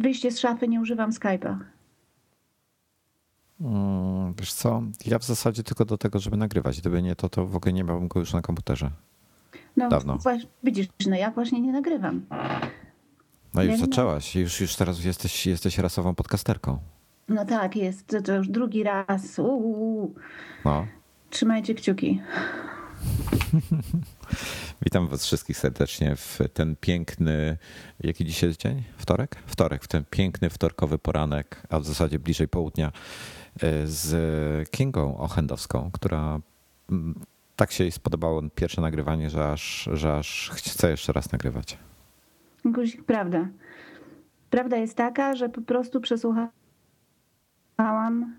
wyjście z szafy nie używam Skype'a. Mm, wiesz co, ja w zasadzie tylko do tego, żeby nagrywać. Gdyby nie to, to w ogóle nie miałbym go już na komputerze. No, Dawno. Właśnie, widzisz, no ja właśnie nie nagrywam. No już Ja zaczęłaś, już, już teraz jesteś, jesteś rasową podcasterką. No tak, jest, to, to już drugi raz. Uuu. No. Trzymajcie kciuki. Witam was wszystkich serdecznie w ten piękny, jaki dzisiaj jest dzień? Wtorek? Wtorek, w ten piękny wtorkowy poranek, a w zasadzie bliżej południa e, z Kingą Ochendowską, która mm, tak się jej spodobało pierwsze nagrywanie, że aż, że aż chce jeszcze raz nagrywać. Guzik, prawda. Prawda jest taka, że po prostu przesłuchałam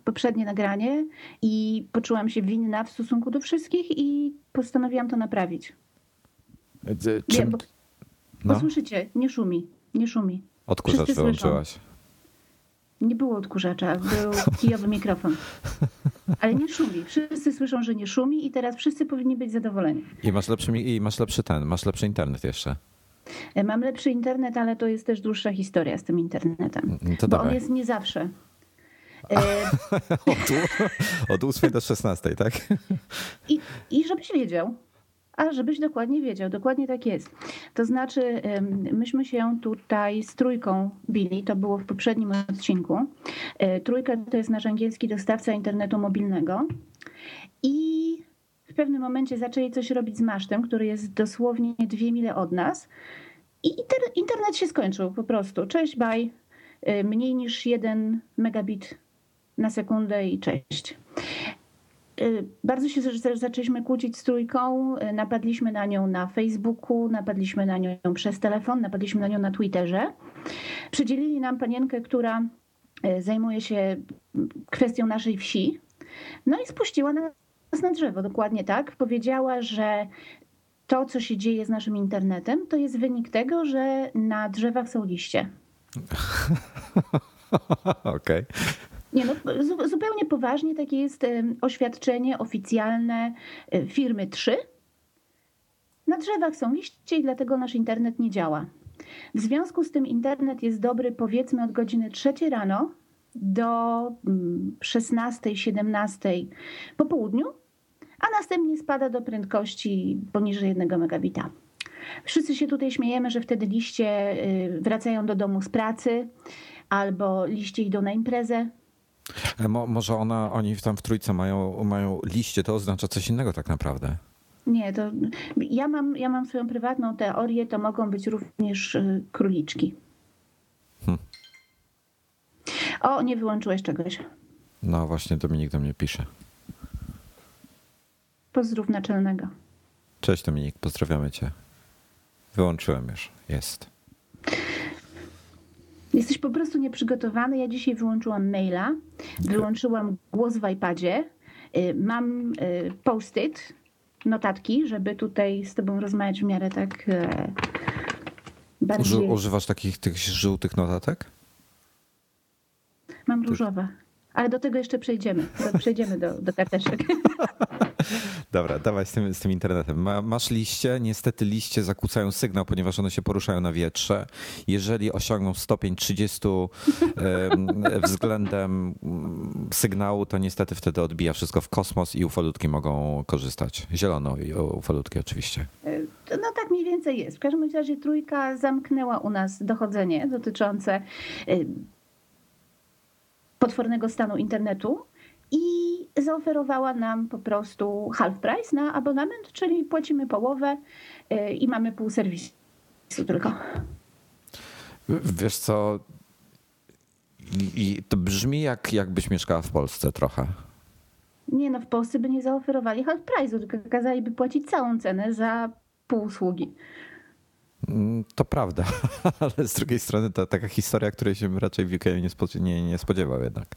poprzednie nagranie i poczułam się winna w stosunku do wszystkich i postanowiłam to naprawić. E, Czym, bo, no, bo słyszycie, nie szumi, nie szumi. odkurzacz wszyscy słyszą. wyłączyłaś. Nie było odkurzacza, był kijowy mikrofon. Ale nie szumi. Wszyscy słyszą, że nie szumi i teraz wszyscy powinni być zadowoleni. I masz lepszy, i masz lepszy ten, masz lepszy internet jeszcze. E, Mam lepszy internet, ale to jest też dłuższa historia z tym internetem. Mm, To Bo on dawaj. jest nie zawsze. E, Od, od 8 do 16, tak? I, I żebyś wiedział, a żebyś dokładnie wiedział, dokładnie tak jest. To znaczy, myśmy się tutaj z trójką bili, to było w poprzednim odcinku. E, Trójka to jest nasz angielski dostawca internetu mobilnego. I w pewnym momencie zaczęli coś robić z masztem, który jest dosłownie dwie mile od nas. I inter- internet się skończył po prostu. Cześć, bye. E, Mniej niż jeden megabit na sekundę i cześć. Y, Bardzo się zaczęliśmy kłócić z trójką. y, Napadliśmy na nią na Facebooku, napadliśmy na nią przez telefon, napadliśmy na nią na Twitterze. Przydzielili nam panienkę, która y, zajmuje się mm, kwestią naszej wsi. No i spuściła nas na drzewo, dokładnie tak. Powiedziała, że to, co się dzieje z naszym internetem, to jest wynik tego, że na drzewach są liście. Okej. Nie no, zu- zupełnie poważnie takie jest oświadczenie oficjalne e, firmy 3. Na drzewach są liście i dlatego nasz internet nie działa. W związku z tym internet jest dobry powiedzmy od godziny 3 rano do mm, 16-17 po południu, a następnie spada do prędkości poniżej 1 megabita. Wszyscy się tutaj śmiejemy, że wtedy liście y, wracają do domu z pracy albo liście idą na imprezę. E, Mo, może ona, oni tam w trójce mają, mają liście, to oznacza coś innego tak naprawdę. Nie, to ja mam, ja mam swoją prywatną teorię, to mogą być również y, króliczki. Hmm. O, nie wyłączyłeś czegoś. No właśnie Dominik do mnie pisze. Pozdrów naczelnego. Cześć Dominik, pozdrawiamy cię. Wyłączyłem już, jest. Jesteś po prostu nieprzygotowany. Ja dzisiaj wyłączyłam maila, wyłączyłam głos w iPadzie. Y, Mam y, post-it, notatki, żeby tutaj z tobą rozmawiać w miarę tak e, bardziej... Uży, używasz takich tych żółtych notatek? Mam różowe. Ale do tego jeszcze przejdziemy. Do, przejdziemy do, do karteczek. Dobra, dawaj z tym, z tym internetem. Ma, masz liście, niestety liście zakłócają sygnał, ponieważ one się poruszają na wietrze. Jeżeli osiągną stopień 30 em, względem mm, sygnału, to niestety wtedy odbija wszystko w kosmos i ufolutki mogą korzystać. Zielono i ufolutki oczywiście. To, No tak mniej więcej jest. W każdym razie trójka zamknęła u nas dochodzenie dotyczące y, potwornego stanu internetu i zaoferowała nam po prostu half price na abonament, czyli płacimy połowę y, i mamy pół serwisu tylko. Wiesz co, i, i to brzmi jak jakbyś mieszkała w Polsce trochę. Nie no, w Polsce by nie zaoferowali half price'u, tylko kazaliby płacić całą cenę za pół usługi. Mm, To prawda, ale z drugiej strony to taka historia, której się raczej w UK nie, spodzie- nie, nie spodziewał jednak.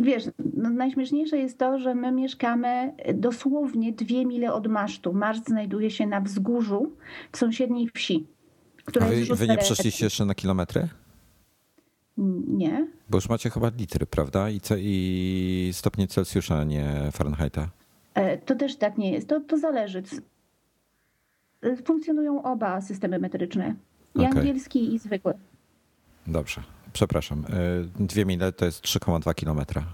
Wiesz, no najśmieszniejsze jest to, że my mieszkamy dosłownie dwie mile od masztu. Maszt znajduje się na wzgórzu w sąsiedniej wsi. Która A wy, wy nie przeszliście jeszcze na kilometry? Nie. Bo już macie chyba litry, prawda? I, ce, i stopnie Celsjusza, a nie Fahrenheita. E, To też tak nie jest. To, to zależy. E, Funkcjonują oba systemy metryczne. I Okej. angielski, i zwykły. Dobrze, przepraszam. Y, dwie mile to jest 3,2 kilometra.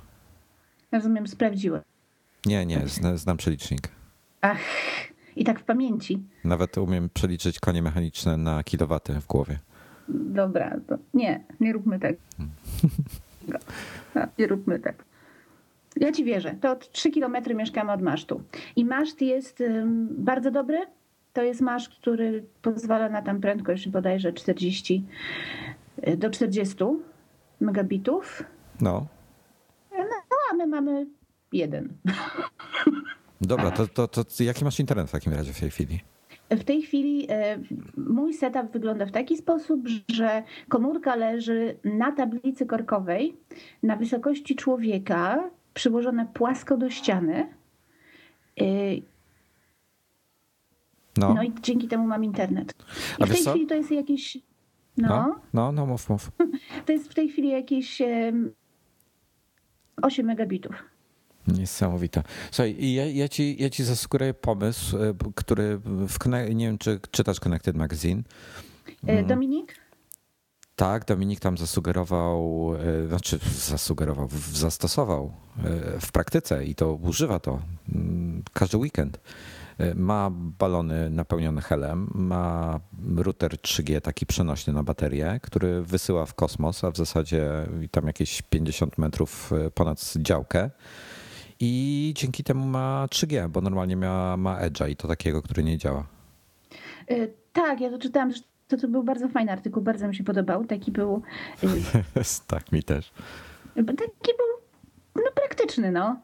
Rozumiem, sprawdziłem. Nie, nie, znam, znam przelicznik. Ach, i tak w pamięci. Nawet umiem przeliczyć konie mechaniczne na kilowaty w głowie. Dobra, to nie, nie róbmy tak. No, nie róbmy tak. Ja ci wierzę. To od 3 kilometry mieszkamy od masztu. I maszt jest bardzo dobry. To jest maszt, który pozwala na tam prędkość bodajże 40 y, do 40 megabitów. No. No, a my mamy jeden. Dobra, to, to, to jaki masz internet w takim razie w tej chwili? W tej chwili e, mój setup wygląda w taki sposób, że komórka leży na tablicy korkowej na wysokości człowieka, przyłożona płasko do ściany. E, No, No i dzięki temu mam internet. I A w tej co? chwili to jest jakieś. no, No, no, no mów, mów. to jest w tej chwili jakieś em, 8 megabitów. Niesamowite. Słuchaj, ja, ja, ci, ja ci zasugeruję pomysł, y, który w, nie wiem, czy czytasz Connected Magazine. E, Mhm. Dominik? Tak, Dominik tam zasugerował, y, znaczy zasugerował, zastosował w praktyce i to używa to mm, każdy weekend. Y, Ma balony napełnione helem, ma router 3G taki przenośny na baterię, który wysyła w kosmos, a w zasadzie tam jakieś 50 metrów y, ponad działkę. I dzięki temu ma 3G, bo normalnie ma, ma Edge'a i to takiego, który nie działa. E, Tak, ja to czytałam. To, to był bardzo fajny artykuł, bardzo mi się podobał. Taki był. e, tak, mi też. Taki był no, praktyczny, no.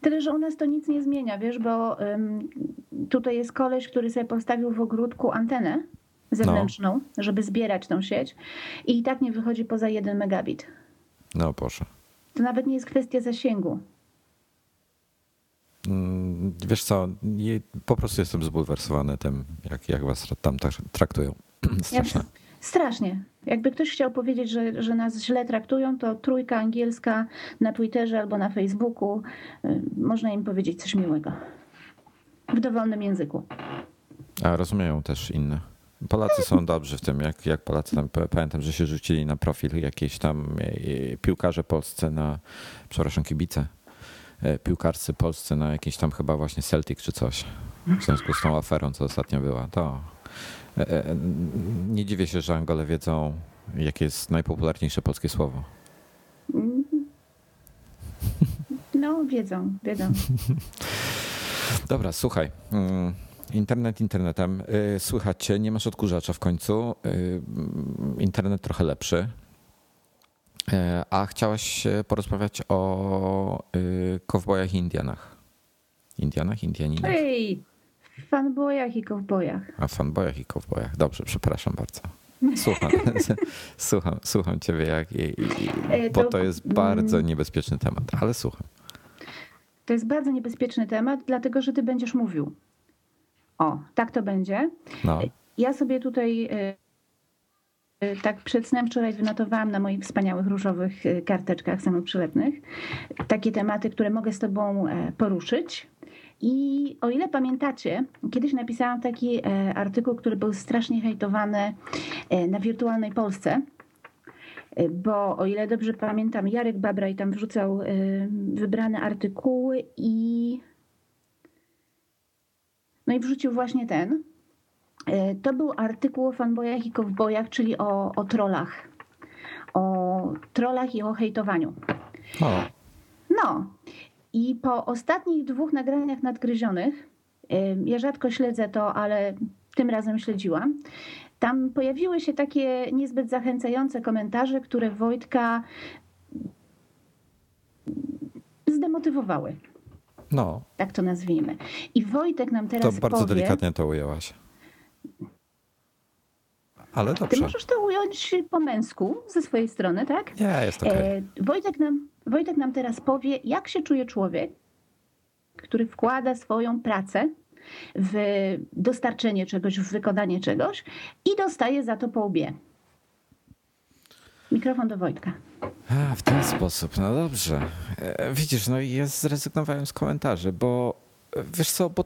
Tyle, że u nas to nic nie zmienia, wiesz, bo ym, tutaj jest koleś, który sobie postawił w ogródku antenę zewnętrzną, żeby zbierać tą sieć i i tak nie wychodzi poza 1 megabit. No proszę. To nawet nie jest kwestia zasięgu. Mm, Wiesz co, po prostu jestem zbulwersowany tym, jak, jak was tam tak traktują. Straszne. Strasznie. Jakby ktoś chciał powiedzieć, że, że nas źle traktują, to trójka angielska na Twitterze albo na Facebooku. y, Można im powiedzieć coś miłego. W dowolnym języku. A rozumieją też inne. Polacy są dobrzy w tym, jak, jak Polacy tam, pamiętam, że się rzucili na profil jakieś tam e, piłkarze polscy na, przepraszam, kibice, e, piłkarscy polscy na jakieś tam chyba właśnie Celtic czy coś. W związku z tą aferą, co ostatnio była, to e, e, nie dziwię się, że Angole wiedzą, jakie jest najpopularniejsze polskie słowo. No, wiedzą, wiedzą. Dobra, słuchaj. mm, Internet internetem. Y, Słychać cię, nie masz odkurzacza w końcu. Y, Internet trochę lepszy. Y, A chciałaś e, porozmawiać o kowbojach i Indianach. Indianach, Indianinach? Hej, w fanbojach i kowbojach. A fanbojach i kowbojach. Dobrze, przepraszam bardzo. Słucham, słucham, słucham ciebie, jak, i, i, E, bo to- jest bardzo niebezpieczny temat, ale słucham. To jest bardzo niebezpieczny temat, dlatego że ty będziesz mówił. O, tak to będzie. No, Ja sobie tutaj y, y, tak przed snem wczoraj wynotowałam na moich wspaniałych różowych karteczkach samoprzylepnych takie tematy, które mogę z tobą e, poruszyć. I o ile pamiętacie, kiedyś napisałam taki e, artykuł, który był strasznie hejtowany e, na wirtualnej Polsce. E, Bo o ile dobrze pamiętam, Jarek Babraj tam wrzucał wybrane artykuły i no i wrzucił właśnie ten. To był artykuł o fanbojach i kowbojach, czyli o, o trollach. O trollach i o hejtowaniu. o, No i po ostatnich dwóch nagraniach nadgryzionych, ja rzadko śledzę to, ale tym razem śledziłam, tam pojawiły się takie niezbyt zachęcające komentarze, które Wojtka zdemotywowały. no, Tak to nazwijmy. I Wojtek nam to teraz bardzo powie... delikatnie to ujęłaś. Ale Ty dobrze. możesz to ująć po męsku ze swojej strony, tak? Nie, jest okej. E, Wojtek, nam, Wojtek nam teraz powie, jak się czuje człowiek, który wkłada swoją pracę w dostarczenie czegoś, w wykonanie czegoś i dostaje za to po łbie. Mikrofon do Wojtka. A, w ten sposób, no dobrze. E, Widzisz, no i ja zrezygnowałem z komentarzy, bo e, wiesz co, bo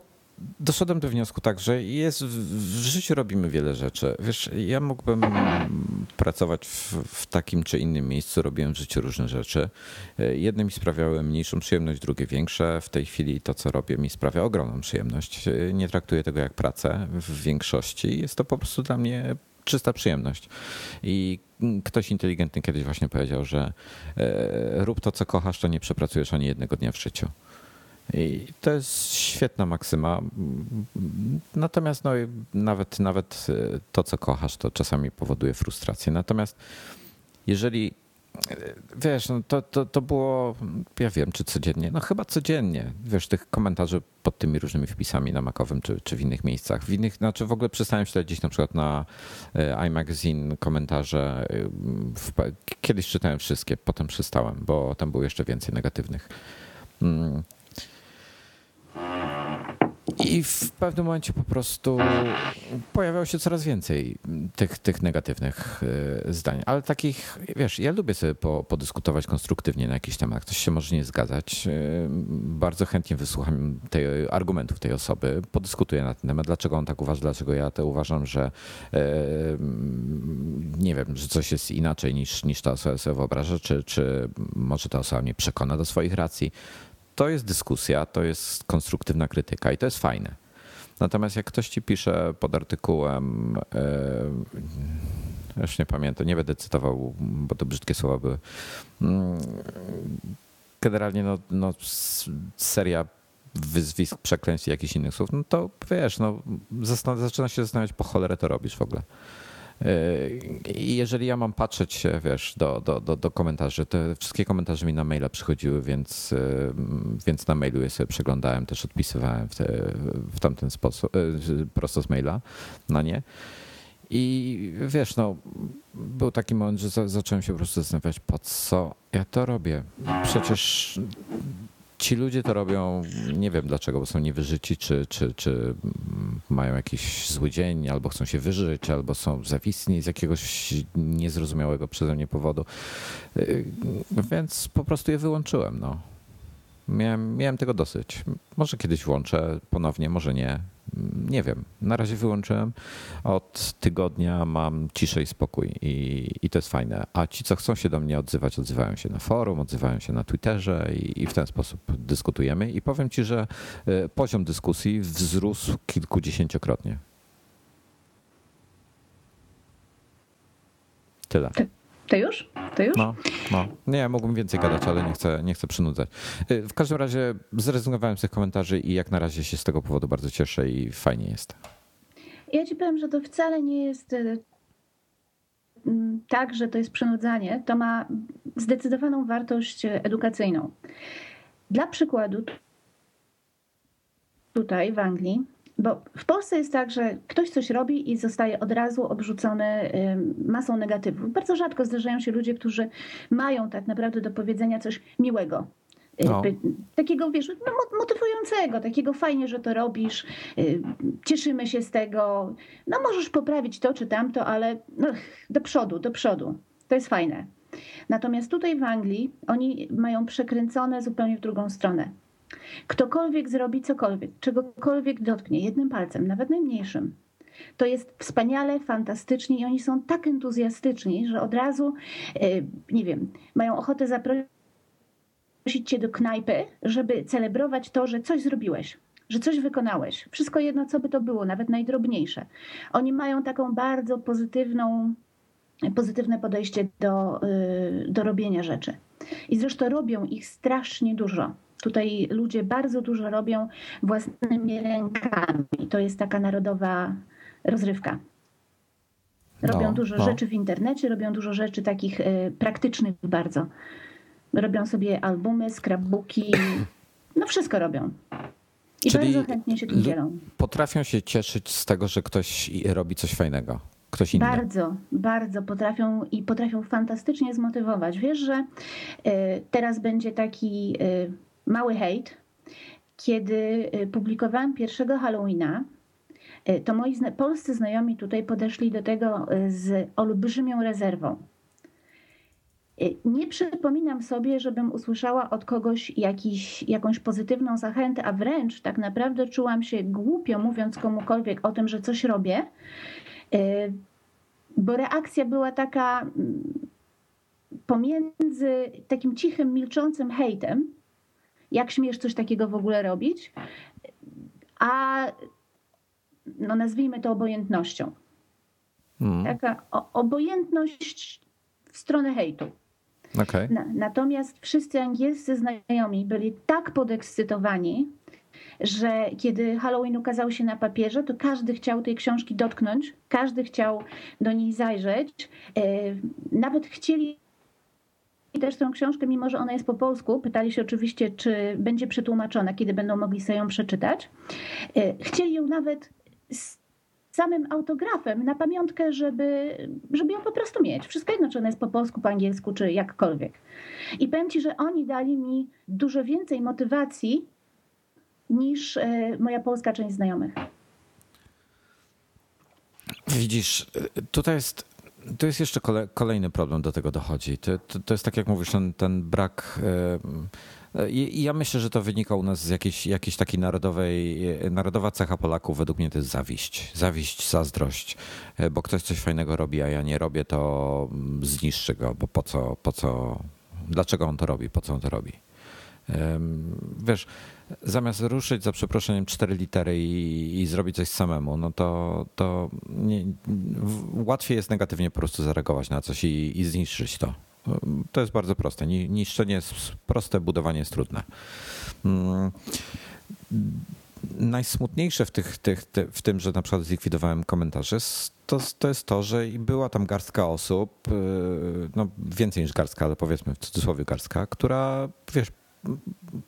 doszedłem do wniosku tak, że jest, w życiu robimy wiele rzeczy. Wiesz, ja mógłbym pracować w, w, takim czy innym miejscu, robiłem w życiu różne rzeczy. Jedne mi sprawiały mniejszą przyjemność, drugie większe. W tej chwili to, co robię, mi sprawia ogromną przyjemność. Nie traktuję tego jak pracę w większości. Jest to po prostu dla mnie czysta przyjemność. I ktoś inteligentny kiedyś właśnie powiedział, że e, rób to, co kochasz, to nie przepracujesz ani jednego dnia w życiu. I to jest świetna maksyma. Natomiast no, nawet, nawet e, to, co kochasz, to czasami powoduje frustrację. Natomiast jeżeli Wiesz, no to, to, to było, ja wiem, czy codziennie, no chyba codziennie, wiesz, tych komentarzy pod tymi różnymi wpisami na Makowym czy, czy w innych miejscach. W innych, znaczy w ogóle przestałem śledzić na przykład na e, iMagazine komentarze. W, kiedyś czytałem wszystkie, potem przestałem, bo tam było jeszcze więcej negatywnych. I w pewnym momencie po prostu pojawiało się coraz więcej tych, tych negatywnych e, zdań. Ale takich, wiesz, ja lubię sobie po, podyskutować konstruktywnie na jakiś temat. Ktoś się może nie zgadzać. E, bardzo chętnie wysłucham tej, argumentów tej osoby, podyskutuję na ten temat, dlaczego on tak uważa, dlaczego ja to uważam, że e, nie wiem, że coś jest inaczej niż, niż ta osoba sobie wyobraża, czy, czy może ta osoba mnie przekona do swoich racji to jest dyskusja, to jest konstruktywna krytyka i to jest fajne. Natomiast jak ktoś ci pisze pod artykułem, yy, już nie pamiętam, nie będę cytował, bo to brzydkie słowa były. Mm, generalnie no, no, seria wyzwisk, przekleństw i jakichś innych słów, no to wiesz, no, zaczyna się zastanawiać, po cholerę to robisz w ogóle. I jeżeli ja mam patrzeć, wiesz, do, do, do, do komentarzy, te wszystkie komentarze mi na maila przychodziły, więc, więc na mailu je sobie przeglądałem, też odpisywałem w, te, w tamten sposób, e, prosto z maila na nie. I wiesz, no, był taki moment, że zacząłem się po prostu zastanawiać, po co ja to robię. Przecież ci ludzie to robią, nie wiem dlaczego, bo są niewyżyci, czy, czy, czy mają jakiś zły dzień, albo chcą się wyżyć, albo są zawisni z jakiegoś niezrozumiałego przeze mnie powodu. Y, więc po prostu je wyłączyłem. No. Miałem, miałem tego dosyć. Może kiedyś włączę ponownie, może nie. Nie wiem. Na razie wyłączyłem. Od tygodnia mam ciszę i spokój i, i to jest fajne. A ci, co chcą się do mnie odzywać, odzywają się na forum, odzywają się na Twitterze i, i w ten sposób dyskutujemy. I powiem ci, że e, poziom dyskusji wzrósł kilkudziesięciokrotnie. Tyle. To już? To już? No, no. Nie, mógłbym więcej gadać, ale nie chcę, nie chcę przynudzać. Y, w każdym razie zrezygnowałem z tych komentarzy i jak na razie się z tego powodu bardzo cieszę i fajnie jest. Ja ci powiem, że to wcale nie jest y, mm, tak, że to jest przynudzanie. To ma zdecydowaną wartość edukacyjną. Dla przykładu, tutaj w Anglii bo w Polsce jest tak, że ktoś coś robi i zostaje od razu odrzucony masą negatywów. Bardzo rzadko zdarzają się ludzie, którzy mają tak naprawdę do powiedzenia coś miłego. Y, no. Takiego, wiesz, no, motywującego, takiego fajnie, że to robisz, y, cieszymy się z tego. No możesz poprawić to czy tamto, ale no, do przodu, do przodu. To jest fajne. Natomiast tutaj w Anglii oni mają przekręcone zupełnie w drugą stronę. Ktokolwiek zrobi cokolwiek, czegokolwiek dotknie jednym palcem, nawet najmniejszym, to jest wspaniale, fantastycznie i oni są tak entuzjastyczni, że od razu, e, nie wiem, mają ochotę zaprosić cię do knajpy, żeby celebrować to, że coś zrobiłeś, że coś wykonałeś. Wszystko jedno, co by to było, nawet najdrobniejsze. Oni mają taką bardzo pozytywną, pozytywne podejście do, y, do robienia rzeczy. I zresztą robią ich strasznie dużo. Tutaj ludzie bardzo dużo robią własnymi rękami. To jest taka narodowa rozrywka. Robią no, dużo no. rzeczy w internecie, robią dużo rzeczy takich y, praktycznych bardzo. Robią sobie albumy, scrapbooki, no wszystko robią. I Czyli bardzo chętnie się tym dzielą. Potrafią się cieszyć z tego, że ktoś robi coś fajnego. Ktoś inny. Bardzo, bardzo potrafią i potrafią fantastycznie zmotywować. Wiesz, że y, teraz będzie taki y, mały hejt. Kiedy y, publikowałam pierwszego Halloweena, y, to moi polscy znajomi tutaj podeszli do tego y, z olbrzymią rezerwą. Nie przypominam sobie, żebym usłyszała od kogoś jakiś, jakąś pozytywną zachętę, a wręcz tak naprawdę czułam się głupio, mówiąc komukolwiek o tym, że coś robię, bo reakcja była taka mm, pomiędzy takim cichym, milczącym hejtem, jak śmiesz coś takiego w ogóle robić, a no nazwijmy to obojętnością. Hmm. Taka obojętność w stronę hejtu. Okay. Na, natomiast wszyscy angielscy znajomi byli tak podekscytowani, że kiedy Halloween ukazał się na papierze, to każdy chciał tej książki dotknąć, każdy chciał do niej zajrzeć. E, nawet chcieli też tę książkę, mimo że ona jest po polsku, pytali się oczywiście, czy będzie przetłumaczona, kiedy będą mogli sobie ją przeczytać. E, chcieli ją nawet z samym autografem na pamiątkę, żeby, żeby ją po prostu mieć. Wszystko jedno, czy ona jest po polsku, po angielsku, czy jakkolwiek. I powiem Ci, że oni dali mi dużo więcej motywacji niż e, moja polska część znajomych. Widzisz, tutaj jest, to jest jeszcze kolejny problem do tego dochodzi. To, to, to jest tak jak mówisz, ten, ten brak. I ja myślę, że to wynika u nas z jakiejś, jakiejś takiej narodowej, narodowa cecha Polaków, według mnie to jest zawiść. Zawiść, zazdrość, e, bo ktoś coś fajnego robi, a ja nie robię, to zniszczy go, bo po co, po co, dlaczego on to robi, po co on to robi. Wiesz, zamiast ruszyć za przeproszeniem cztery litery i, i zrobić coś samemu, no to, to nie, łatwiej jest negatywnie po prostu zareagować na coś i, i zniszczyć to. To jest bardzo proste. Niszczenie jest proste, budowanie jest trudne. Mm. Najsmutniejsze w, tych, tych, w tym, że na przykład zlikwidowałem komentarze, to, to jest to, że była tam garstka osób, y, no więcej niż garstka, ale powiedzmy w cudzysłowie garstka, która wiesz,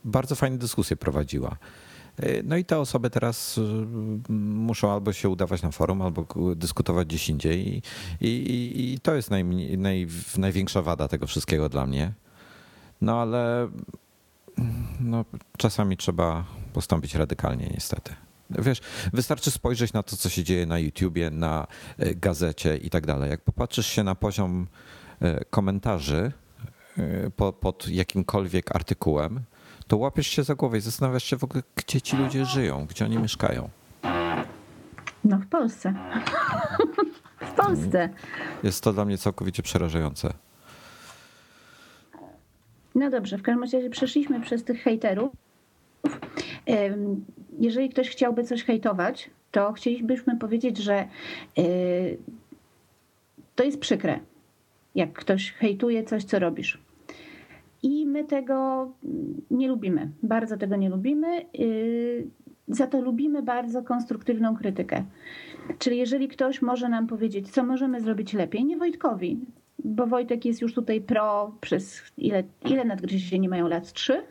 bardzo fajne dyskusje prowadziła. E, no i te osoby teraz y, muszą albo się udawać na forum, albo dyskutować gdzieś indziej. I, i, i to jest naj, naj, największa wada tego wszystkiego dla mnie. No ale no, czasami trzeba postąpić radykalnie, niestety. Wiesz, wystarczy spojrzeć na to, co się dzieje na YouTubie, na e, gazecie i tak dalej. Jak popatrzysz się na poziom e, komentarzy pod jakimkolwiek artykułem, to łapiesz się za głowę i zastanawiasz się w ogóle, gdzie ci ludzie żyją, gdzie oni mieszkają. No w Polsce. w Polsce. Jest to dla mnie całkowicie przerażające. No dobrze, w każdym razie przeszliśmy przez tych hejterów. Jeżeli ktoś chciałby coś hejtować, to chcielibyśmy powiedzieć, że y, to jest przykre, jak ktoś hejtuje coś, co robisz. I my tego nie lubimy. Bardzo tego nie lubimy. Y, za to lubimy bardzo konstruktywną krytykę. Czyli jeżeli ktoś może nam powiedzieć, co możemy zrobić lepiej, nie Wojtkowi, bo Wojtek jest już tutaj pro przez ile, ile nadgryzieni mają lat? Trzy?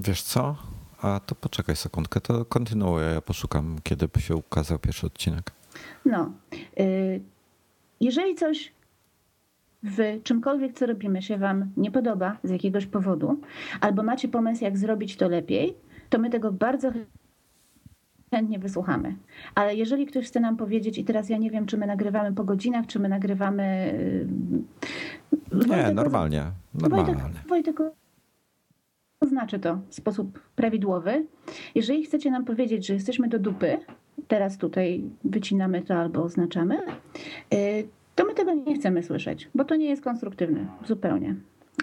Wiesz co? A to poczekaj sekundkę, to kontynuuję. Ja poszukam, kiedy by się ukazał pierwszy odcinek. No. Y, jeżeli coś w czymkolwiek, co robimy, się Wam nie podoba z jakiegoś powodu, albo macie pomysł, jak zrobić to lepiej, to my tego bardzo chętnie wysłuchamy. Ale jeżeli ktoś chce nam powiedzieć, i teraz ja nie wiem, czy my nagrywamy po godzinach, czy my nagrywamy. Yy, nie, normalnie. normalnie. Wojtek, Wojtek oznaczy to w sposób prawidłowy. Jeżeli chcecie nam powiedzieć, że jesteśmy do dupy, teraz tutaj wycinamy to albo oznaczamy, yy, to my tego nie chcemy słyszeć, bo to nie jest konstruktywne zupełnie.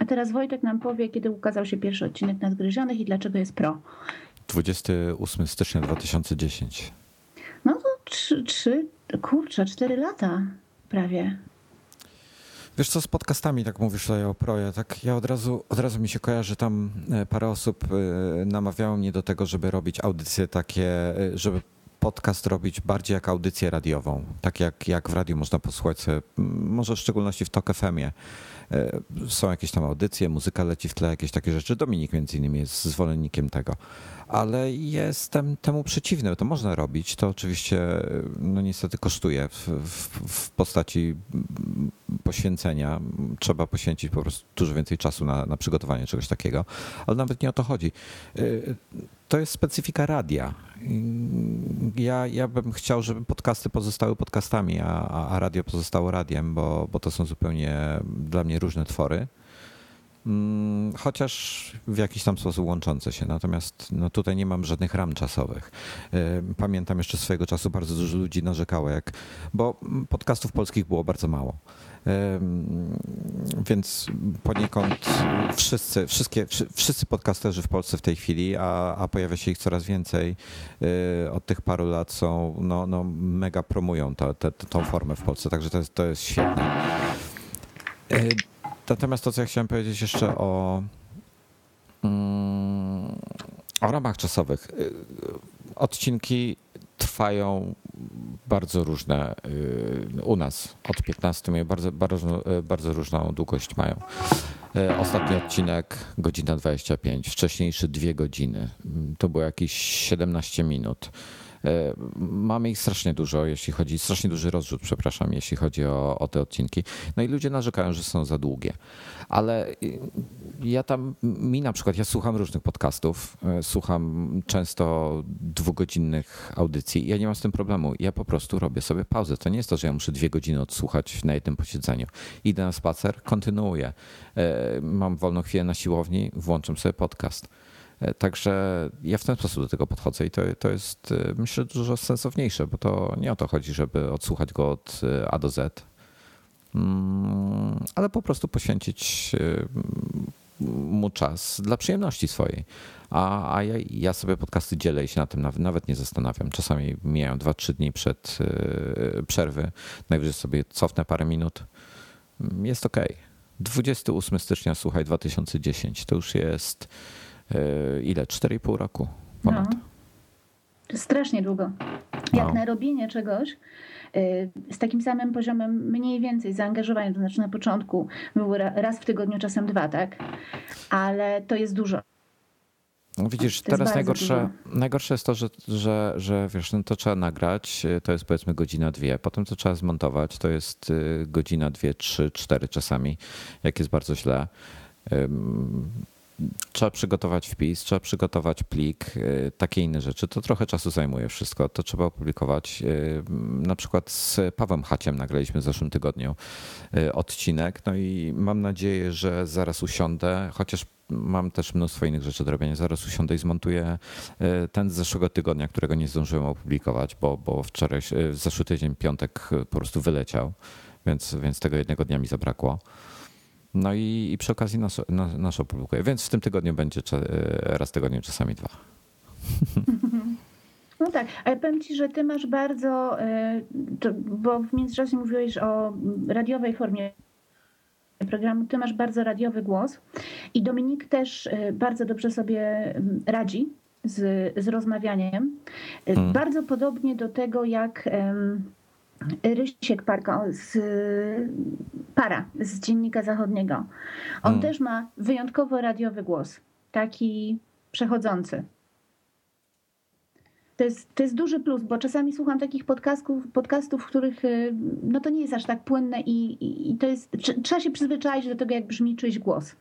A teraz Wojtek nam powie, kiedy ukazał się pierwszy odcinek Nadgryzionych i dlaczego jest pro. 28 stycznia 2010. No to trzy, trzy kurczę, cztery lata prawie. Wiesz co, z podcastami tak mówisz tutaj o proje, tak ja od razu, od razu mi się kojarzy, tam e, parę osób e, namawiało mnie do tego, żeby robić audycje takie, e, żeby podcast robić bardziej jak audycję radiową, tak jak, jak w radiu można posłuchać sobie, może w szczególności w TOK FM-ie. E, są jakieś tam audycje, muzyka leci w tle, jakieś takie rzeczy. Dominik między innymi jest zwolennikiem tego. Ale jestem temu przeciwny. To można robić. To oczywiście no niestety kosztuje w, w, w postaci poświęcenia. Trzeba poświęcić po prostu dużo więcej czasu na, na przygotowanie czegoś takiego. Ale nawet nie o to chodzi e, to jest specyfika radia. Ja, ja bym chciał, żeby podcasty pozostały podcastami, a, a radio pozostało radiem, bo, bo to są zupełnie dla mnie różne twory. Mm, chociaż w jakiś tam sposób łączące się. Natomiast no tutaj nie mam żadnych ram czasowych. Pamiętam jeszcze swojego czasu bardzo dużo ludzi narzekało, jak, bo podcastów polskich było bardzo mało. Więc poniekąd wszyscy, wszystkie, wszyscy podcasterzy w Polsce w tej chwili, a, a pojawia się ich coraz więcej, y, od tych paru lat są, no, no mega promują to, te, tą formę w Polsce, także to jest, to jest świetne. Natomiast to, co ja chciałem powiedzieć jeszcze o, mm, o ramach czasowych. Y, odcinki trwają bardzo różne y, u nas od 15 bardzo, bardzo, y, bardzo różną długość mają. Ostatni odcinek godzina 25, wcześniejszy dwie godziny. To było jakieś 17 minut. E, mamy ich strasznie dużo, jeśli chodzi, strasznie duży rozrzut, przepraszam, jeśli chodzi o, o te odcinki. No i ludzie narzekają, że są za długie. Ale y, ja tam, mi na przykład, ja słucham różnych podcastów, e, słucham często dwugodzinnych audycji ja nie mam z tym problemu. Ja po prostu robię sobie pauzę. To nie jest to, że ja muszę dwie godziny odsłuchać na jednym posiedzeniu. Idę na spacer, kontynuuję. E, mam wolną chwilę na siłowni, włączam sobie podcast. E, także ja w ten sposób do tego podchodzę i to, to jest e, myślę dużo sensowniejsze, bo to nie o to chodzi, żeby odsłuchać go od e, A do Z, mm, ale po prostu poświęcić mu czas dla przyjemności swojej. A, a ja, ja, sobie podcasty dzielę i się na tym nawet, nie zastanawiam. Czasami mijają 2-3 dni przed przerwy, najwyżej sobie cofnę parę minut. Mm, jest ok. 28 stycznia, słuchaj, 2010 to już jest ile? 4,5 roku ponad. No. Strasznie długo. Jak no. na robienie czegoś e, z takim samym poziomem mniej więcej zaangażowania, to znaczy na początku było raz w tygodniu, czasem dwa, tak? Ale to jest dużo. No widzisz, to teraz najgorsze, najgorsze jest to, że, że, że wiesz, no to trzeba nagrać, to jest powiedzmy godzina, dwie, potem to trzeba zmontować, to jest y, godzina, dwie, trzy, cztery czasami, jak jest bardzo źle trzeba przygotować wpis, trzeba przygotować plik, y, takie inne rzeczy. To trochę czasu zajmuje wszystko. To trzeba opublikować. Y, na przykład z Pawłem Haciem nagraliśmy w zeszłym tygodniu y, odcinek. No i mam nadzieję, że zaraz usiądę, chociaż mam też mnóstwo innych rzeczy do robienia. Zaraz usiądę i zmontuję ten z zeszłego tygodnia, którego nie zdążyłem opublikować, bo, bo wczoraj, zeszły tydzień, piątek po prostu wyleciał, więc, więc tego jednego dnia mi zabrakło. No i, i przy okazji nas, nas, nas opublikuję. Więc w tym tygodniu będzie e, raz tygodniu, czasami dwa. No tak, ale powiem ci, że ty masz bardzo, e, bo w międzyczasie mówiłeś o radiowej formie programu, ty masz bardzo radiowy głos i Dominik też e, bardzo dobrze sobie radzi z, z rozmawianiem. Hmm. Bardzo podobnie do tego, jak Rysiek Parka z Para z Dziennika Zachodniego. On hmm. też ma wyjątkowo radiowy głos, taki przechodzący. To jest, to jest duży plus, bo czasami słucham takich podcastów, podcastów w których y, no to nie jest aż tak płynne i, i, i to jest, trzeba się przyzwyczaić do tego, jak brzmi czyjś głos.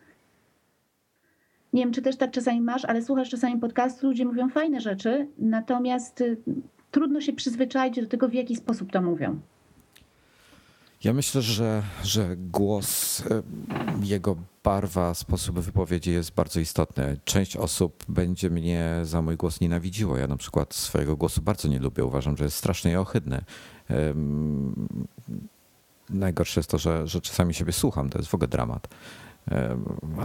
Nie wiem, czy też tak czasami masz, ale słuchasz czasami podcastu, ludzie mówią fajne rzeczy, natomiast y, trudno się przyzwyczaić do tego, w jaki sposób to mówią. Ja myślę, że, że głos, e, jego barwa, sposób wypowiedzi jest bardzo istotny. Część osób będzie mnie za mój głos nienawidziło. Ja na przykład swojego głosu bardzo nie lubię. Uważam, że jest strasznie ohydny. Najgorsze jest to, że, że czasami siebie słucham. To jest w ogóle dramat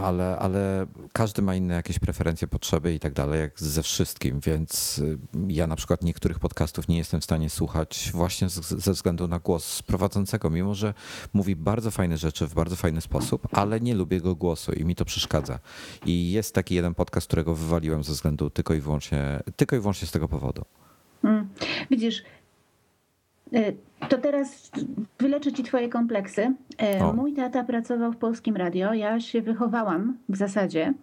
ale, ale każdy ma inne jakieś preferencje, potrzeby i tak dalej, jak ze wszystkim, więc y, ja na przykład niektórych podcastów nie jestem w stanie słuchać właśnie ze względu na głos prowadzącego, mimo że mówi bardzo fajne rzeczy w bardzo fajny sposób, ale nie lubię go głosu i mi to przeszkadza. I jest taki jeden podcast, którego wywaliłem ze względu tylko i wyłącznie, tylko i wyłącznie z tego powodu. Hmm. Widzisz, y, to teraz wyleczę ci twoje kompleksy. E, o. Mój tata pracował w Polskim Radio. Ja się wychowałam w zasadzie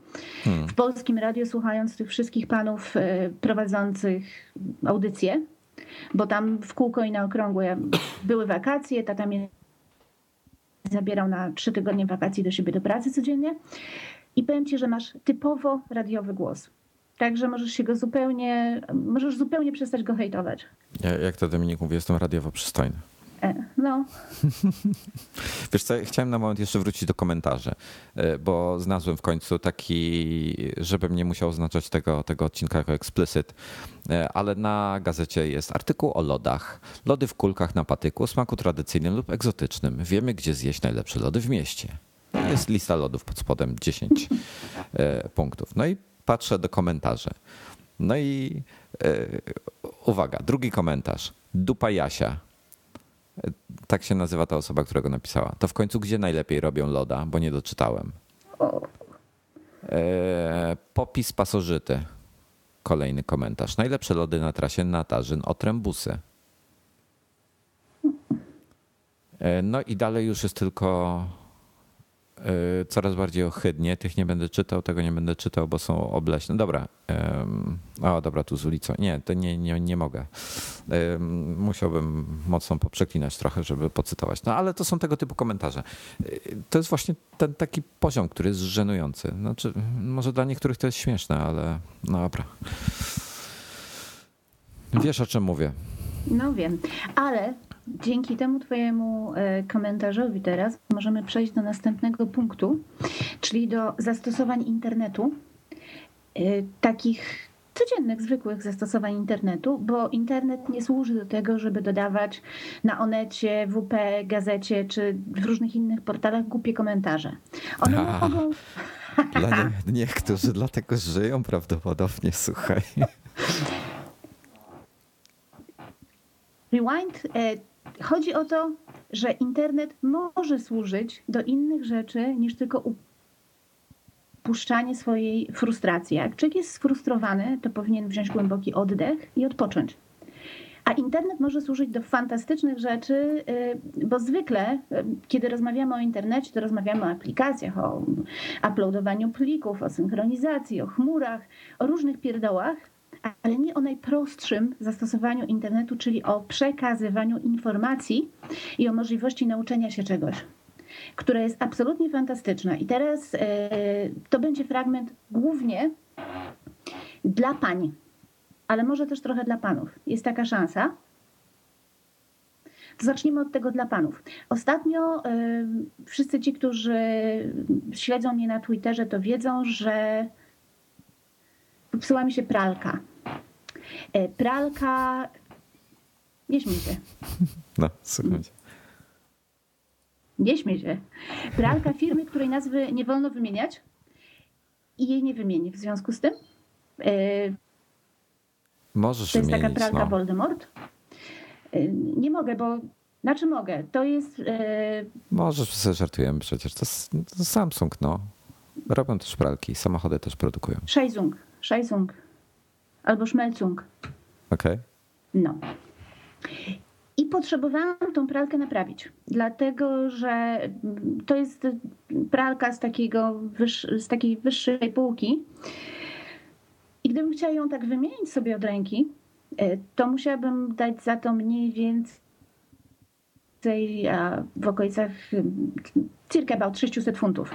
hmm. w Polskim Radio, słuchając tych wszystkich panów e, prowadzących audycje, bo tam w kółko i na okrągłe były wakacje. Tata mnie zabierał na trzy tygodnie wakacji do siebie do pracy codziennie. I powiem ci, że masz typowo radiowy głos. Także możesz się go zupełnie, możesz zupełnie przestać go hejtować. Ja, jak to Dominik mówi, jestem radiowo przystojny. E, no. Wiesz co, chciałem na moment jeszcze wrócić do komentarzy, e, bo znalazłem w końcu taki, żebym nie musiał oznaczać tego, tego odcinka jako explicit, e, ale na gazecie jest artykuł o lodach. Lody w kulkach na patyku smaku tradycyjnym lub egzotycznym. Wiemy, gdzie zjeść najlepsze lody w mieście. Jest lista lodów pod spodem 10 punktów. No i patrzę do komentarzy. No i uwaga, drugi komentarz. Dupa Jasia tak się nazywa ta osoba, która go napisała. To w końcu gdzie najlepiej robią loda, bo nie doczytałem. E, popis pasożyty. Kolejny komentarz. Najlepsze lody na trasie Natarzyn Otrębusy. E, no i dalej już jest tylko coraz bardziej ohydnie. Tych nie będę czytał, tego nie będę czytał, bo są obleśne. Dobra. O, dobra, tu z ulicą. Nie, to nie, nie, nie mogę. Musiałbym mocno poprzeklinać trochę, żeby pocytować. No ale to są tego typu komentarze. Y, to jest właśnie ten taki poziom, który jest żenujący. Znaczy, może dla niektórych to jest śmieszne, ale no dobra. Wiesz o czym mówię. No wiem, ale Dzięki temu Twojemu e, komentarzowi teraz możemy przejść do następnego punktu, czyli do zastosowań internetu, e, takich codziennych, zwykłych zastosowań internetu, bo internet nie służy do tego, żeby dodawać na Onecie, WP, Gazecie czy w różnych innych portalach głupie komentarze. One mogą... Dla nie, niektórzy dlatego żyją prawdopodobnie, słuchaj. Rewind e, Chodzi o to, że internet może służyć do innych rzeczy niż tylko upuszczanie swojej frustracji. Jak człowiek jest sfrustrowany, to powinien wziąć głęboki oddech i odpocząć. A internet może służyć do fantastycznych rzeczy, y, bo zwykle, y, kiedy rozmawiamy o internecie, to rozmawiamy o aplikacjach, o uploadowaniu plików, o synchronizacji, o chmurach, o różnych pierdołach, ale nie o najprostszym zastosowaniu internetu, czyli o przekazywaniu informacji i o możliwości nauczenia się czegoś, które jest absolutnie fantastyczne. I teraz yy, to będzie fragment głównie dla pań, ale może też trochę dla panów. Jest taka szansa. Zacznijmy od tego dla panów. Ostatnio yy, wszyscy ci, którzy śledzą mnie na Twitterze, to wiedzą, że popsuła mi się pralka. E, pralka. Nie śmiej się. No, słuchaj. Nie śmiej się. Pralka firmy, której nazwy nie wolno wymieniać i jej nie wymienię. W związku z tym. E, Możesz To jest wymienić, taka pralka no. Voldemort. E, nie mogę, bo. Znaczy mogę. To jest. Możesz, sobie żartujemy przecież. To, to Samsung, no. Robią też pralki, samochody też produkują. Scheizung. Scheizung albo szmelcung. Okej. Okay. No. I potrzebowałam tą pralkę naprawić, dlatego że to jest pralka z, takiego, z takiej wyższej półki. I gdybym chciała ją tak wymienić sobie od ręki, e, to musiałabym dać za to mniej więcej w okolicach circa about 600 funtów.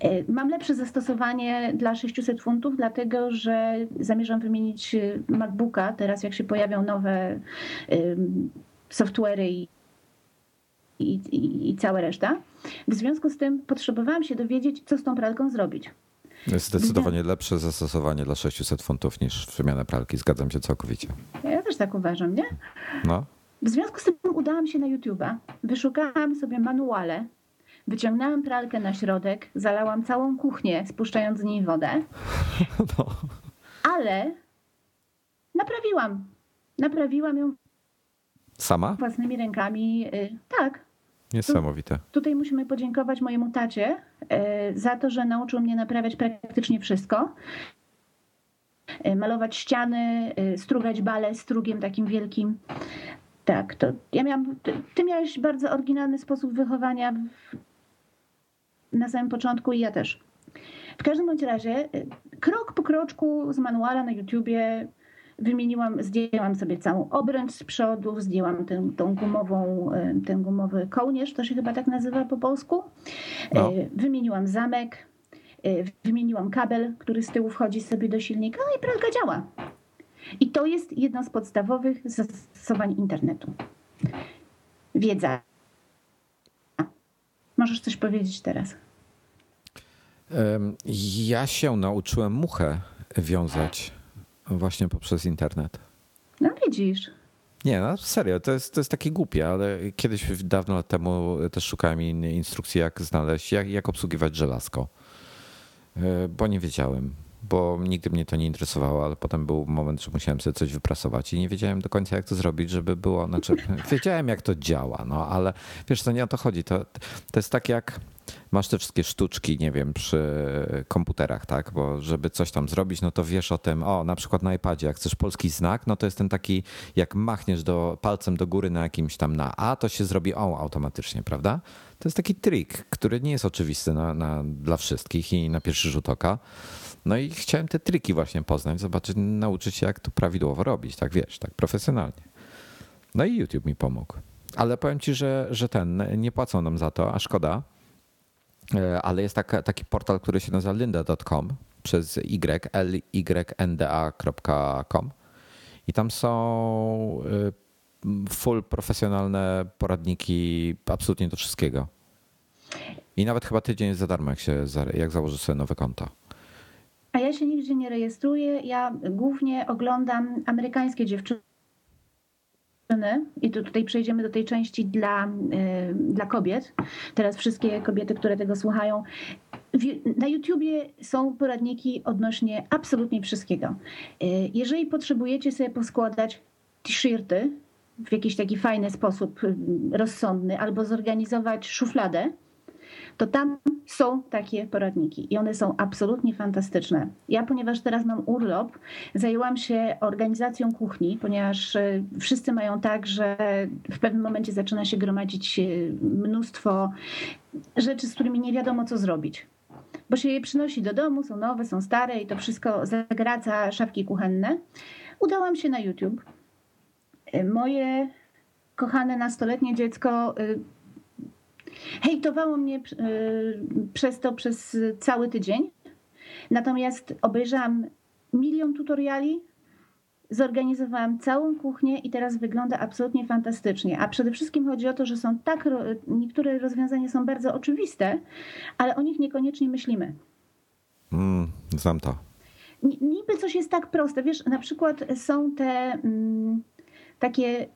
E, mam lepsze zastosowanie dla 600 funtów, dlatego że zamierzam wymienić e, MacBooka teraz, jak się pojawią nowe software'y i, i, i cała reszta. W związku z tym potrzebowałam się dowiedzieć, co z tą pralką zrobić. Jest zdecydowanie lepsze zastosowanie dla 600 funtów niż wymiana pralki. Zgadzam się całkowicie. Ja też tak uważam, nie? No. W związku z tym udałam się na YouTube'a, wyszukałam sobie manuale, wyciągnęłam pralkę na środek, zalałam całą kuchnię, spuszczając z niej wodę. No. Ale naprawiłam. Naprawiłam ją Sama? Własnymi rękami. Y, tak. Niesamowite. Tu, tutaj musimy podziękować mojemu tacie y, za to, że nauczył mnie naprawiać praktycznie wszystko. Y, malować ściany, strugać bale strugiem takim wielkim. Tak, to ja miałam, ty, ty miałeś bardzo oryginalny sposób wychowania na samym początku i ja też. W każdym bądź razie, krok po kroczku z manuala na YouTubie wymieniłam, zdjęłam sobie całą obręcz z przodu, zdjęłam tę, tą gumową, ten gumowy kołnierz, to się chyba tak nazywa po polsku. No. E, wymieniłam zamek, wymieniłam kabel, który z tyłu wchodzi sobie do silnika no i pralka działa. I to jest jedno z podstawowych zastosowań internetu. Wiedza. Możesz coś powiedzieć teraz? Ja się nauczyłem muchę wiązać właśnie poprzez internet. No widzisz. Nie, no serio, to jest, to jest takie głupie, ale kiedyś dawno lat temu też szukałem instrukcji, jak znaleźć, jak, jak obsługiwać żelazko, e, bo nie wiedziałem bo nigdy mnie to nie interesowało, ale potem był moment, że musiałem sobie coś wyprasować i nie wiedziałem do końca, jak to zrobić, żeby było, znaczy wiedziałem, jak to działa, no ale wiesz, to nie o to chodzi. To, to jest tak jak masz te wszystkie sztuczki, nie wiem, przy komputerach, tak, bo żeby coś tam zrobić, no to wiesz o tym, o, na przykład na iPadzie, jak chcesz polski znak, no to jest ten taki, jak machniesz do, palcem do góry na jakimś tam na A, to się zrobi O automatycznie, prawda? To jest taki trik, który nie jest oczywisty na, na, dla wszystkich i na pierwszy rzut oka. No i chciałem te triki właśnie poznać, zobaczyć, nauczyć się, jak to prawidłowo robić, tak wiesz, tak profesjonalnie. No i YouTube mi pomógł. Ale powiem ci, że, że ten, nie płacą nam za to, a szkoda. E, ale jest taka, taki portal, który się nazywa lynda.com przez y, lynda.com i tam są e, full profesjonalne poradniki absolutnie do wszystkiego. I nawet chyba tydzień jest za darmo, jak, się, jak założy sobie nowe konto. A ja się nigdzie nie rejestruję. Ja głównie oglądam amerykańskie dziewczyny. I tu, tutaj przejdziemy do tej części dla, yy, dla kobiet. Teraz wszystkie kobiety, które tego słuchają. Na YouTubie są poradniki odnośnie absolutnie wszystkiego. Yy, jeżeli potrzebujecie sobie poskładać t-shirty w jakiś taki fajny sposób, yy, rozsądny, albo zorganizować szufladę, to tam są takie poradniki i one są absolutnie fantastyczne. Ja, ponieważ teraz mam urlop, zajęłam się organizacją kuchni, ponieważ e, wszyscy mają tak, że w pewnym momencie zaczyna się gromadzić e, mnóstwo rzeczy, z którymi nie wiadomo, co zrobić. Bo się je przynosi do domu, są nowe, są stare i to wszystko zagraca szafki kuchenne. Udałam się na YouTube. E, moje kochane nastoletnie dziecko Hejtowało mnie e, przez to przez cały tydzień. Natomiast obejrzałam milion tutoriali, zorganizowałam całą kuchnię i teraz wygląda absolutnie fantastycznie. A przede wszystkim chodzi o to, że są tak, niektóre rozwiązania są bardzo oczywiste, ale o nich niekoniecznie myślimy. Mm, znam to. Niby coś jest tak proste. Wiesz, na przykład są te mm, takie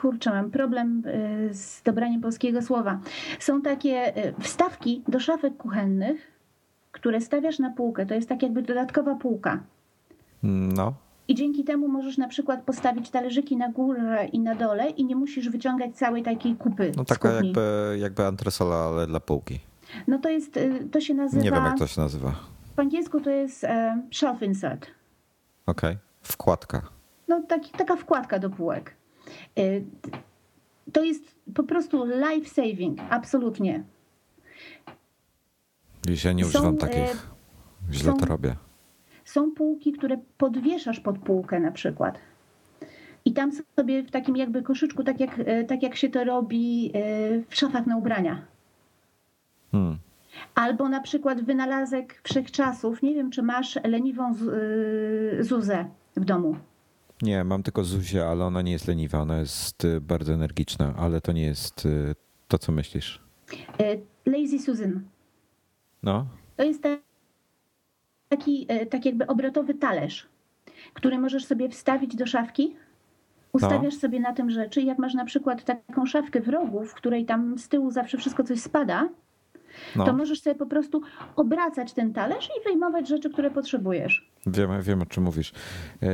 kurczę, mam problem y, z dobraniem polskiego słowa. Są takie y, wstawki do szafek kuchennych, które stawiasz na półkę. To jest tak jakby dodatkowa półka. No. I dzięki temu możesz na przykład postawić talerzyki na górę i na dole i nie musisz wyciągać całej takiej kupy. No taka jakby, jakby antresola, ale dla półki. No to jest, y, to się nazywa... Nie wiem jak to się nazywa. Po angielsku to jest e, shelf insert. Okej, okay. wkładka. No taki, taka wkładka do półek. Y, to jest po prostu life saving, absolutnie. Ja nie używam takich. E, Źle są, to robię. Są półki, które podwieszasz pod półkę na przykład. I tam sobie w takim jakby koszyczku, tak jak, e, tak jak się to robi w szafach na ubrania. Hmm. Albo na przykład wynalazek wszechczasów. Nie wiem, czy masz leniwą Zuzę w domu. Nie, mam tylko Zuzię, ale ona nie jest leniwa, ona jest y, bardzo energiczna, ale to nie jest y, to, co myślisz. Y, Lazy Susan. No. To jest taki, tak jakby obrotowy talerz, który możesz sobie wstawić do szafki. Ustawiasz no. sobie na tym rzeczy. Jak masz na przykład taką szafkę w rogu, w której tam z tyłu zawsze wszystko coś spada, no. to możesz sobie po prostu obracać ten talerz i wyjmować rzeczy, które potrzebujesz. Wiem, wiem o czym mówisz. E,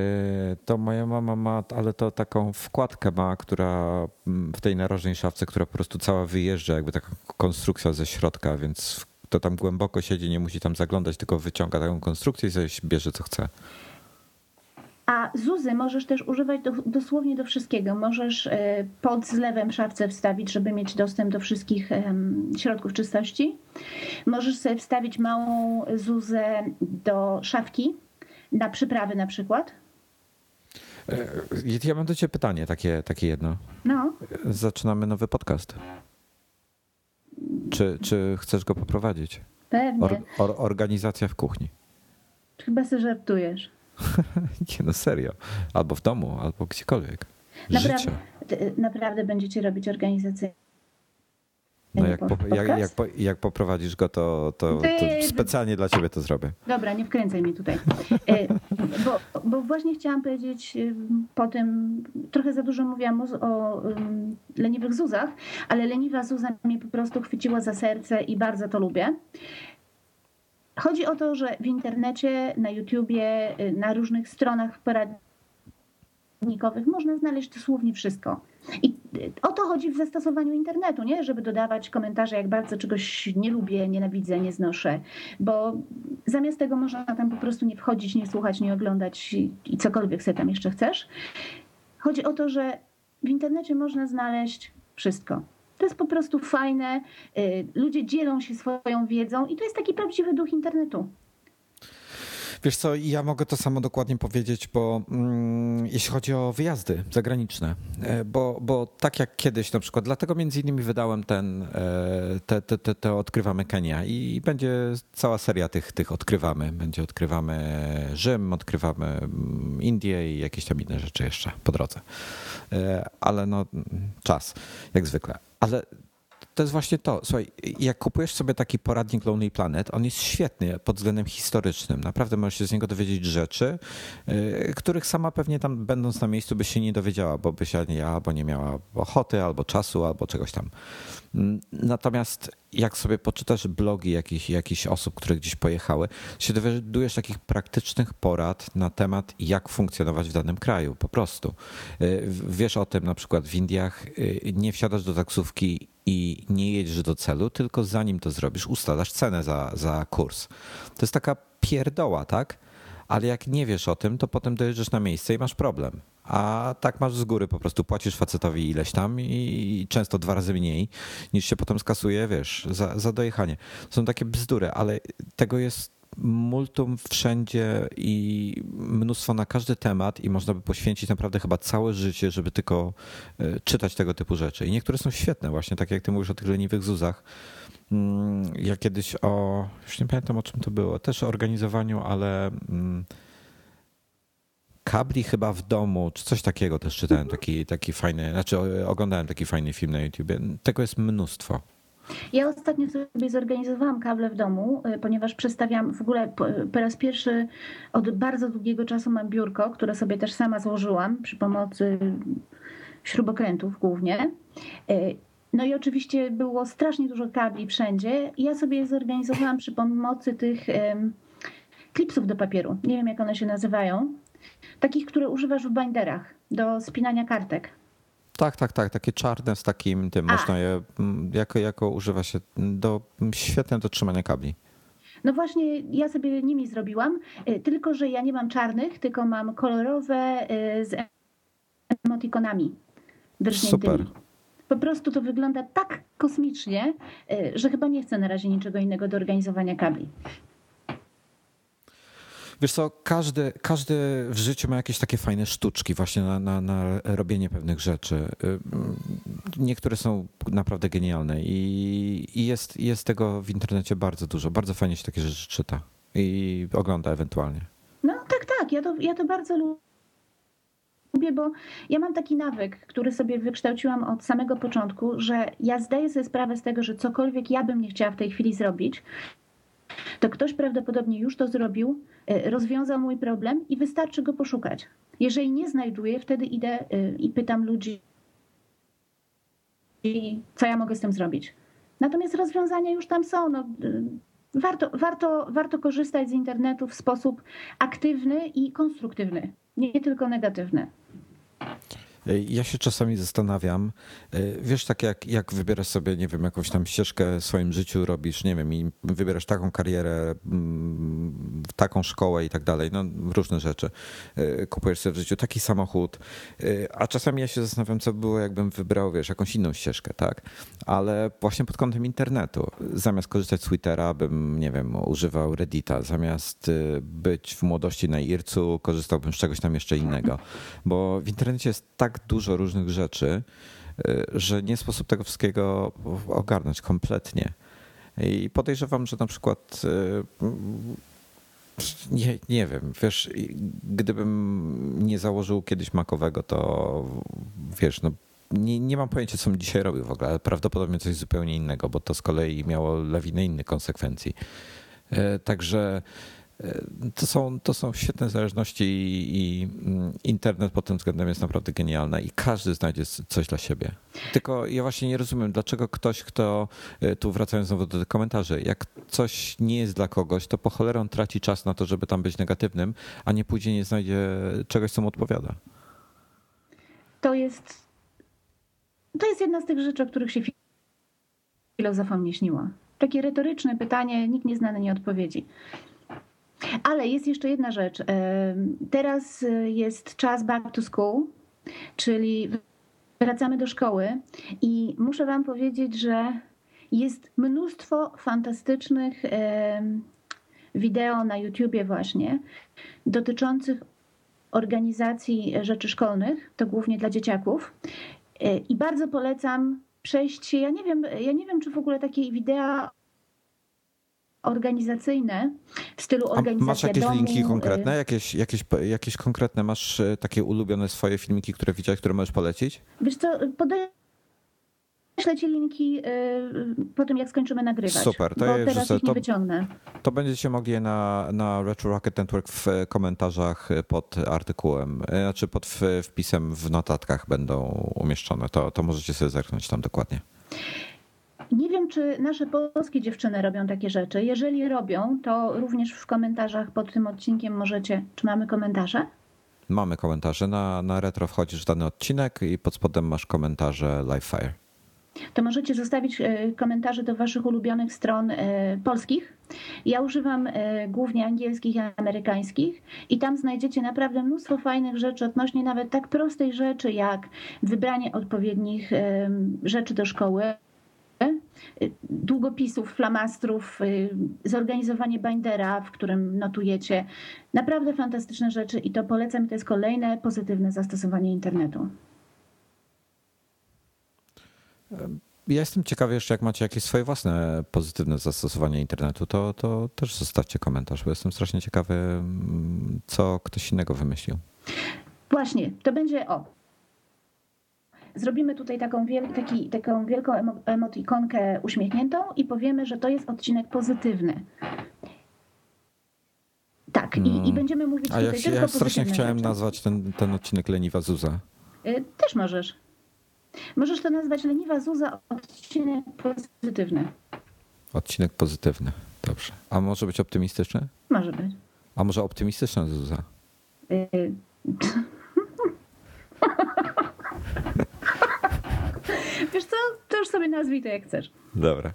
to moja mama ma, ale to taką wkładkę ma, która mm, w tej narożnej szafce, która po prostu cała wyjeżdża, jakby taka konstrukcja ze środka, więc to tam głęboko siedzi, nie musi tam zaglądać, tylko wyciąga taką konstrukcję i sobie bierze co chce. A zuzy możesz też używać do, dosłownie do wszystkiego. Możesz e, pod zlewem szafce wstawić, żeby mieć dostęp do wszystkich środków czystości. Możesz sobie wstawić małą zuzę do szafki na przyprawy na przykład. E, ja mam do ciebie pytanie takie, takie jedno. No. Zaczynamy nowy podcast. Czy, czy chcesz go poprowadzić? Pewnie. Or, or, organizacja w kuchni. Chyba sobie żartujesz. Nie no serio. Albo w domu, albo gdziekolwiek. Naprawdę, Życie. ty- naprawdę będziecie robić organizację. No jak, po, jak, jak, po, jak poprowadzisz go, to, to, to specjalnie dla ciebie to zrobię. Dobra, nie wkręcaj mnie tutaj. E, Bo, bo właśnie chciałam powiedzieć ym, po tym, trochę za dużo mówiłam o, o leniwych Zuzach, ale leniwa Zuza mnie po prostu chwyciła za serce i bardzo to lubię. Chodzi o to, że w internecie, na YouTubie, y, na różnych stronach poradnikowych można znaleźć dosłownie wszystko. I y, o to chodzi w zastosowaniu internetu, nie? Żeby dodawać komentarze, jak bardzo czegoś nie lubię, nienawidzę, nie znoszę, bo zamiast tego można tam po prostu nie wchodzić, nie słuchać, nie oglądać i, i cokolwiek sobie tam jeszcze chcesz. Chodzi o to, że w internecie można znaleźć wszystko. To jest po prostu fajne. y, Ludzie dzielą się swoją wiedzą i to jest taki prawdziwy duch internetu. Wiesz co, ja mogę to samo dokładnie powiedzieć, bo mm, jeśli chodzi o wyjazdy zagraniczne, e, bo, bo tak jak kiedyś na przykład, dlatego między innymi wydałem ten, e, te, te, te, te Odkrywamy Kenia i będzie cała seria tych, tych Odkrywamy. Będzie Odkrywamy Rzym, Odkrywamy mm, Indię i jakieś tam inne rzeczy jeszcze po drodze. E, Ale no czas, jak zwykle. Ale to jest właśnie to. Słuchaj, jak kupujesz sobie taki poradnik Lonely Planet, on jest świetny pod względem historycznym. Naprawdę możesz się z niego dowiedzieć rzeczy, yy, których sama pewnie tam będąc na miejscu byś się nie dowiedziała, bo byś albo nie miała ochoty, albo czasu, albo czegoś tam. Natomiast jak sobie poczytasz blogi jakichś, jakichś osób, które gdzieś pojechały, się dowiadujesz takich praktycznych porad na temat, jak funkcjonować w danym kraju, po prostu. Yy, Wiesz o tym na przykład w Indiach, yy, nie wsiadasz do taksówki i nie jedziesz do celu, tylko zanim to zrobisz, ustalasz cenę za, za kurs. To jest taka pierdoła, tak? Ale jak nie wiesz o tym, to potem dojeżdżasz na miejsce i masz problem. A tak masz z góry, po prostu płacisz facetowi ileś tam i często dwa razy mniej niż się potem skasuje, wiesz, za, za dojechanie. Są takie bzdury, ale tego jest multum wszędzie i mnóstwo na każdy temat i można by poświęcić naprawdę chyba całe życie, żeby tylko y, czytać tego typu rzeczy. I niektóre są świetne właśnie, tak jak ty mówisz o tych leniwych zuzach. Mm, Ja kiedyś o, już nie pamiętam o czym to było, też o organizowaniu, ale mm, kabli chyba w domu, czy coś takiego też czytałem, taki, taki fajny, znaczy oglądałem taki fajny film na YouTubie. Tego jest mnóstwo. Ja ostatnio sobie zorganizowałam kable w domu, y, ponieważ przestawiam w ogóle po, raz pierwszy od bardzo długiego czasu mam biurko, które sobie też sama złożyłam przy pomocy śrubokrętów głównie. Y, No i oczywiście było strasznie dużo kabli wszędzie. Ja sobie je zorganizowałam przy pomocy tych klipsów do papieru. Nie wiem, jak one się nazywają. Takich, które używasz w binderach do spinania kartek. Tak, tak, tak, takie czarne z takim tym, A. można je mm, jako, jako używa się do, świetne do trzymania kabli. No właśnie, ja sobie nimi zrobiłam, y, tylko że ja nie mam czarnych, tylko mam kolorowe y, z emotikonami drżniętymi. Super. Po prostu to wygląda tak kosmicznie, y, że chyba nie chcę na razie niczego innego do organizowania kabli. Wiesz co, każdy, każdy w życiu ma jakieś takie fajne sztuczki właśnie na, na, na robienie pewnych rzeczy. Y, Niektóre są naprawdę genialne i, i jest, jest tego w internecie bardzo dużo. Bardzo fajnie się takie rzeczy czyta i ogląda ewentualnie. No tak, tak, ja to, ja to bardzo lubię, bo ja mam taki nawyk, który sobie wykształciłam od samego początku, że ja zdaję sobie sprawę z tego, że cokolwiek ja bym nie chciała w tej chwili zrobić, to ktoś prawdopodobnie już to zrobił, y, rozwiązał mój problem i wystarczy go poszukać. Jeżeli nie znajduję, wtedy idę y, i pytam ludzi, co ja mogę z tym zrobić. Natomiast rozwiązania już tam są. No, y, warto, warto, warto korzystać z internetu w sposób aktywny i konstruktywny, nie tylko negatywny. Ja się czasami zastanawiam, y, wiesz, tak jak, jak wybierasz sobie, nie wiem, jakąś tam ścieżkę w swoim życiu, robisz, nie wiem, i wybierasz taką karierę, mm, taką szkołę i tak dalej, no różne rzeczy. Y, Kupujesz sobie w życiu taki samochód, a czasami ja się zastanawiam, co by było, jakbym wybrał, wiesz, jakąś inną ścieżkę, tak? Ale właśnie pod kątem internetu, zamiast korzystać z Twittera, bym, nie wiem, używał Reddita, zamiast być w młodości na Ircu, korzystałbym z czegoś tam jeszcze innego, bo w internecie jest tak dużo różnych rzeczy, y, że nie sposób tego wszystkiego ogarnąć kompletnie. I podejrzewam, że na przykład nie, nie wiem, wiesz, gdybym nie założył kiedyś makowego, to wiesz, no nie, nie mam pojęcia, co bym dzisiaj robił w ogóle, ale prawdopodobnie coś zupełnie innego, bo to z kolei miało lawinę innych konsekwencji. E, także e, to są, to są świetne zależności i, i, mm, internet pod tym względem jest naprawdę genialny i każdy znajdzie coś dla siebie. Tylko ja właśnie nie rozumiem, dlaczego ktoś, kto, e, tu wracając znowu do tych komentarzy, jak coś nie jest dla kogoś, to po cholerę on traci czas na to, żeby tam być negatywnym, a nie później nie znajdzie czegoś, co mu odpowiada. To jest to jest jedna z tych rzeczy, o których się filozofom nie śniło. Takie retoryczne pytanie, nikt nie zna na nie odpowiedzi. Ale jest jeszcze jedna rzecz. Teraz jest czas back to school, czyli wracamy do szkoły i muszę Wam powiedzieć, że jest mnóstwo fantastycznych wideo na YouTubie właśnie dotyczących organizacji rzeczy szkolnych, to głównie dla dzieciaków. E, I bardzo polecam przejść się, ja nie wiem, ja nie wiem, czy w ogóle takie wideo organizacyjne w stylu organizacji. Masz jakieś domu. linki konkretne? Jakieś, jakieś, jakieś konkretne masz e, takie ulubione swoje filmiki, które widziałeś, które możesz polecić? Wiesz co, podaję ci linki y, po tym, jak skończymy nagrywać. Super, to bo ja teraz ich nie to, wyciągnę. To będziecie mogli na, na Retro Rocket Network w komentarzach pod artykułem, y, znaczy pod wpisem w notatkach będą umieszczone. To, to możecie sobie zerknąć tam dokładnie. Nie wiem, czy nasze polskie dziewczyny robią takie rzeczy. Jeżeli robią, to również w komentarzach pod tym odcinkiem możecie. Czy mamy komentarze? Mamy komentarze. Na, na retro wchodzisz w dany odcinek i pod spodem masz komentarze Livefire to możecie zostawić e, komentarze do Waszych ulubionych stron e, polskich. Ja używam e, głównie angielskich i amerykańskich, i tam znajdziecie naprawdę mnóstwo fajnych rzeczy odnośnie nawet tak prostej rzeczy jak wybranie odpowiednich rzeczy do szkoły, długopisów, flamastrów, zorganizowanie bindera, w którym notujecie. Naprawdę fantastyczne rzeczy i to polecam. To jest kolejne pozytywne zastosowanie internetu. Ja jestem ciekawy jeszcze, jak macie jakieś swoje własne pozytywne zastosowanie internetu, to, to też zostawcie komentarz, bo jestem strasznie ciekawy, mm, co ktoś innego wymyślił. Właśnie, to będzie o. Zrobimy tutaj taką, wiel, taki, taką wielką emotikonkę uśmiechniętą i powiemy, że to jest odcinek pozytywny. Tak, i, i mm. będziemy mówić A tutaj ja, tylko ja strasznie chciałem rzeczy. nazwać ten, ten odcinek Leniwa Zuza. Y, też możesz. Możesz to nazwać leniwa Zuza odcinek pozytywny. Odcinek pozytywny, dobrze. A może być optymistyczny? Może być. A może optymistyczna Zuza? Y Wiesz co, to już sobie nazwij to jak chcesz. Dobra.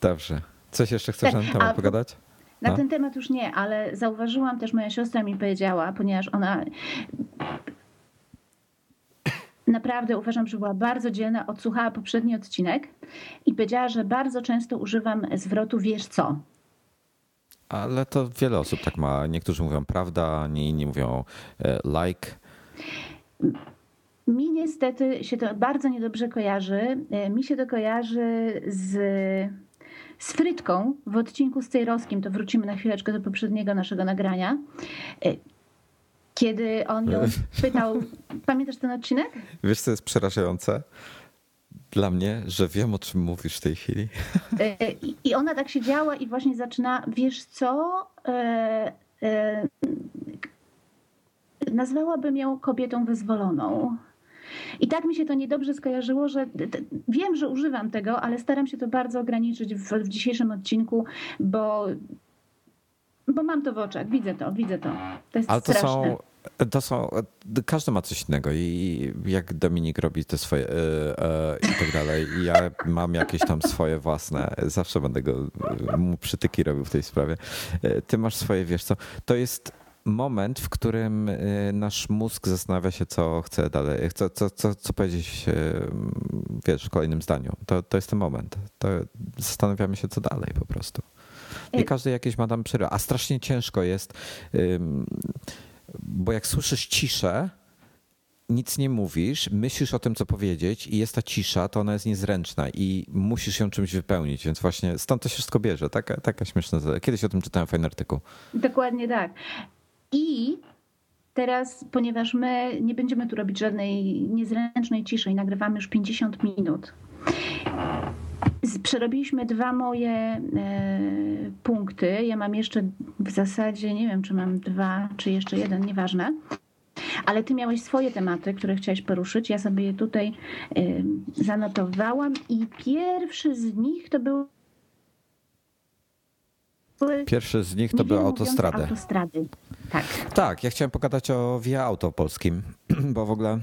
Dobrze. Coś jeszcze chcesz tak, na ten temat pogadać? Na no? ten temat już nie, ale zauważyłam też, moja siostra mi powiedziała, ponieważ ona naprawdę uważam, że była bardzo dzielna, odsłuchała poprzedni odcinek i powiedziała, że bardzo często używam zwrotu wiesz co. Ale to wiele osób tak ma. Niektórzy mówią prawda, nie inni mówią e, like. Mi niestety się to bardzo niedobrze kojarzy. E, mi się to kojarzy z, z frytką w odcinku z Cejrowskim. To wrócimy na chwileczkę do poprzedniego naszego nagrania. E, kiedy on ją pytał, pamiętasz ten odcinek? Wiesz, co jest przerażające? Dla mnie, że wiem, o czym mówisz w tej chwili. E, I ona tak siedziała i właśnie zaczyna, wiesz co, e, e, nazwałabym ją kobietą wyzwoloną. I tak mi się to niedobrze skojarzyło, że wiem, że używam tego, ale staram się to bardzo ograniczyć w, w dzisiejszym odcinku, bo bo mam to w oczach, widzę to, widzę to. To jest Ale to straszne. są to są, każdy ma coś innego i jak Dominik robi te swoje yy, yy, i tak dalej i ja mam jakieś tam swoje własne, zawsze będę go, mu przytyki robił w tej sprawie. Yy, ty masz swoje, wiesz co, to jest moment, w którym nasz mózg zastanawia się, co chce dalej, co, co, co, co powiedzieć, wiesz, w kolejnym zdaniu. To, to jest ten moment. To zastanawiamy się, co dalej po prostu. Nie każdy jakieś ma tam przerwy, a strasznie ciężko jest bo jak słyszysz ciszę, nic nie mówisz, myślisz o tym, co powiedzieć i jest ta cisza, to ona jest niezręczna i musisz ją czymś wypełnić, więc właśnie stąd to się wszystko bierze. Taka, taka śmieszna. Kiedyś o tym czytałem fajny artykuł. Dokładnie tak. I teraz, ponieważ my nie będziemy tu robić żadnej niezręcznej ciszy i nagrywamy już 50 minut, Przerobiliśmy dwa moje e, punkty. Ja mam jeszcze w zasadzie, nie wiem, czy mam dwa, czy jeszcze jeden, nieważne. Ale ty miałeś swoje tematy, które chciałeś poruszyć. Ja sobie je tutaj e, zanotowałam i pierwszy z nich to był Pierwszy z nich to były autostrady. autostrady. Tak. Tak, ja chciałem pogadać o Via Auto polskim, bo w ogóle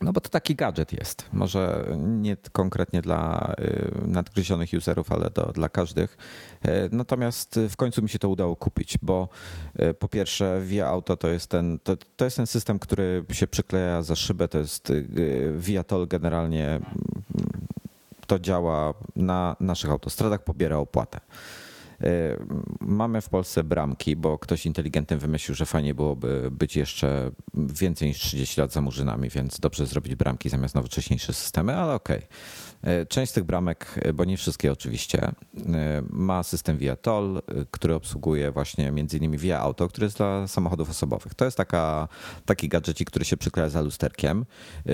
no bo to taki gadżet jest. Może nie konkretnie dla y, nadgryzionych userów, ale do, dla każdych. Y, natomiast w końcu mi się to udało kupić, bo y, po pierwsze Via Auto to jest ten, to, to jest ten system, który się przykleja za szybę. To jest Viatol generalnie mm, to działa na naszych autostradach, pobiera opłatę. E, mamy w Polsce bramki, bo ktoś inteligentny wymyślił, że fajnie byłoby być jeszcze więcej niż 30 lat za murzynami, więc dobrze zrobić bramki zamiast nowocześniejsze systemy, ale okej. Okay. Część z tych bramek, bo nie wszystkie oczywiście, e, ma system Via Toll, który obsługuje właśnie między innymi Via Auto, który jest dla samochodów osobowych. To jest taka, taki gadżecik, który się przykleja za lusterkiem.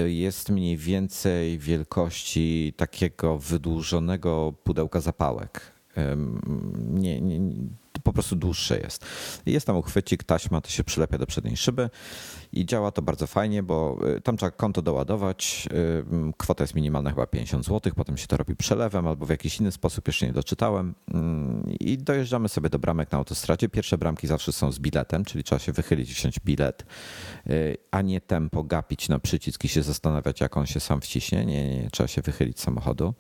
Jest mniej więcej wielkości takiego wydłużonego pudełka zapałek nie, nie, po prostu dłuższe jest. Jest tam uchwycik, taśma, to się przylepia do przedniej szyby i działa to bardzo fajnie, bo y, tam trzeba konto doładować. Kwota jest minimalna chyba 50 zł, potem się to robi przelewem albo w jakiś inny sposób, jeszcze nie doczytałem. I dojeżdżamy sobie do bramek na autostradzie. Pierwsze bramki zawsze są z biletem, czyli trzeba się wychylić, wziąć bilet, y, a nie tempo gapić na przycisk i się zastanawiać, jak on się sam wciśnie. Nie, nie, nie trzeba się wychylić z samochodu.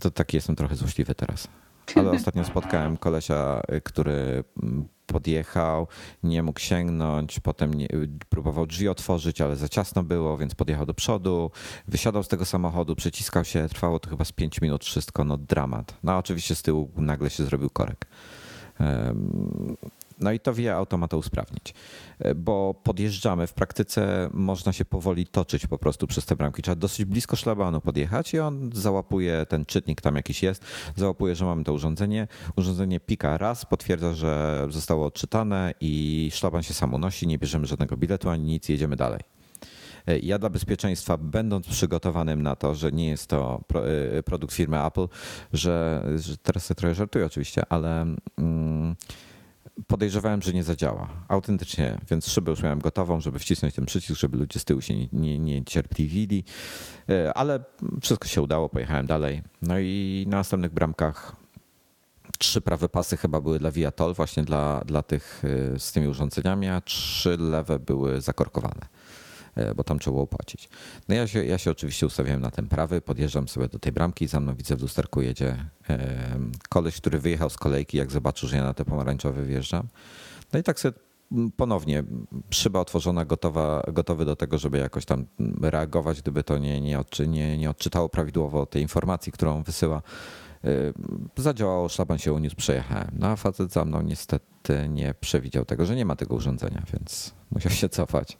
To taki jestem trochę złośliwy teraz. Ale ostatnio spotkałem kolesia, y, który mm, podjechał, nie mógł sięgnąć, potem nie, próbował drzwi otworzyć, ale za ciasno było, więc podjechał do przodu, wysiadał z tego samochodu, przyciskał się, trwało to chyba z 5 minut wszystko, no dramat. No oczywiście z tyłu nagle się zrobił korek. No i to wie auto to usprawnić, e, bo podjeżdżamy, w praktyce można się powoli toczyć po prostu przez te bramki. Trzeba dosyć blisko szlabanu podjechać i on załapuje ten czytnik, tam jakiś jest, załapuje, że mamy to urządzenie. Urządzenie pika raz, potwierdza, że zostało odczytane i szlaban się sam unosi, nie bierzemy żadnego biletu ani nic, jedziemy dalej. E, ja dla bezpieczeństwa, będąc przygotowanym na to, że nie jest to e, produkt firmy Apple, że, że teraz sobie trochę żartuję oczywiście, ale. Mm, podejrzewałem, że nie zadziała. Autentycznie, więc szybę już miałem gotową, żeby wcisnąć ten przycisk, żeby ludzie z tyłu się nie, nie, nie cierpliwili, e, ale wszystko się udało, pojechałem dalej. No i na następnych bramkach trzy prawe pasy chyba były dla Viatol, właśnie dla, dla tych e, z tymi urządzeniami, a trzy lewe były zakorkowane. E, bo tam trzeba było płacić. No ja się, ja się oczywiście ustawiałem na ten prawy, podjeżdżam sobie do tej bramki, za mną widzę w lusterku jedzie koleś, który wyjechał z kolejki, jak zobaczył, że ja na te pomarańczowe wjeżdżam. No i tak sobie ponownie szyba otworzona, gotowa, gotowy do tego, żeby jakoś tam reagować, gdyby to nie, nie, odczy, nie, nie odczytało prawidłowo tej informacji, którą wysyła. Zadziałało, szlaban się uniósł, przejechałem. No a facet za mną niestety nie przewidział tego, że nie ma tego urządzenia, więc musiał się cofać.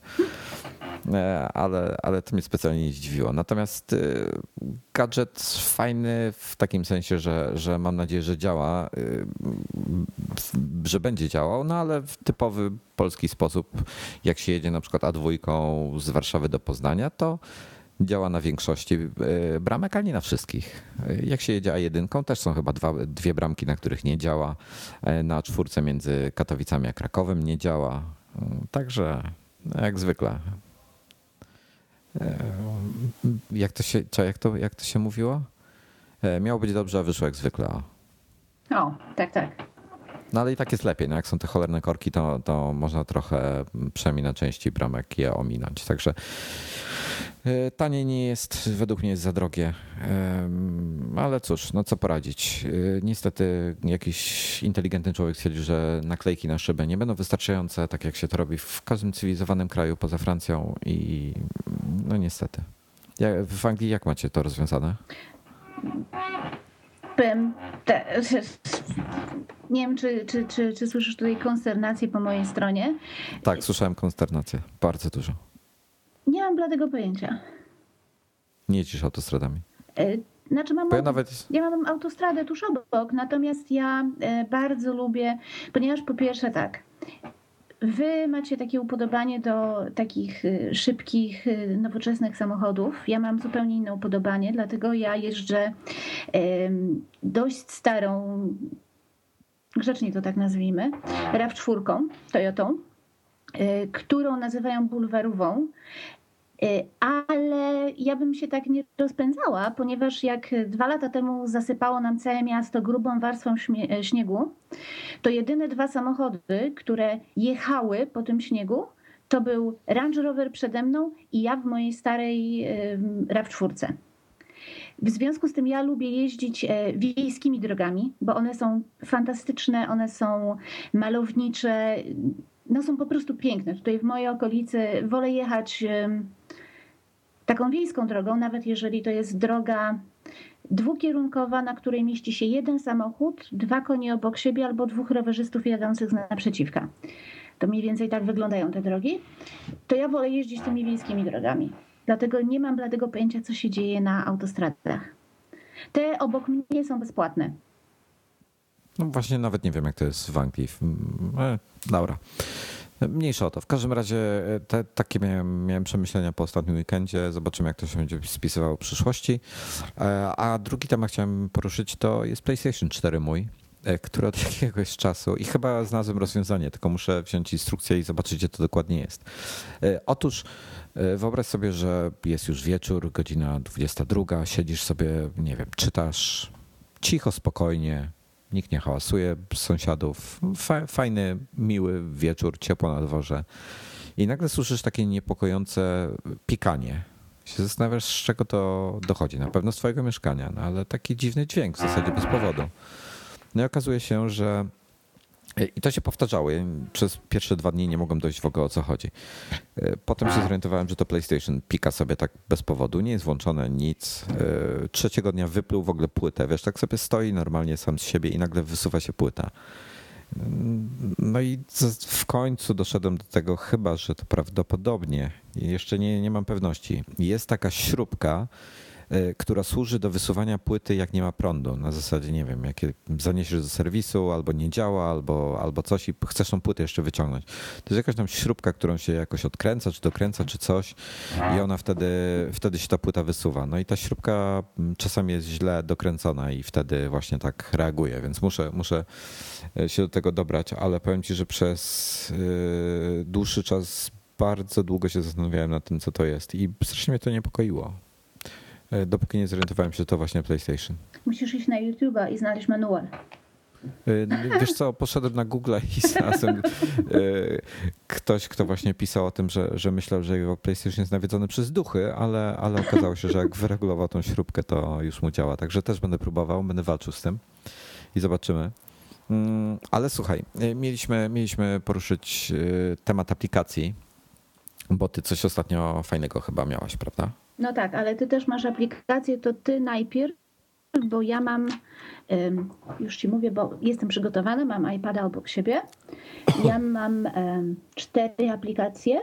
E, ale, ale to mnie specjalnie nie zdziwiło. Natomiast y, gadżet fajny w takim sensie, że, że mam nadzieję, że działa, y, że będzie działał, no ale w typowy polski sposób, jak się jedzie na przykład A2 z Warszawy do Poznania, to działa na większości bramek, ale nie na wszystkich. Jak się jedzie A1, też są chyba dwa, dwie bramki, na których nie działa. E, na czwórce między Katowicami a Krakowem nie działa. Także jak zwykle E, jak to się, co, jak to, jak to się mówiło? E, miało być dobrze, a wyszło jak zwykle. O, tak, tak. No ale i tak jest lepiej. No jak są te cholerne korki, to, to można trochę przynajmniej na części bramek je ominąć. Także e, taniej nie jest, według mnie jest za drogie. Ale cóż, no co poradzić. E, niestety jakiś inteligentny człowiek stwierdził, że naklejki na szybę nie będą wystarczające, tak jak się to robi w każdym cywilizowanym kraju poza Francją i no niestety. W Anglii jak macie to rozwiązane? Te, nie wiem, czy, czy, czy, czy słyszysz tutaj konsternację po mojej stronie. Tak, słyszałem konsternację. Bardzo dużo. Nie mam bladego pojęcia. Nie jedziesz autostradami. E, znaczy mam, ja nawet... ja mam autostradę tuż obok, natomiast ja e, bardzo lubię, ponieważ po pierwsze tak, Wy macie takie upodobanie do takich y, szybkich, y, nowoczesnych samochodów. Ja mam zupełnie inne upodobanie, dlatego ja jeżdżę dość starą, grzecznie to tak nazwijmy, RAV4 Toyotą, y, którą nazywają bulwarową. Y, ale ja bym się tak nie rozpędzała, ponieważ jak dwa lata temu zasypało nam całe miasto grubą warstwą e, śniegu, to jedyne dwa samochody, które jechały po tym śniegu, to był Range Rover przede mną i ja w mojej starej RAV4. W związku z tym ja lubię jeździć e, wiejskimi drogami, bo one są fantastyczne, one są malownicze, no są po prostu piękne. Tutaj w mojej okolicy wolę jechać taką wiejską drogą, nawet jeżeli to jest droga dwukierunkowa, na której mieści się jeden samochód, dwa konie obok siebie albo dwóch rowerzystów jadących naprzeciwka. To mniej więcej tak wyglądają te drogi. To ja wolę jeździć tymi wiejskimi drogami. Dlatego nie mam bladego pojęcia, co się dzieje na autostradach. Te obok mnie są bezpłatne. No właśnie nawet nie wiem, jak to jest w Anglii. E, dobra. Mniejsza o to. W każdym razie e, te, takie miałem, miałem przemyślenia po ostatnim weekendzie. Zobaczymy, jak to się będzie spisywało w przyszłości. E, a drugi temat chciałem poruszyć to jest PlayStation 4 mój który od jakiegoś czasu i chyba znalazłem rozwiązanie, tylko muszę wziąć instrukcję i zobaczyć, gdzie to dokładnie jest. Otóż wyobraź sobie, że jest już wieczór, godzina 22, siedzisz sobie, nie wiem, czytasz cicho, spokojnie, nikt nie hałasuje sąsiadów. Fajny, miły wieczór, ciepło na dworze. I nagle słyszysz takie niepokojące pikanie. Się zastanawiasz, z czego to dochodzi. Na pewno z twojego mieszkania, no ale taki dziwny dźwięk w zasadzie bez powodu. No i okazuje się, że i to się powtarzało. Przez pierwsze dwa dni nie mogłem dojść w ogóle o co chodzi. E, potem się zorientowałem, że to PlayStation pika sobie tak bez powodu, nie jest włączone nic. E, trzeciego dnia wypluł w ogóle płytę. Wiesz, tak sobie stoi normalnie sam z siebie i nagle wysuwa się płyta. No i w końcu doszedłem do tego, chyba że to prawdopodobnie, jeszcze nie, nie mam pewności. Jest taka śrubka, E, która służy do wysuwania płyty, jak nie ma prądu. Na zasadzie, nie wiem, jakie zaniesiesz do serwisu, albo nie działa, albo, albo coś i chcesz tą płytę jeszcze wyciągnąć. To jest jakaś tam śrubka, którą się jakoś odkręca, czy dokręca, czy coś i ona wtedy, wtedy się ta płyta wysuwa. No i ta śrubka mm, czasami jest źle dokręcona i wtedy właśnie tak reaguje, więc muszę, muszę e, się do tego dobrać, ale powiem ci, że przez e, dłuższy czas bardzo długo się zastanawiałem nad tym, co to jest i strasznie mnie to niepokoiło. E, dopóki nie zorientowałem się, że to właśnie PlayStation. Musisz iść na YouTube'a i znaleźć manual. E, wiesz co, poszedłem na Google i znalazłem e, ktoś, kto właśnie pisał o tym, że, że myślał, że jego PlayStation jest nawiedzony przez duchy, ale, ale okazało się, że jak wyregulował tą śrubkę, to już mu działa. Także też będę próbował, będę walczył z tym i zobaczymy. Mm, ale słuchaj, mieliśmy, mieliśmy poruszyć temat aplikacji, bo ty coś ostatnio fajnego chyba miałaś, prawda? No tak, ale ty też masz aplikację, to ty najpierw, bo ja mam, już ci mówię, bo jestem przygotowana, mam iPada obok siebie. Ja mam cztery aplikacje.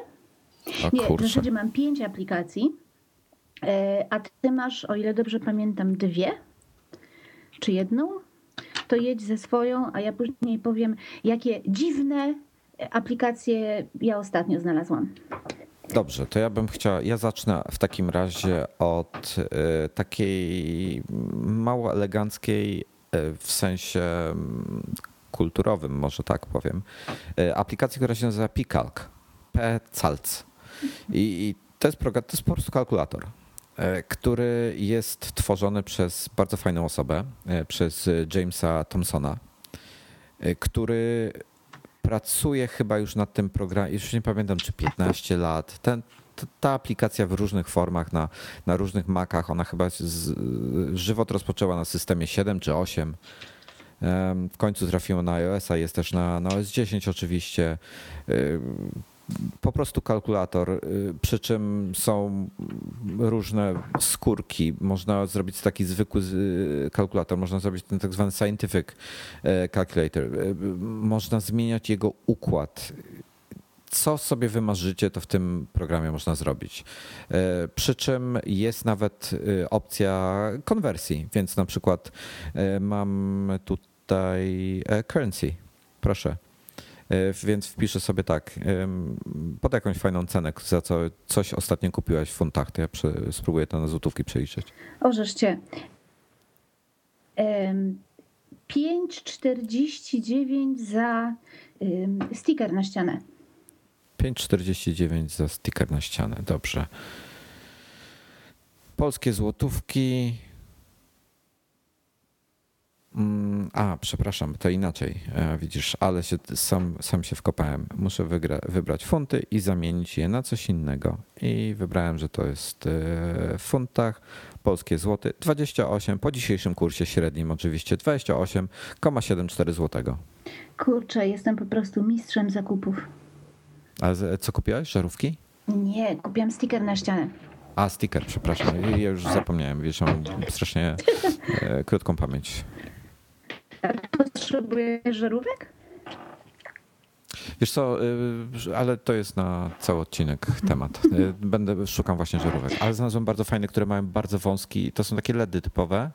Nie, w zasadzie mam pięć aplikacji, e, a ty masz, o ile dobrze pamiętam, dwie czy jedną. To jedź ze swoją, a ja później powiem, jakie dziwne aplikacje ja ostatnio znalazłam. Dobrze, to ja bym chciała, ja zacznę w takim razie od y, takiej mało eleganckiej y, w sensie mm, kulturowym, może tak powiem, y, aplikacji, która się nazywa Picalc. P-Calc. I, I, to, jest program, to jest po prostu kalkulator, który jest tworzony przez bardzo fajną osobę, przez Jamesa Thompsona, który pracuję chyba już nad tym programem, już nie pamiętam czy 15 lat. Ten, ta aplikacja w różnych formach, na, na różnych Macach, ona chyba z, żywot rozpoczęła na systemie 7 czy 8. W końcu trafiło na iOS-a, jest też na, na OS 10 oczywiście. Po prostu kalkulator, y, przy czym są różne skórki. Można zrobić taki zwykły kalkulator, można zrobić ten tak zwany scientific calculator. Można zmieniać jego układ co sobie wymarzycie, to w tym programie można zrobić. E, przy czym jest nawet e, opcja konwersji, więc na przykład e, mam tutaj currency. Proszę. Więc wpiszę sobie tak, pod jakąś fajną cenę, za co coś ostatnio kupiłaś w funtach, to ja spróbuję to na złotówki przeliczyć. Ożeszcie. 5,49 za sticker na ścianę. 5,49 za sticker na ścianę. Dobrze. Polskie złotówki. Mm, a, przepraszam, to inaczej. E, widzisz, ale się, sam, sam się wkopałem. Muszę wygra, wybrać funty i zamienić je na coś innego. I wybrałem, że to jest e, w funtach. Polskie złoty 28, po dzisiejszym kursie średnim oczywiście 28,74 złotego. Kurczę, jestem po prostu mistrzem zakupów. A co kupiłaś? Żarówki? Nie, kupiłam sticker na ścianę. A, sticker, przepraszam. Ja już zapomniałem, wiesz, mam strasznie e, krótką pamięć. Potrzebujesz żarówek? Wiesz co, y, ale to jest na cały odcinek temat. Y, będę szukam właśnie żarówek, ale znalazłem bardzo fajne, które mają bardzo wąski, to są takie LEDy typowe,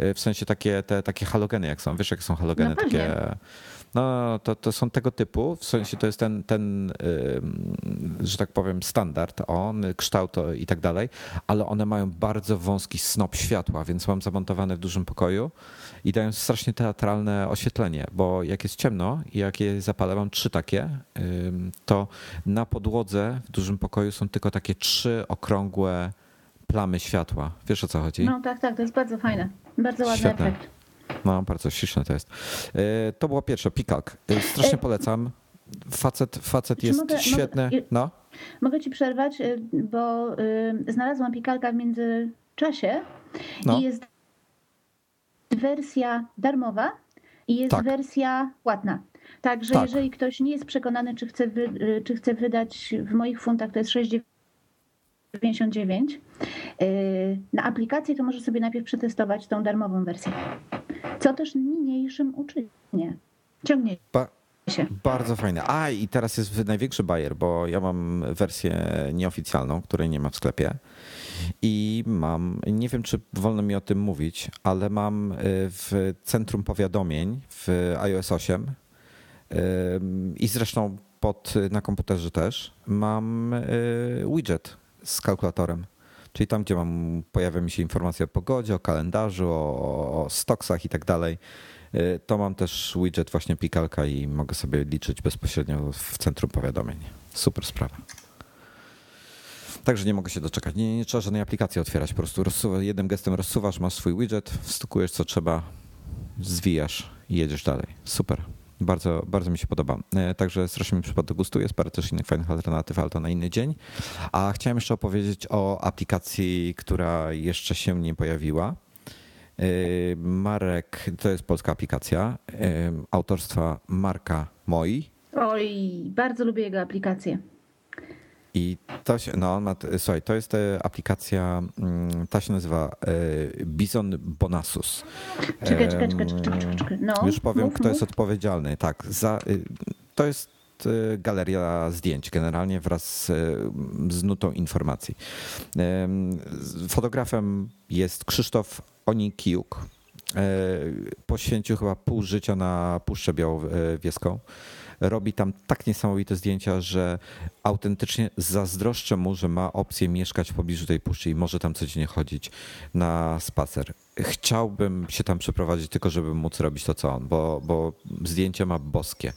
y, w sensie takie, te, takie halogeny jak są. Wiesz, jak są halogeny? No, takie no, to, to są tego typu, w sensie to jest ten, ten że tak powiem, standard, on, kształt i tak dalej, ale one mają bardzo wąski snop światła, więc mam zamontowane w dużym pokoju i dają strasznie teatralne oświetlenie, bo jak jest ciemno i jak je zapalę, mam trzy takie, to na podłodze w dużym pokoju są tylko takie trzy okrągłe plamy światła. Wiesz o co chodzi? No tak, tak, to jest bardzo fajne. Bardzo ładny Świetne. efekt. No, bardzo śliczne to jest. E, to było pierwsze, Pikak. E, strasznie e, polecam. Facet, facet jest mogę, świetny. Mogę, no. mogę ci przerwać, bo znalazłam Pikalka w międzyczasie no. i jest wersja darmowa i jest tak. wersja płatna. Także tak. jeżeli ktoś nie jest przekonany, czy chce, wy, czy chce wydać w moich funtach, to jest 6,99 na aplikację, to może sobie najpierw przetestować tą darmową wersję co też niniejszym uczynię. Ciągnie się. Bardzo fajne. A i teraz jest największy bajer, bo ja mam wersję nieoficjalną, której nie ma w sklepie. I mam, nie wiem czy wolno mi o tym mówić, ale mam y, w centrum powiadomień w iOS 8 y, i zresztą pod, na komputerze też mam y, widget z kalkulatorem. Czyli tam, gdzie mam, pojawia mi się informacja o pogodzie, o kalendarzu, o, o stoksach i tak dalej, y, to mam też widget właśnie Pikalka i mogę sobie liczyć bezpośrednio w centrum powiadomień. Super sprawa. Także nie mogę się doczekać. Nie, nie trzeba żadnej aplikacji otwierać. Po prostu rozsuwa, jednym gestem rozsuwasz, masz swój widget, wstukujesz co trzeba, zwijasz i jedziesz dalej. Super. Bardzo, bardzo mi się podoba. E, także strasznie mi przypadł do gustu. Jest parę też innych fajnych alternatyw, ale to na inny dzień. A chciałem jeszcze opowiedzieć o aplikacji, która jeszcze się nie pojawiła. E, Marek, to jest polska aplikacja e, autorstwa Marka Moi. Oj, bardzo lubię jego aplikację. I to się, no, słuchaj, to jest aplikacja, mm, ta się nazywa e, Bison Bonasus. Czekaj, czekaj, czekaj, czekaj, czekaj. No, Już powiem, mów, kto mów. jest odpowiedzialny. Tak, za, y, to jest y, galeria zdjęć generalnie wraz z nutą informacji. Fotografem jest Krzysztof Onikiuk. E, poświęcił chyba pół życia na Puszczę Białowieską robi tam tak niesamowite zdjęcia, że autentycznie zazdroszczę mu, że ma opcję mieszkać w pobliżu tej puszczy i może tam codziennie chodzić na spacer. Chciałbym się tam przeprowadzić tylko, żeby móc robić to, co on, bo, bo zdjęcie ma boskie.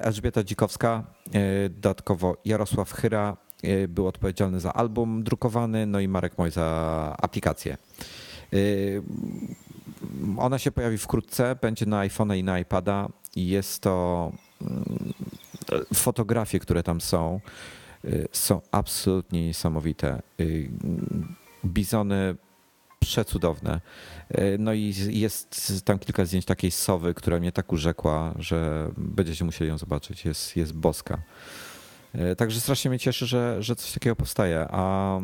Elżbieta Dzikowska, e, dodatkowo Jarosław Chyra e, był odpowiedzialny za album drukowany, no i Marek Moj za aplikację. E, ona się pojawi wkrótce, będzie na iPhone i na iPada. Jest to fotografie, które tam są, y, są absolutnie niesamowite. Y, bizony przecudowne. Y, no i jest tam kilka zdjęć takiej sowy, która mnie tak urzekła, że będziecie musieli ją zobaczyć. Jest, jest boska. Także strasznie mnie cieszy, że, że coś takiego powstaje. A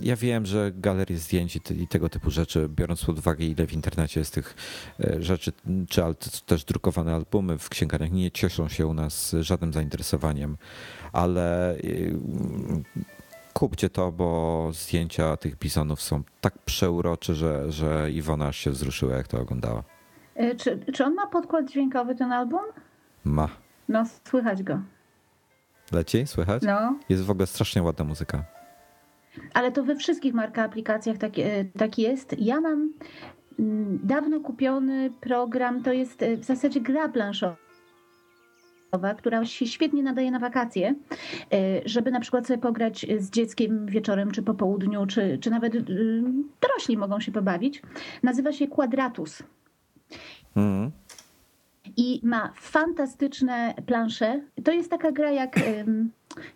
ja wiem, że galerie zdjęć i tego typu rzeczy, biorąc pod uwagę, ile w internecie jest tych e, rzeczy, czy też drukowane albumy w księgarniach, nie cieszą się u nas żadnym zainteresowaniem, ale kupcie to, bo zdjęcia tych bizonów są tak przeurocze, że, że Iwona aż się wzruszyła, jak to oglądała. E, czy, czy on ma podkład dźwiękowy, ten album? Ma. No, słychać go. Leci? Słychać? No. Jest w ogóle strasznie ładna muzyka. Ale to we wszystkich marka aplikacjach tak, e, tak jest. Ja mam mm, dawno kupiony program, to jest e, w zasadzie gra planszowa która się świetnie nadaje na wakacje, żeby na przykład sobie pograć z dzieckiem wieczorem, czy po południu, czy, czy nawet dorośli mogą się pobawić. Nazywa się Quadratus. Mm i ma fantastyczne plansze. To jest taka gra jak,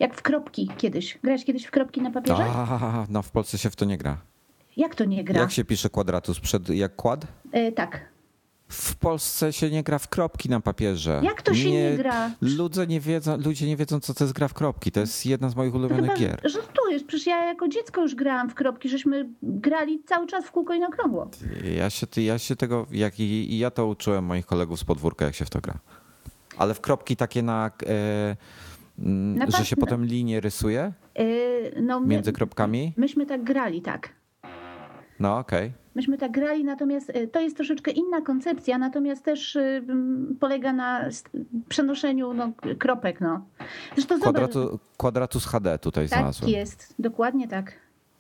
jak w kropki kiedyś. Grałeś kiedyś w kropki na papierze? A, no w Polsce się w to nie gra. Jak to nie gra? Jak się pisze kwadratus przed jak kład? Yy, tak. W Polsce się nie gra w kropki na papierze. Jak to się nie, nie gra? Ludzie nie, wiedzą, ludzie nie wiedzą, co to jest gra w kropki. To jest jedna z moich ulubionych Chyba gier. Żartujesz, przecież ja jako dziecko już grałam w kropki, żeśmy grali cały czas w kółko i na okrągło. Ja się, ja się tego, jak i, ja to uczyłem moich kolegów z podwórka, jak się w to gra. Ale w kropki takie na... E, na że się potem linie rysuje? Yy, no, między kropkami? Myśmy tak grali, tak. No okej. Okay. Myśmy tak grali, natomiast y, to jest troszeczkę inna koncepcja, natomiast też y, polega na przenoszeniu no, kropek. No. Zresztą Kwadratu, kwadratus HD tutaj tak znalazłem. Tak jest, dokładnie tak.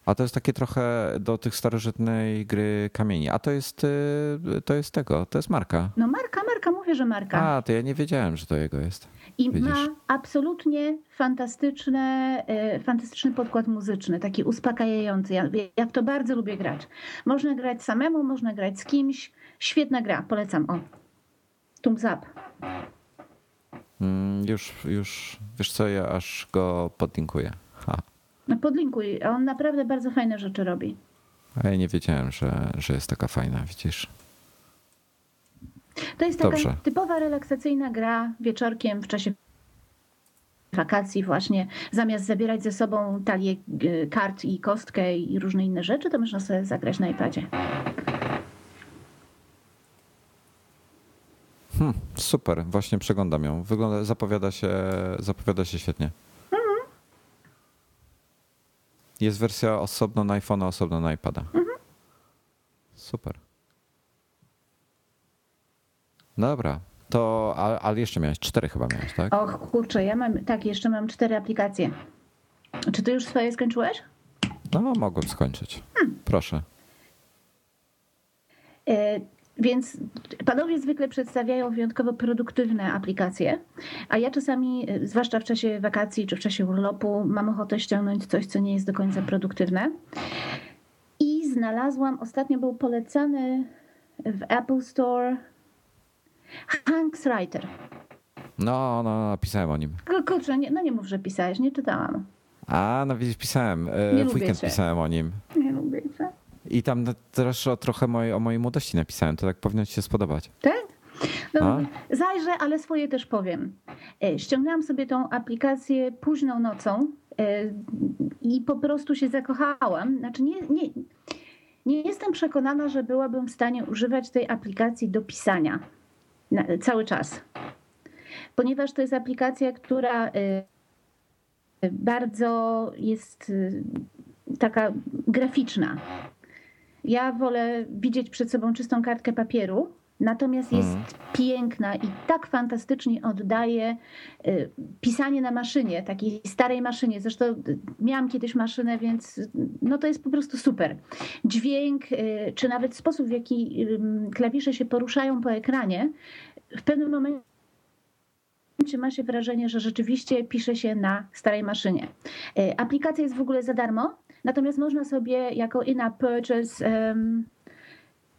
A to jest takie trochę do tych starożytnej gry kamieni. A to jest, y, to jest tego, to jest marka. No marka, marka, mówię, że marka. A, to ja nie wiedziałem, że to jego jest. I Widzisz? ma absolutnie fantastyczne, e, fantastyczny podkład muzyczny, taki uspokajający. Ja, ja to bardzo lubię grać. Można grać samemu, można grać z kimś. Świetna gra, polecam. O, thumbs up. Mm, już, już, wiesz co, ja aż go podlinkuję. Ha. No podlinkuj, on naprawdę bardzo fajne rzeczy robi. A ja nie wiedziałem, że, że jest taka fajna, widzisz. To jest taka Dobrze. typowa relaksacyjna gra wieczorkiem w czasie wakacji właśnie, zamiast zabierać ze sobą talię y, kart i kostkę i różne inne rzeczy, to można sobie zagrać na iPadzie. Hmm, super, właśnie przeglądam ją. Wygląda, zapowiada się, zapowiada się świetnie. Mhm. Jest wersja osobno na iPhone'a, osobno na iPada. Mhm. Super. Dobra, to, ale jeszcze miałeś cztery chyba miałeś, tak? Och, kurczę, ja mam, tak, jeszcze mam cztery aplikacje. Czy ty już swoje skończyłeś? No, mogłem skończyć. Hmm. Proszę. E, więc panowie zwykle przedstawiają wyjątkowo produktywne aplikacje, a ja czasami, e, zwłaszcza w czasie wakacji czy w czasie urlopu, mam ochotę ściągnąć coś, co nie jest do końca produktywne. I znalazłam, ostatnio był polecany w Apple Store Hanks Writer. No, no, napisałem o nim. Kurczę, nie, no nie mów, że pisałeś, nie czytałam. A, no widzisz, pisałem. E, nie w weekend cię. pisałem o nim. Nie lubię cię. I tam też o, trochę mojej, o mojej młodości napisałem, to tak powinno ci się spodobać. Tak? No, zajrzę, ale swoje też powiem. E, ściągnęłam sobie tą aplikację późną nocą e, i po prostu się zakochałam. Znaczy nie, nie, nie jestem przekonana, że byłabym w stanie używać tej aplikacji do pisania cały czas. Ponieważ to jest aplikacja, która y, bardzo jest y, taka graficzna. Ja wolę widzieć przed sobą czystą kartkę papieru, natomiast jest mhm. piękna i tak fantastycznie oddaje y, pisanie na maszynie, takiej starej maszynie. Zresztą miałam kiedyś maszynę, więc no to jest po prostu super. Dźwięk, czy nawet sposób, w jaki klawisze się poruszają po ekranie, w pewnym momencie ma się wrażenie, że rzeczywiście pisze się na starej maszynie. Aplikacja jest w ogóle za darmo, natomiast można sobie jako in-app purchase um,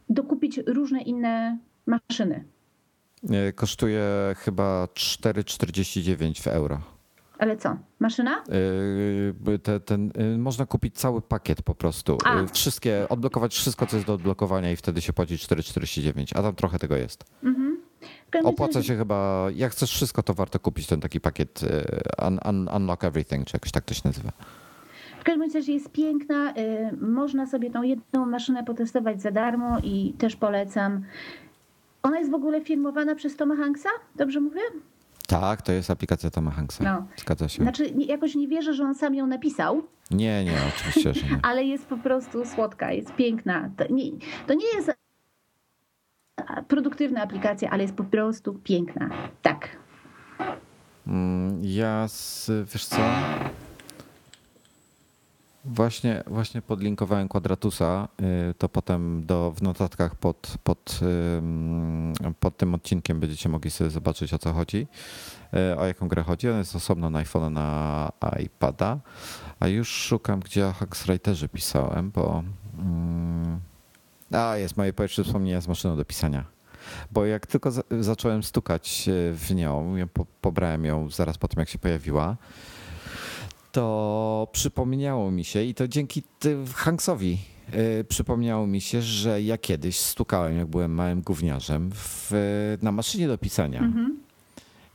dokupić różne inne maszyny. E, kosztuje chyba 4,49 w euro. Ale co? Maszyna? Yy, te, ten, yy, można kupić cały pakiet po prostu. Yy, wszystkie, odblokować wszystko, co jest do odblokowania i wtedy się płaci 4,49, a tam trochę tego jest. Mhm. Opłaca się chyba, jak chcesz wszystko, to warto kupić ten taki pakiet un, un, Unlock Everything, czy jakoś tak to się nazywa. W każdym razie jest piękna. Można sobie tą jedną maszynę potestować za darmo i też polecam. Ona jest w ogóle firmowana przez Toma Hanksa, dobrze mówię? Tak, to jest aplikacja Toma Hanksa. No. Zgadza się. Znaczy, jakoś nie wierzę, że on sam ją napisał. Nie, nie, oczywiście, że nie. Ale jest po prostu słodka, jest piękna. To nie, to nie jest produktywna aplikacja, ale jest po prostu piękna. Tak. Mm, ja, z, wiesz co? Właśnie, właśnie podlinkowałem Quadratusa, y, to potem do, w notatkach pod, pod, pod tym odcinkiem będziecie mogli sobie zobaczyć o co chodzi, y, o jaką grę chodzi. On jest osobno na iPhone, na iPada, a już szukam, gdzie o Hackswriterze pisałem, bo... A, jest moje pierwsze wspomnienia z maszyną do pisania. Bo jak tylko zacząłem stukać y, w nią, pobrałem ją zaraz po tym, jak się pojawiła, to przypomniało mi się i to dzięki Hanksowi yy, przypomniało mi się, że ja kiedyś stukałem, jak byłem małym gówniarzem, w, na maszynie do pisania. Mhm.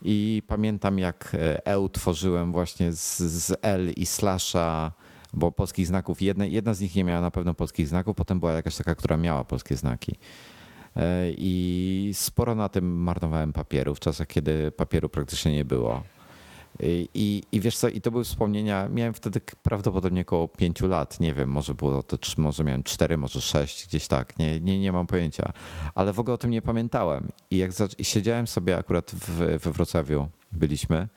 I pamiętam, jak E tworzyłem właśnie z, z L i slasha, bo polskich znaków, jedna, jedna z nich nie miała na pewno polskich znaków, potem była jakaś taka, która miała polskie znaki. E, I sporo na tym marnowałem papieru w czasach, kiedy papieru praktycznie nie było. I, I wiesz co, i to były wspomnienia, miałem wtedy prawdopodobnie około pięciu lat, nie wiem, może było to, może miałem cztery, może sześć, gdzieś tak, nie, nie, nie mam pojęcia, ale w ogóle o tym nie pamiętałem. I jak i siedziałem sobie akurat w, we Wrocławiu, byliśmy,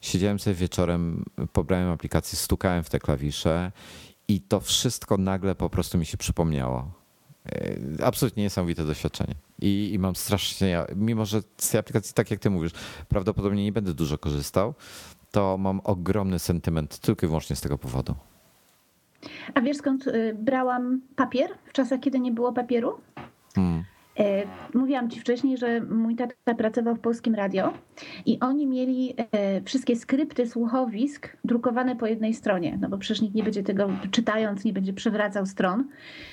siedziałem sobie wieczorem, pobrałem aplikację, stukałem w te klawisze i to wszystko nagle po prostu mi się przypomniało. E, absolutnie niesamowite doświadczenie. I, I, mam strasznie, mimo że z tej aplikacji, tak jak ty mówisz, prawdopodobnie nie będę dużo korzystał, to mam ogromny sentyment tylko i wyłącznie z tego powodu. A wiesz skąd y, brałam papier w czasach, kiedy nie było papieru? Hmm. E, mówiłam ci wcześniej, że mój tata pracował w Polskim Radio i oni mieli e, wszystkie skrypty słuchowisk drukowane po jednej stronie, no bo przecież nikt nie będzie tego czytając, nie będzie przewracał stron.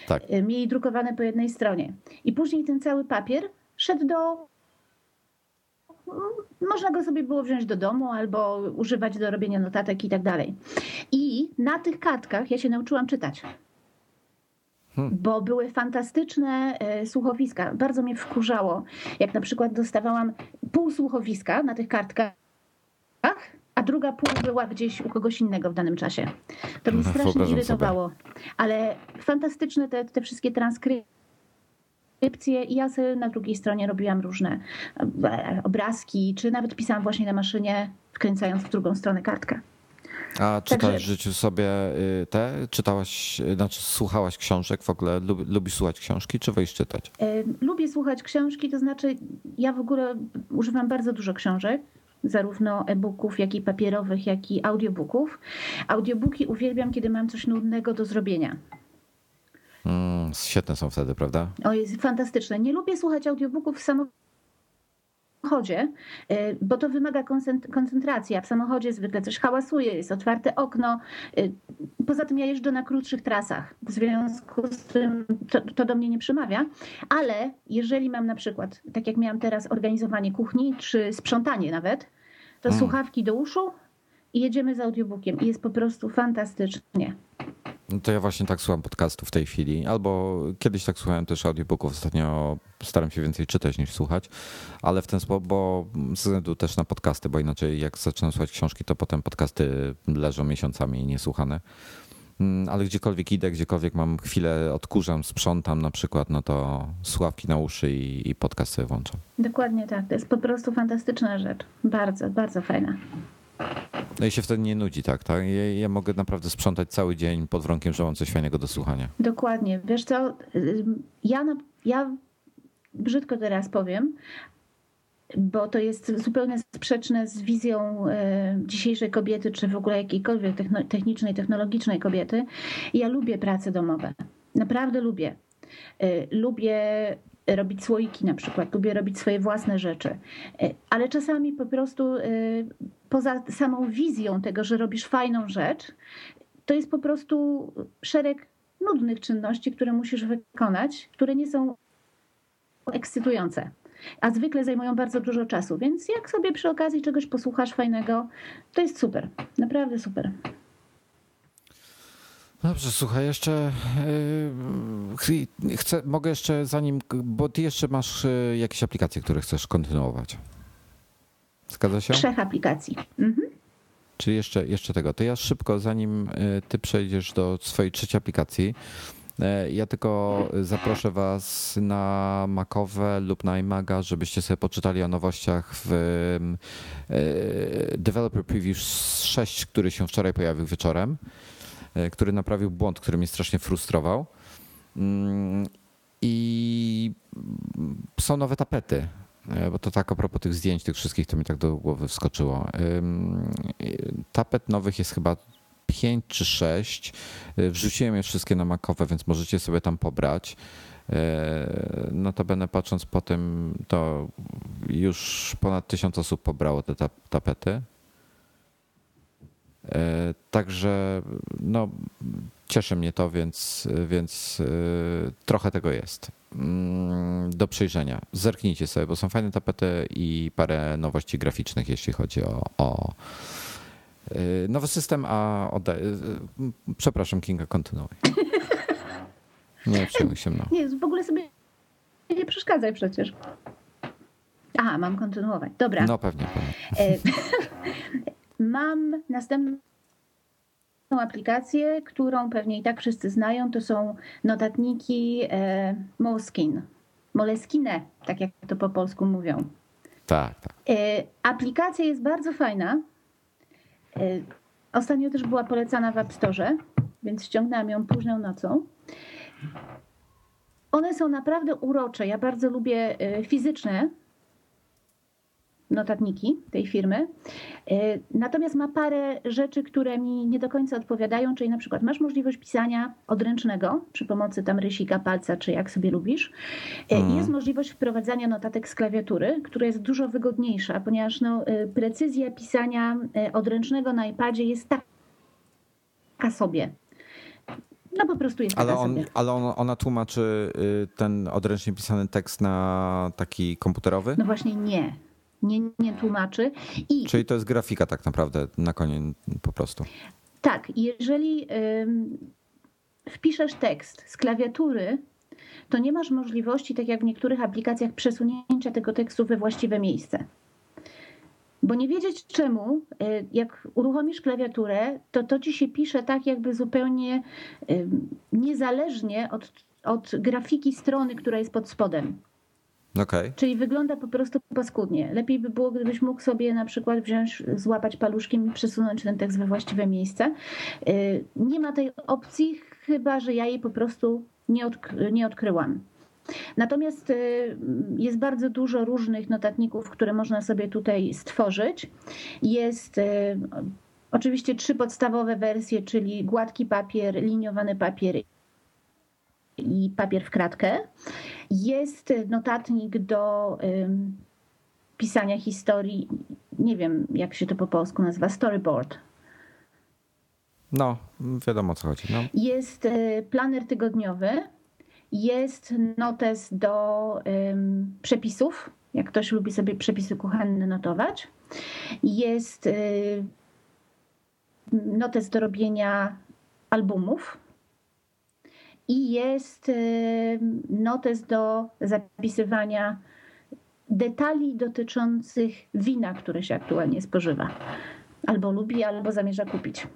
Tak. E, mieli drukowane po jednej stronie. I później ten cały papier szedł do można go sobie było wziąć do domu albo używać do robienia notatek i tak dalej. I na tych kartkach ja się nauczyłam czytać. Hmm. bo były fantastyczne e, słuchowiska. Bardzo mnie wkurzało, jak na przykład dostawałam pół słuchowiska na tych kartkach, a druga pół była gdzieś u kogoś innego w danym czasie. To mnie strasznie irytowało. Ale fantastyczne te, te wszystkie transkrypcje i ja sobie na drugiej stronie robiłam różne e, obrazki, czy nawet pisałam właśnie na maszynie, wkręcając w drugą stronę kartkę. A czytałeś w życiu sobie y, te? Czytałaś, znaczy słuchałaś książek w ogóle? Lubisz słuchać książki, czy wejść czytać? Lubię słuchać książki, to znaczy ja w ogóle używam bardzo dużo książek zarówno e-booków, jak i papierowych, jak i audiobooków. Audiobooki uwielbiam, kiedy mam coś nudnego do zrobienia. Mm, świetne są wtedy, prawda? O, jest fantastyczne. Nie lubię słuchać audiobooków w samochodzie samochodzie, y, bo to wymaga koncentracji, a w samochodzie zwykle coś hałasuje, jest otwarte okno. Y, poza tym ja jeżdżę na krótszych trasach, w związku z tym to, to do mnie nie przemawia, ale jeżeli mam na przykład, tak jak miałam teraz, organizowanie kuchni, czy sprzątanie nawet, to hmm. słuchawki do uszu i jedziemy z audiobookiem i jest po prostu fantastycznie. No to ja właśnie tak słucham podcastów w tej chwili, albo kiedyś tak słuchałem też audiobooków. Ostatnio staram się więcej czytać niż słuchać, ale w ten sposób, bo ze względu też na podcasty, bo inaczej jak zaczynam słuchać książki, to potem podcasty leżą miesiącami niesłuchane. Mm, ale gdziekolwiek idę, gdziekolwiek mam chwilę, odkurzam, sprzątam na przykład, no to słuchawki na uszy i, i podcast sobie włączam. Dokładnie tak. To jest po prostu fantastyczna rzecz. Bardzo, bardzo fajna. No i się wtedy nie nudzi, tak? tak? Ja, ja, mogę naprawdę sprzątać cały dzień pod warunkiem, że mam coś fajnego do słuchania. Dokładnie. Wiesz co, ja, ja brzydko teraz powiem, bo to jest zupełnie sprzeczne z wizją e, dzisiejszej kobiety, czy w ogóle jakiejkolwiek technicznej, technologicznej kobiety. Ja lubię prace domowe. Naprawdę lubię. E, lubię robić słoiki na przykład, lubię robić swoje własne rzeczy, e, ale czasami po prostu e, poza samą wizją tego, że robisz fajną rzecz, to jest po prostu szereg nudnych czynności, które musisz wykonać, które nie są ekscytujące. a zwykle zajmują bardzo dużo czasu. Więc jak sobie przy okazji czegoś posłuchasz fajnego, to jest super. Naprawdę super. Dobrze, słuchaj, jeszcze yy, chcę, mogę jeszcze zanim, bo ty jeszcze masz yy, jakieś aplikacje, które chcesz kontynuować. Zgadza się? Trzech aplikacji. Mhm. Czy jeszcze, jeszcze tego? To ja szybko, zanim yy, ty przejdziesz do swojej trzeciej aplikacji, ja tylko zaproszę Was na Makowe lub na iMaga, żebyście sobie poczytali o nowościach w Developer Preview 6, który się wczoraj pojawił wieczorem. E, który naprawił błąd, który mnie strasznie frustrował. Mm, I są nowe tapety, e, bo to tak a propos tych zdjęć, tych wszystkich, to mi tak do głowy wskoczyło. Tapet nowych jest chyba 5 czy 6. E, wrzuciłem je wszystkie na makowe, więc możecie sobie tam pobrać. Notabene patrząc po tym, to już ponad tysiąc osób pobrało te tapety. E, także no, cieszy mnie to, więc, więc e, trochę tego jest mm, do przejrzenia. Zerknijcie sobie, bo są fajne tapety i parę nowości graficznych, jeśli chodzi o, o e, nowy system, a oddaję. Przepraszam, Kinga, kontynuuj. Nie przejmuj się mną. Nie, w ogóle sobie nie przeszkadzaj przecież. Aha, mam kontynuować. Dobra. No pewnie. pewnie. Mam następną aplikację, którą pewnie i tak wszyscy znają. To są notatniki e, Moleskine. Moleskine, tak jak to po polsku mówią. Tak, tak. E, aplikacja jest bardzo fajna. E, ostatnio też była polecana w App Store, więc ściągnęłam ją późną nocą. One są naprawdę urocze. Ja bardzo lubię fizyczne notatniki tej firmy. E, natomiast ma parę rzeczy, które mi nie do końca odpowiadają, czyli na przykład masz możliwość pisania odręcznego przy pomocy tam rysika, palca, czy jak sobie lubisz. Hmm. Jest możliwość wprowadzania notatek z klawiatury, która jest dużo wygodniejsza, ponieważ no, precyzja pisania odręcznego na iPadzie jest taka sobie. No po prostu jest ale on, sobie. Ale on, ona tłumaczy y, ten odręcznie pisany tekst na taki komputerowy? No właśnie nie nie, nie tłumaczy. I, Czyli to jest grafika tak naprawdę na koniec po prostu. Tak, jeżeli wpiszesz tekst z klawiatury, to nie masz możliwości, tak jak w niektórych aplikacjach, przesunięcia tego tekstu we właściwe miejsce. Bo nie wiedzieć czemu, y, jak uruchomisz klawiaturę, to to ci się pisze tak, jakby zupełnie niezależnie od, od grafiki strony, która jest pod spodem. Okay. Czyli wygląda po prostu paskudnie. Lepiej by było, gdybyś mógł sobie na przykład wziąć, złapać paluszkiem i przesunąć ten tekst we właściwe miejsce. Y, nie ma tej opcji, chyba że ja jej po prostu nie, odk- nie odkryłam. Natomiast y, jest bardzo dużo różnych notatników, które można sobie tutaj stworzyć. Jest y, oczywiście trzy podstawowe wersje, czyli gładki papier, liniowany papier i papier w kratkę. Jest notatnik do pisania historii. Nie wiem, jak się to po polsku nazywa, storyboard. No, wiadomo o co chodzi. No. Jest y, planer tygodniowy, jest notes do um, przepisów, jak ktoś lubi sobie przepisy kuchenne notować. Jest y, notes do robienia albumów, i jest y, notes do zapisywania detali dotyczących wina, które się aktualnie spożywa. Albo lubi, albo zamierza kupić.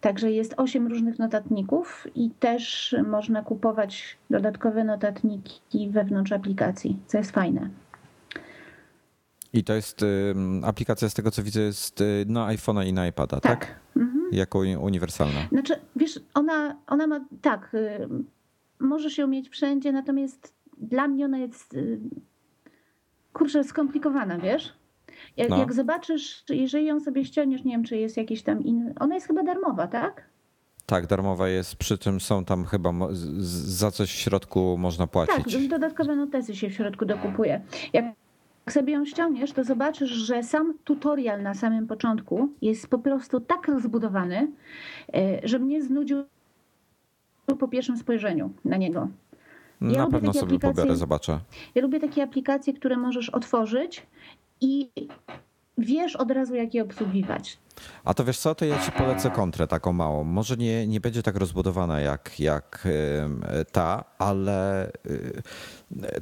Także jest osiem różnych notatników i też można kupować dodatkowe notatniki wewnątrz aplikacji, co jest fajne. I to jest aplikacja, z tego co widzę, jest y, na iPhone'a i na iPada, tak? tak? Jako uniwersalna. Znaczy, wiesz, ona, ona ma tak, y, może się mieć wszędzie, natomiast dla mnie ona jest y, kurczę skomplikowana, wiesz? Jak, no. jak zobaczysz, jeżeli ją sobie ściągniesz, nie wiem, czy jest jakiś tam inny. Ona jest chyba darmowa, tak? Tak, darmowa jest, przy czym są tam chyba za coś w środku można płacić. Tak, dodatkowe notesy się w środku dokupuje. Jak jak sobie ją ściągniesz, to zobaczysz, że sam tutorial na samym początku jest po prostu tak rozbudowany, e, że mnie znudził po pierwszym spojrzeniu na niego. Ja Na pewno sobie pobiorę, zobaczę. Ja lubię takie aplikacje, które możesz otworzyć i wiesz od razu, jak je obsługiwać. A to wiesz co, to ja ci polecę kontrę taką małą. Może nie, nie będzie tak rozbudowana jak, jak ta, ale y,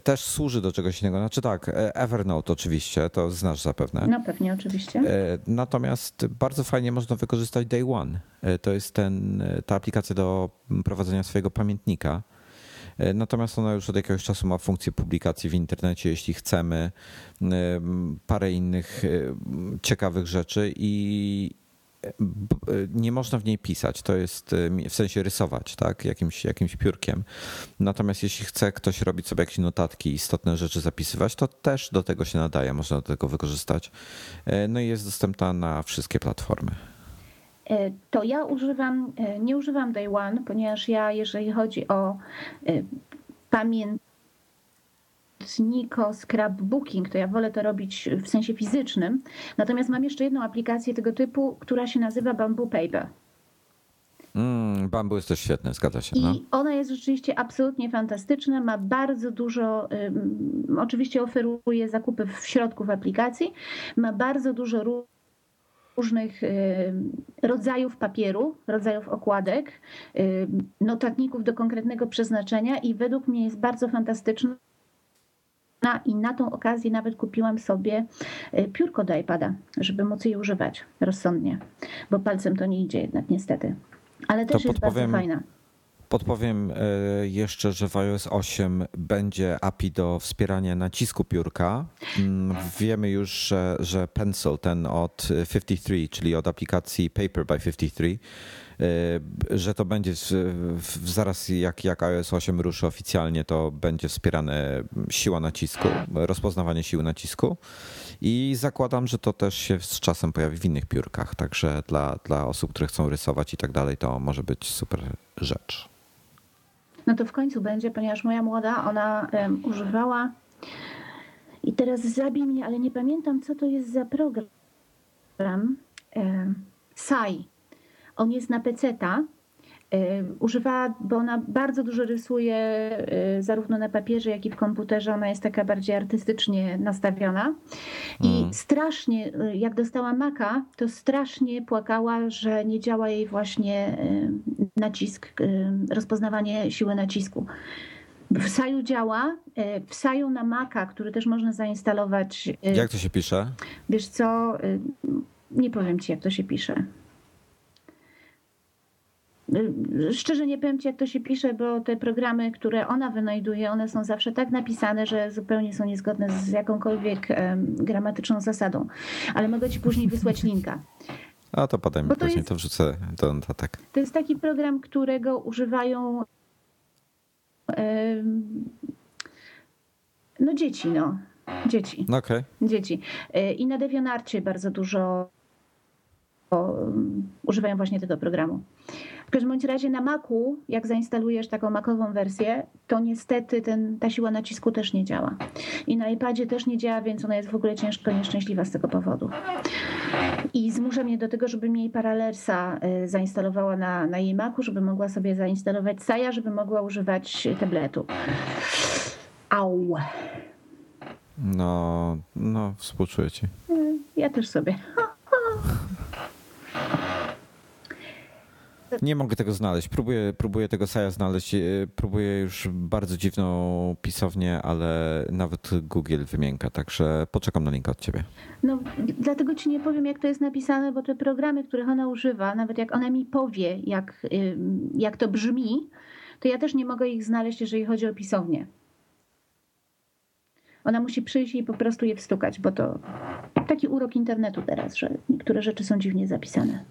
też służy do czegoś innego. Znaczy tak, e, Evernote oczywiście, to znasz zapewne. No pewnie, oczywiście. E, natomiast bardzo fajnie można wykorzystać Day One. E, to jest ten, ta aplikacja do prowadzenia swojego pamiętnika. Natomiast ona już od jakiegoś czasu ma funkcję publikacji w internecie, jeśli chcemy, parę innych ciekawych rzeczy i nie można w niej pisać, to jest w sensie rysować, tak, jakimś, jakimś piórkiem. Natomiast jeśli chce ktoś robić sobie jakieś notatki, istotne rzeczy zapisywać, to też do tego się nadaje, można do tego wykorzystać. No i jest dostępna na wszystkie platformy. E, to ja używam, e, nie używam Day One, ponieważ ja, jeżeli chodzi o e, pamiętniko scrapbooking, to ja wolę to robić w sensie fizycznym. Natomiast mam jeszcze jedną aplikację tego typu, która się nazywa Bamboo Paper. Mm, Bamboo jest też świetny, zgadza się. No. I ona jest rzeczywiście absolutnie fantastyczna, ma bardzo dużo, um, oczywiście oferuje zakupy w środku w aplikacji, ma bardzo dużo różnych y, rodzajów papieru, rodzajów okładek, y, notatników do konkretnego przeznaczenia i według mnie jest bardzo fantastyczna. I na tą okazję nawet kupiłam sobie y, piórko do iPada, żeby móc je używać rozsądnie, bo palcem to nie idzie jednak niestety. Ale też to jest bardzo fajna. Podpowiem e, jeszcze, że w iOS 8 będzie API do wspierania nacisku piórka. Mm, wiemy już, że, że Pencil, ten od 53, czyli od aplikacji Paper by 53, e, że to będzie zaraz jak, jak iOS 8 ruszy oficjalnie, to będzie wspierane siła nacisku, rozpoznawanie siły nacisku. I zakładam, że to też się z czasem pojawi w innych piórkach. Także dla, dla osób, które chcą rysować i tak dalej, to może być super rzecz. No to w końcu będzie, ponieważ moja młoda, ona um, używała i teraz zabij mnie, ale nie pamiętam, co to jest za program. Um, Sai. On jest na peceta używała, bo ona bardzo dużo rysuje y, zarówno na papierze, jak i w komputerze. Ona jest taka bardziej artystycznie nastawiona. I mm. strasznie, y, jak dostała maka, to strasznie płakała, że nie działa jej właśnie nacisk, rozpoznawanie siły nacisku. W Saju działa. W Saju na Maca, który też można zainstalować. Jak to się pisze? Wiesz co, nie powiem ci, jak to się pisze. Szczerze nie powiem ci, jak to się pisze, bo te programy, które ona wynajduje, one są zawsze tak napisane, że zupełnie są niezgodne z jakąkolwiek gramatyczną zasadą. Ale mogę ci później wysłać linka. A to potem to później jest, to wrzucę do notatek. To jest taki program, którego używają no dzieci, no. Dzieci. Okay. Dzieci. Y, I na Devianarcie bardzo dużo używają właśnie tego programu. W każdym bądź razie na Macu, jak zainstalujesz taką Macową wersję, to niestety ten, ta siła nacisku też nie działa. I na iPadzie też nie działa, więc ona jest w ogóle ciężko nieszczęśliwa z tego powodu. I zmusza mnie do tego, żebym jej Paralelsa y, zainstalowała na, na jej Macu, żeby mogła sobie zainstalować Saja, żeby mogła używać tabletu. Au. No, no, współczuję ci. Ja też sobie. Nie mogę tego znaleźć. Próbuję, próbuję tego Saja znaleźć. E, próbuję już bardzo dziwną pisownię, ale nawet Google wymienka, także poczekam na link od ciebie. No, dlatego ci nie powiem, jak to jest napisane, bo te programy, których ona używa, nawet jak ona mi powie, jak, jak to brzmi, to ja też nie mogę ich znaleźć, jeżeli chodzi o pisownię. Ona musi przyjść i po prostu je wstukać, bo to taki urok internetu teraz, że niektóre rzeczy są dziwnie zapisane.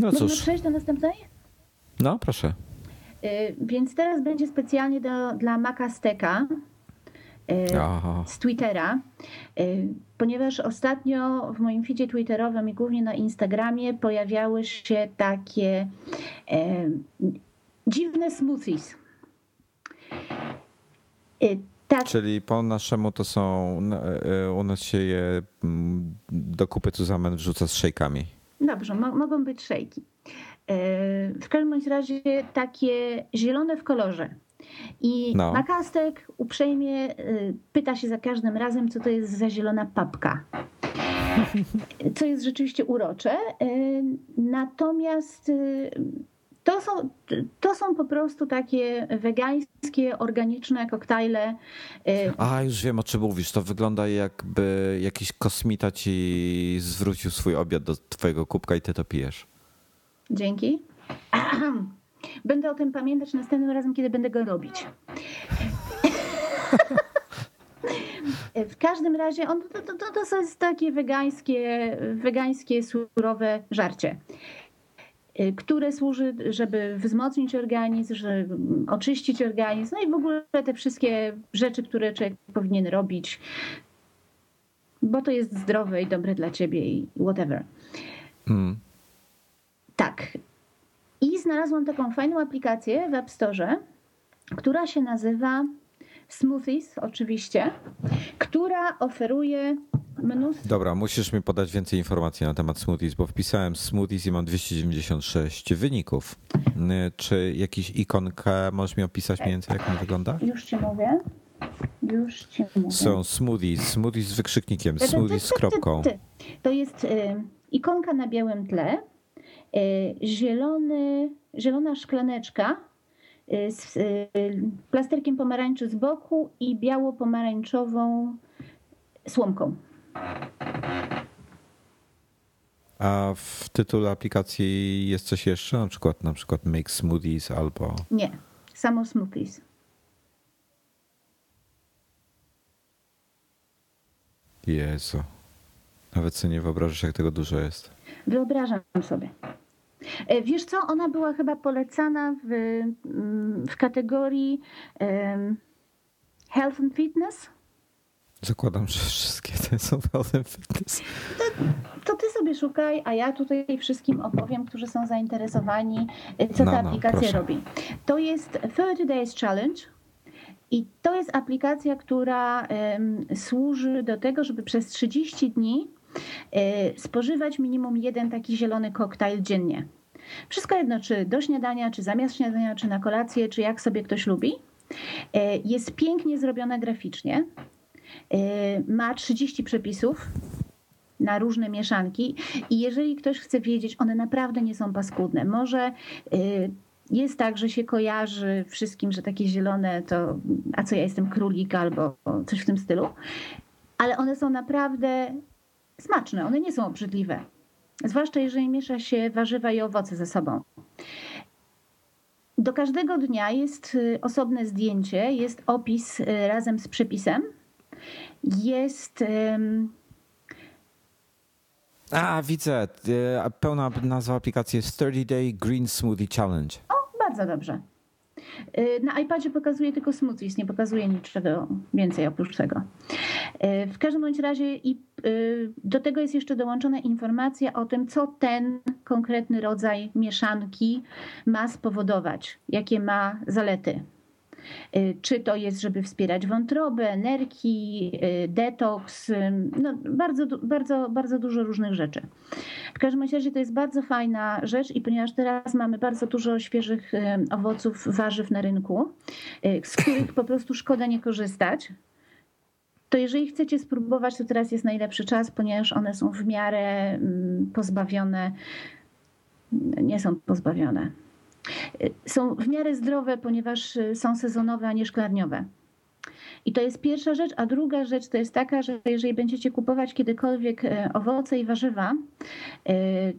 No cóż. Można przejść do następnej? No, proszę. Y, więc teraz będzie specjalnie do, dla Maca Steka y, z Twittera, y, ponieważ ostatnio w moim feedzie twitterowym i głównie na Instagramie pojawiały się takie dziwne smoothies. Tak. Czyli po naszemu to są, u nas się je mm, do kupy zusammen wrzuca z szejkami. Dobrze, mo mogą być szejki. W każdym razie takie zielone w kolorze. I no. Makastek uprzejmie pyta się za każdym razem, co to jest za zielona papka. Co jest rzeczywiście urocze. Natomiast to są, to są po prostu takie wegańskie, organiczne koktajle. Y, A, już wiem o czym mówisz. To wygląda jakby jakiś kosmita ci zwrócił swój obiad do twojego kubka i ty to pijesz. Dzięki. Będę o tym pamiętać następnym razem, kiedy będę go robić. W każdym razie on, to, to, to jest takie wegańskie, wegańskie surowe żarcie. Y, które służy, żeby wzmocnić organizm, żeby oczyścić organizm, no i w ogóle te wszystkie rzeczy, które człowiek powinien robić, bo to jest zdrowe i dobre dla ciebie i whatever. Mm. Tak. I znalazłam taką fajną aplikację w App Store, która się nazywa Smoothies, oczywiście, która oferuje mnóstwo. Dobra, musisz mi podać więcej informacji na temat smoothies, bo wpisałem smoothies i mam 296 wyników. Czy jakiś ikonkę możesz mi opisać mniej więcej, jak on wygląda? Już ci mówię. Już ci mówię. Są smoothies, smoothies z wykrzyknikiem, smoothies z kropką. To jest y, ikonka na białym tle, y, zielony, zielona szklaneczka y, z plasterkiem pomarańczy z boku i biało-pomarańczową słomką. A w tytule aplikacji jest coś jeszcze? Na przykład, na przykład Make Smoothies albo. Nie, samo Smoothies. Jezu. Nawet sobie nie wyobrażasz, jak tego dużo jest. Wyobrażam sobie. E, wiesz co, ona była chyba polecana w, mm, w kategorii um, health and fitness. Zakładam, że wszystkie te są health fitness. To, to, ty sobie szukaj, a ja tutaj wszystkim opowiem, którzy są zainteresowani, co no, ta no, aplikacja proszę. robi. To jest 30 Days Challenge. I to jest aplikacja, która um, służy do tego, żeby przez 30 dni um, spożywać minimum jeden taki zielony koktajl dziennie. Wszystko jedno, czy do śniadania, czy zamiast śniadania, czy na kolację, czy jak sobie ktoś lubi. E, jest pięknie zrobione graficznie. Y, ma 30 przepisów na różne mieszanki i jeżeli ktoś chce wiedzieć, one naprawdę nie są paskudne. Może y, jest tak, że się kojarzy wszystkim, że takie zielone to a co ja jestem królik albo coś w tym stylu, ale one są naprawdę smaczne, one nie są obrzydliwe. Zwłaszcza jeżeli miesza się warzywa i owoce ze sobą. Do każdego dnia jest y, osobne zdjęcie, jest opis razem z przepisem jest. A, widzę. E, pełna nazwa aplikacji jest 30 Day Green Smoothie Challenge. O, bardzo dobrze. E, na iPadzie pokazuje tylko smoothies, nie pokazuje niczego więcej oprócz tego. E, w każdym bądź razie i do tego jest jeszcze dołączona informacja o tym, co ten konkretny rodzaj mieszanki ma spowodować, jakie ma zalety. Y, czy to jest, żeby wspierać wątrobę, nerki, y, detoks, y, no bardzo, bardzo, bardzo dużo różnych rzeczy. W każdym razie to jest bardzo fajna rzecz i ponieważ teraz mamy bardzo dużo świeżych owoców, warzyw na rynku, z których po prostu szkoda nie korzystać, to jeżeli chcecie spróbować, to teraz jest najlepszy czas, ponieważ one są w miarę mm, pozbawione, nie są pozbawione są w miarę zdrowe, ponieważ y, są sezonowe, a nie szklarniowe. I to jest pierwsza rzecz, a druga rzecz to jest taka, że jeżeli będziecie kupować kiedykolwiek y, owoce i warzywa, y,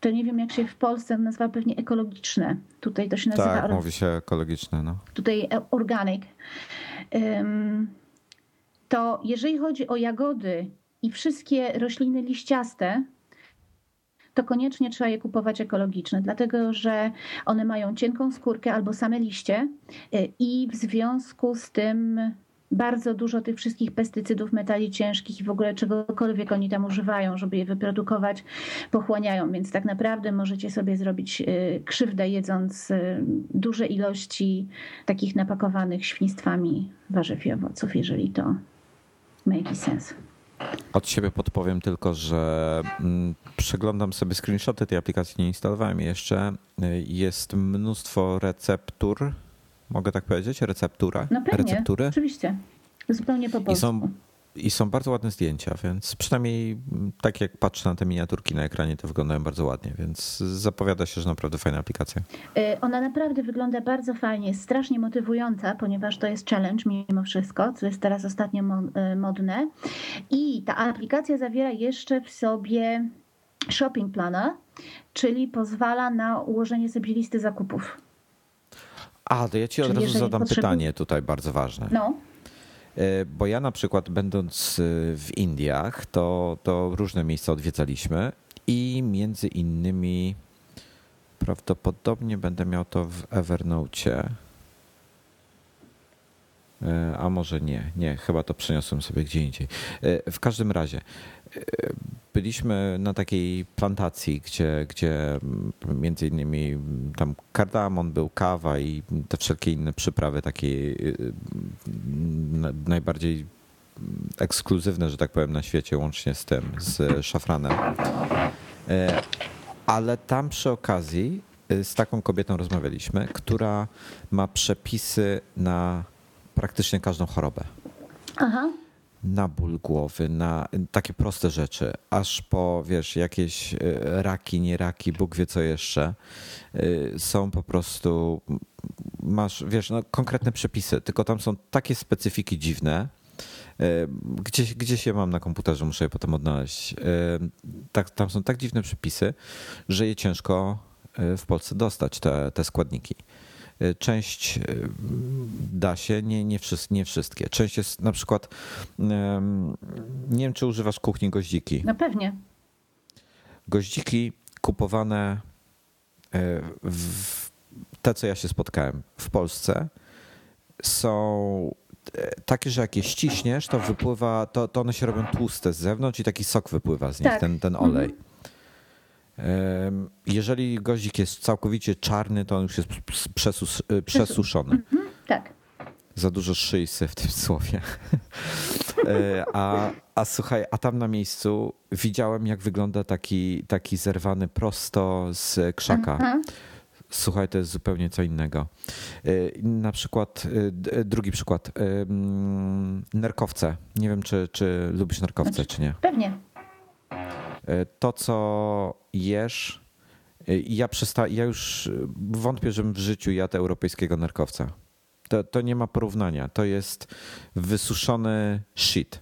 to nie wiem jak się w Polsce nazywa, pewnie ekologiczne. Tutaj to się nazywa. Tak, mówi się ekologiczne. No. Tutaj e, organic. To jeżeli chodzi o jagody i wszystkie rośliny liściaste, to koniecznie trzeba je kupować ekologiczne, dlatego że one mają cienką skórkę albo same liście y, i w związku z tym bardzo dużo tych wszystkich pestycydów, metali ciężkich i w ogóle czegokolwiek oni tam używają, żeby je wyprodukować, pochłaniają. Więc tak naprawdę możecie sobie zrobić y, krzywdę jedząc y, duże ilości takich napakowanych świństwami warzyw i owoców, jeżeli to ma jakiś sens. Od siebie podpowiem tylko, że mm, przeglądam sobie screenshoty tej aplikacji, nie instalowałem jeszcze. Jest mnóstwo receptur, mogę tak powiedzieć? Receptura? No pewnie, Receptury. oczywiście. Zupełnie po polsku. I są, I są bardzo ładne zdjęcia, więc przynajmniej mm, tak jak patrzę na te miniaturki na ekranie, to wyglądają bardzo ładnie, więc zapowiada się, że naprawdę fajna aplikacja. Y, Ona naprawdę wygląda bardzo fajnie, jest strasznie motywująca, ponieważ to jest challenge mimo wszystko, co jest teraz ostatnio y, modne. I ta aplikacja zawiera jeszcze w sobie shopping planner, czyli pozwala na ułożenie sobie listy zakupów. A, to ja ci od Czyli razu zadam potrzebu- pytanie tutaj bardzo ważne. No, E, Bo ja na przykład będąc e, w Indiach, to, to różne miejsca odwiedzaliśmy i między innymi prawdopodobnie będę miał to w Evernote. E, A może nie, nie, chyba to przeniosłem sobie gdzie indziej. E, W każdym razie e, byliśmy na takiej plantacji, gdzie, gdzie między innymi tam kardamon był, kawa i te wszelkie inne przyprawy takie y, na- najbardziej ekskluzywne, że tak powiem, na świecie, łącznie z tym, z szafranem. E, Ale tam przy okazji y, z taką kobietą rozmawialiśmy, która ma przepisy na praktycznie każdą chorobę. aha, Na ból głowy, na takie proste rzeczy, aż po, wiesz, jakieś y, raki, nie raki, Bóg wie co jeszcze. Y, Są po prostu, masz, wiesz, no, konkretne przepisy, tylko tam są takie specyfiki dziwne. Y, Gdzieś, gdzieś je mam na komputerze, muszę je potem odnaleźć. Tak, tam są tak dziwne przepisy, że je ciężko w Polsce dostać, te, te składniki. Y, Część y, da się, nie, nie, wszys- nie wszystkie. Część jest na przykład, nie wiem czy używasz kuchni goździki. no pewnie. Goździki kupowane, e, w, te co ja się spotkałem w Polsce, są e, takie, że jak je ściśniesz, to wypływa, to, to one się robią tłuste z zewnątrz i taki sok wypływa z nich, Tak. ten, ten olej. Em, Jeżeli goździk jest całkowicie czarny, to on już jest przesus, e, przesuszony. Mhm, tak. Za dużo szyjsy w tym słowie. E, A, a słuchaj, a tam na miejscu widziałem, jak wygląda taki, taki zerwany prosto z krzaka. Aha. Słuchaj, to jest zupełnie co innego. E, Na przykład, e, drugi przykład. Nerkowce. Nie wiem, czy, czy lubisz nerkowce, czy nie. Pewnie. To, co jesz, e, ja, przesta- ja już e, wątpię, żebym w życiu jadł europejskiego nerkowca. To, to nie ma porównania. To jest wysuszony shit.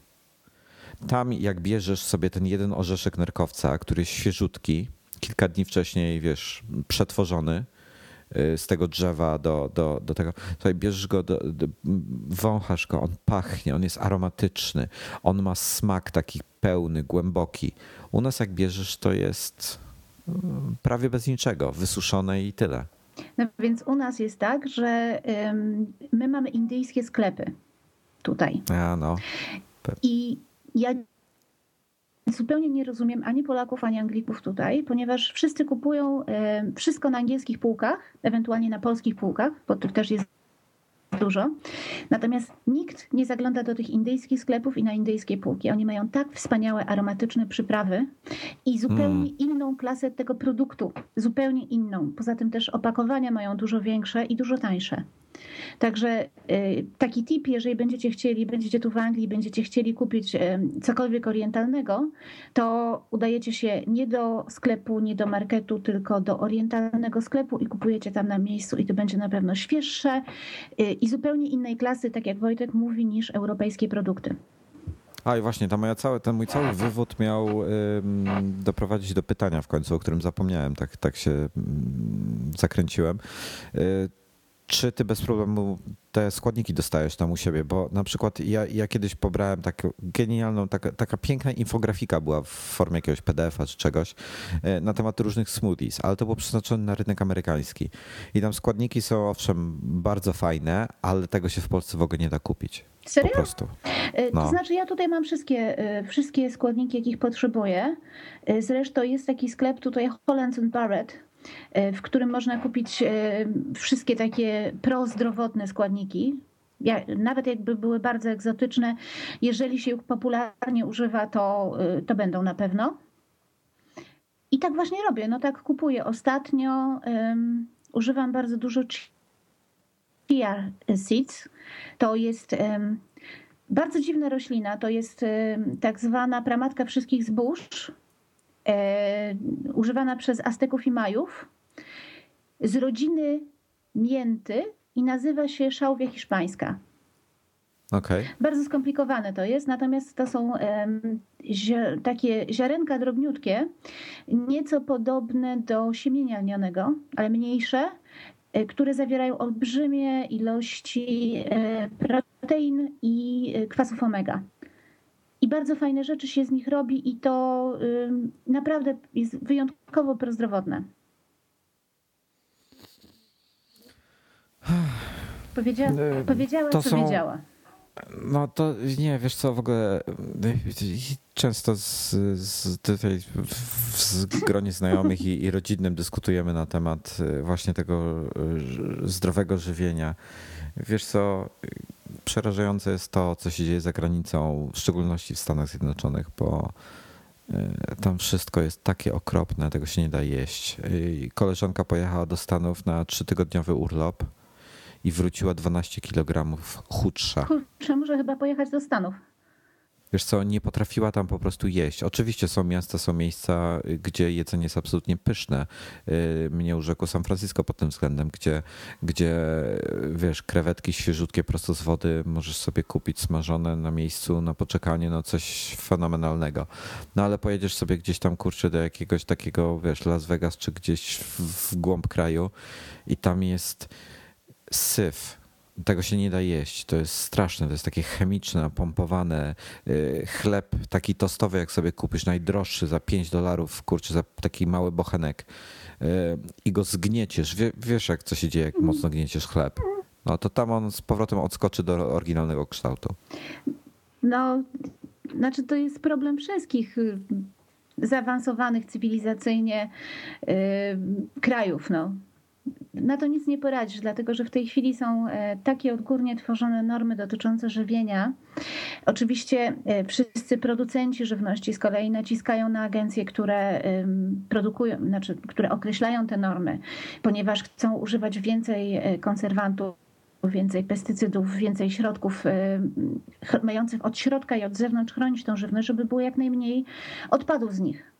Tam jak bierzesz sobie ten jeden orzeszek nerkowca, który jest świeżutki, kilka dni wcześniej, wiesz, przetworzony y, z tego drzewa do, do, do tego, tutaj bierzesz go, do, do, wąchasz go, on pachnie, on jest aromatyczny, on ma smak taki pełny, głęboki. U nas jak bierzesz, to jest mm, prawie bez niczego, wysuszone i tyle. No więc u nas jest tak, że my mamy indyjskie sklepy tutaj. A no, I ja zupełnie nie rozumiem ani Polaków, ani Anglików tutaj, ponieważ wszyscy kupują ym, wszystko na angielskich półkach, ewentualnie na polskich półkach, bo tu też jest dużo. Natomiast nikt nie zagląda do tych indyjskich sklepów i na indyjskie półki. Oni mają tak wspaniałe, aromatyczne przyprawy i zupełnie inną klasę tego produktu. Zupełnie inną. Poza tym też opakowania mają dużo większe i dużo tańsze. Także y, taki tip, jeżeli będziecie chcieli, będziecie tu w Anglii, będziecie chcieli kupić y, cokolwiek orientalnego, to udajecie się nie do sklepu, nie do marketu, tylko do orientalnego sklepu i kupujecie tam na miejscu i to będzie na pewno świeższe y, i zupełnie innej klasy, tak jak Wojtek mówi, niż europejskie produkty. A i właśnie, ta moja całe, ten mój cały wywód miał ym, doprowadzić do pytania w końcu, o którym zapomniałem, tak, tak się ym, zakręciłem. Y, czy ty bez problemu te składniki dostajesz tam u siebie? Bo na przykład ja, ja kiedyś pobrałem taką genialną, taka, taka piękna infografika była w formie jakiegoś PDF-a czy czegoś y, na temat różnych smoothies, ale to było przeznaczone na rynek amerykański. I tam składniki są owszem bardzo fajne, ale tego się w Polsce w ogóle nie da kupić. Po Serio? prostu. Y, No. To znaczy, ja tutaj mam wszystkie, y, wszystkie składniki, jakich potrzebuję. Zresztą jest taki sklep tutaj Hollands and Barrett, w którym można kupić y, wszystkie takie prozdrowotne składniki. nawet jakby były bardzo egzotyczne, jeżeli się ich popularnie używa, to, y, to będą na pewno. I tak właśnie robię, no tak kupuję. Ostatnio um, używam bardzo dużo chia seeds. To jest um, bardzo dziwna roślina, to jest um, tak zwana pramatka wszystkich zbóż, e, używana przez Azteków i Majów z rodziny mięty i nazywa się szałwia hiszpańska. Okay. Bardzo skomplikowane to jest, natomiast to są um, takie ziarenka drobniutkie, nieco podobne do siemienia lnianego, ale mniejsze, e, które zawierają olbrzymie ilości e, protein i e, kwasów omega. I bardzo fajne rzeczy się z nich robi i to naprawdę jest wyjątkowo prozdrowotne. Powiedziała, powiedziała to co są... wiedziała. No to nie, wiesz co, w ogóle często z, z tutaj w gronie znajomych i, i rodzinnym dyskutujemy na temat e, właśnie tego e, zdrowego żywienia. Wiesz co, przerażające jest to, co się dzieje za granicą, w szczególności w Stanach Zjednoczonych, bo tam wszystko jest takie okropne, tego się nie da jeść. Koleżanka pojechała do Stanów na trzytygodniowy urlop i wróciła 12 kg chudsza. Kurczę, muszę chyba pojechać do Stanów. Wiesz co, nie potrafiła tam po prostu jeść. Oczywiście są miasta, są miejsca, gdzie jedzenie jest absolutnie pyszne. Y, mnie urzekło San Francisco pod tym względem, gdzie, gdzie wiesz, krewetki świeżutkie prosto z wody możesz sobie kupić smażone na miejscu, na poczekanie, no coś fenomenalnego. No ale pojedziesz sobie gdzieś tam, kurczę, do jakiegoś takiego, wiesz, Las Vegas czy gdzieś w, w głąb kraju i tam jest syf. Tego się nie da jeść. To jest straszne. To jest takie chemiczne, pompowane. Y, chleb taki tostowy, jak sobie kupisz, najdroższy za 5 dolarów, kurczę, za taki mały bochenek y, i go zgnieciesz. Wiesz, jak co się dzieje, jak mocno gnieciesz chleb. No to tam on z powrotem odskoczy do oryginalnego kształtu. No, znaczy to jest problem wszystkich y, zaawansowanych cywilizacyjnie krajów. No na to nic nie poradzisz, dlatego że w tej chwili są e, takie odgórnie tworzone normy dotyczące żywienia. Oczywiście e, wszyscy producenci żywności z kolei naciskają na agencje, które produkują, znaczy, które określają te normy, ponieważ chcą używać więcej e, konserwantów więcej pestycydów, więcej środków mających od środka i od zewnątrz chronić tą żywność, żeby było jak najmniej odpadów z nich.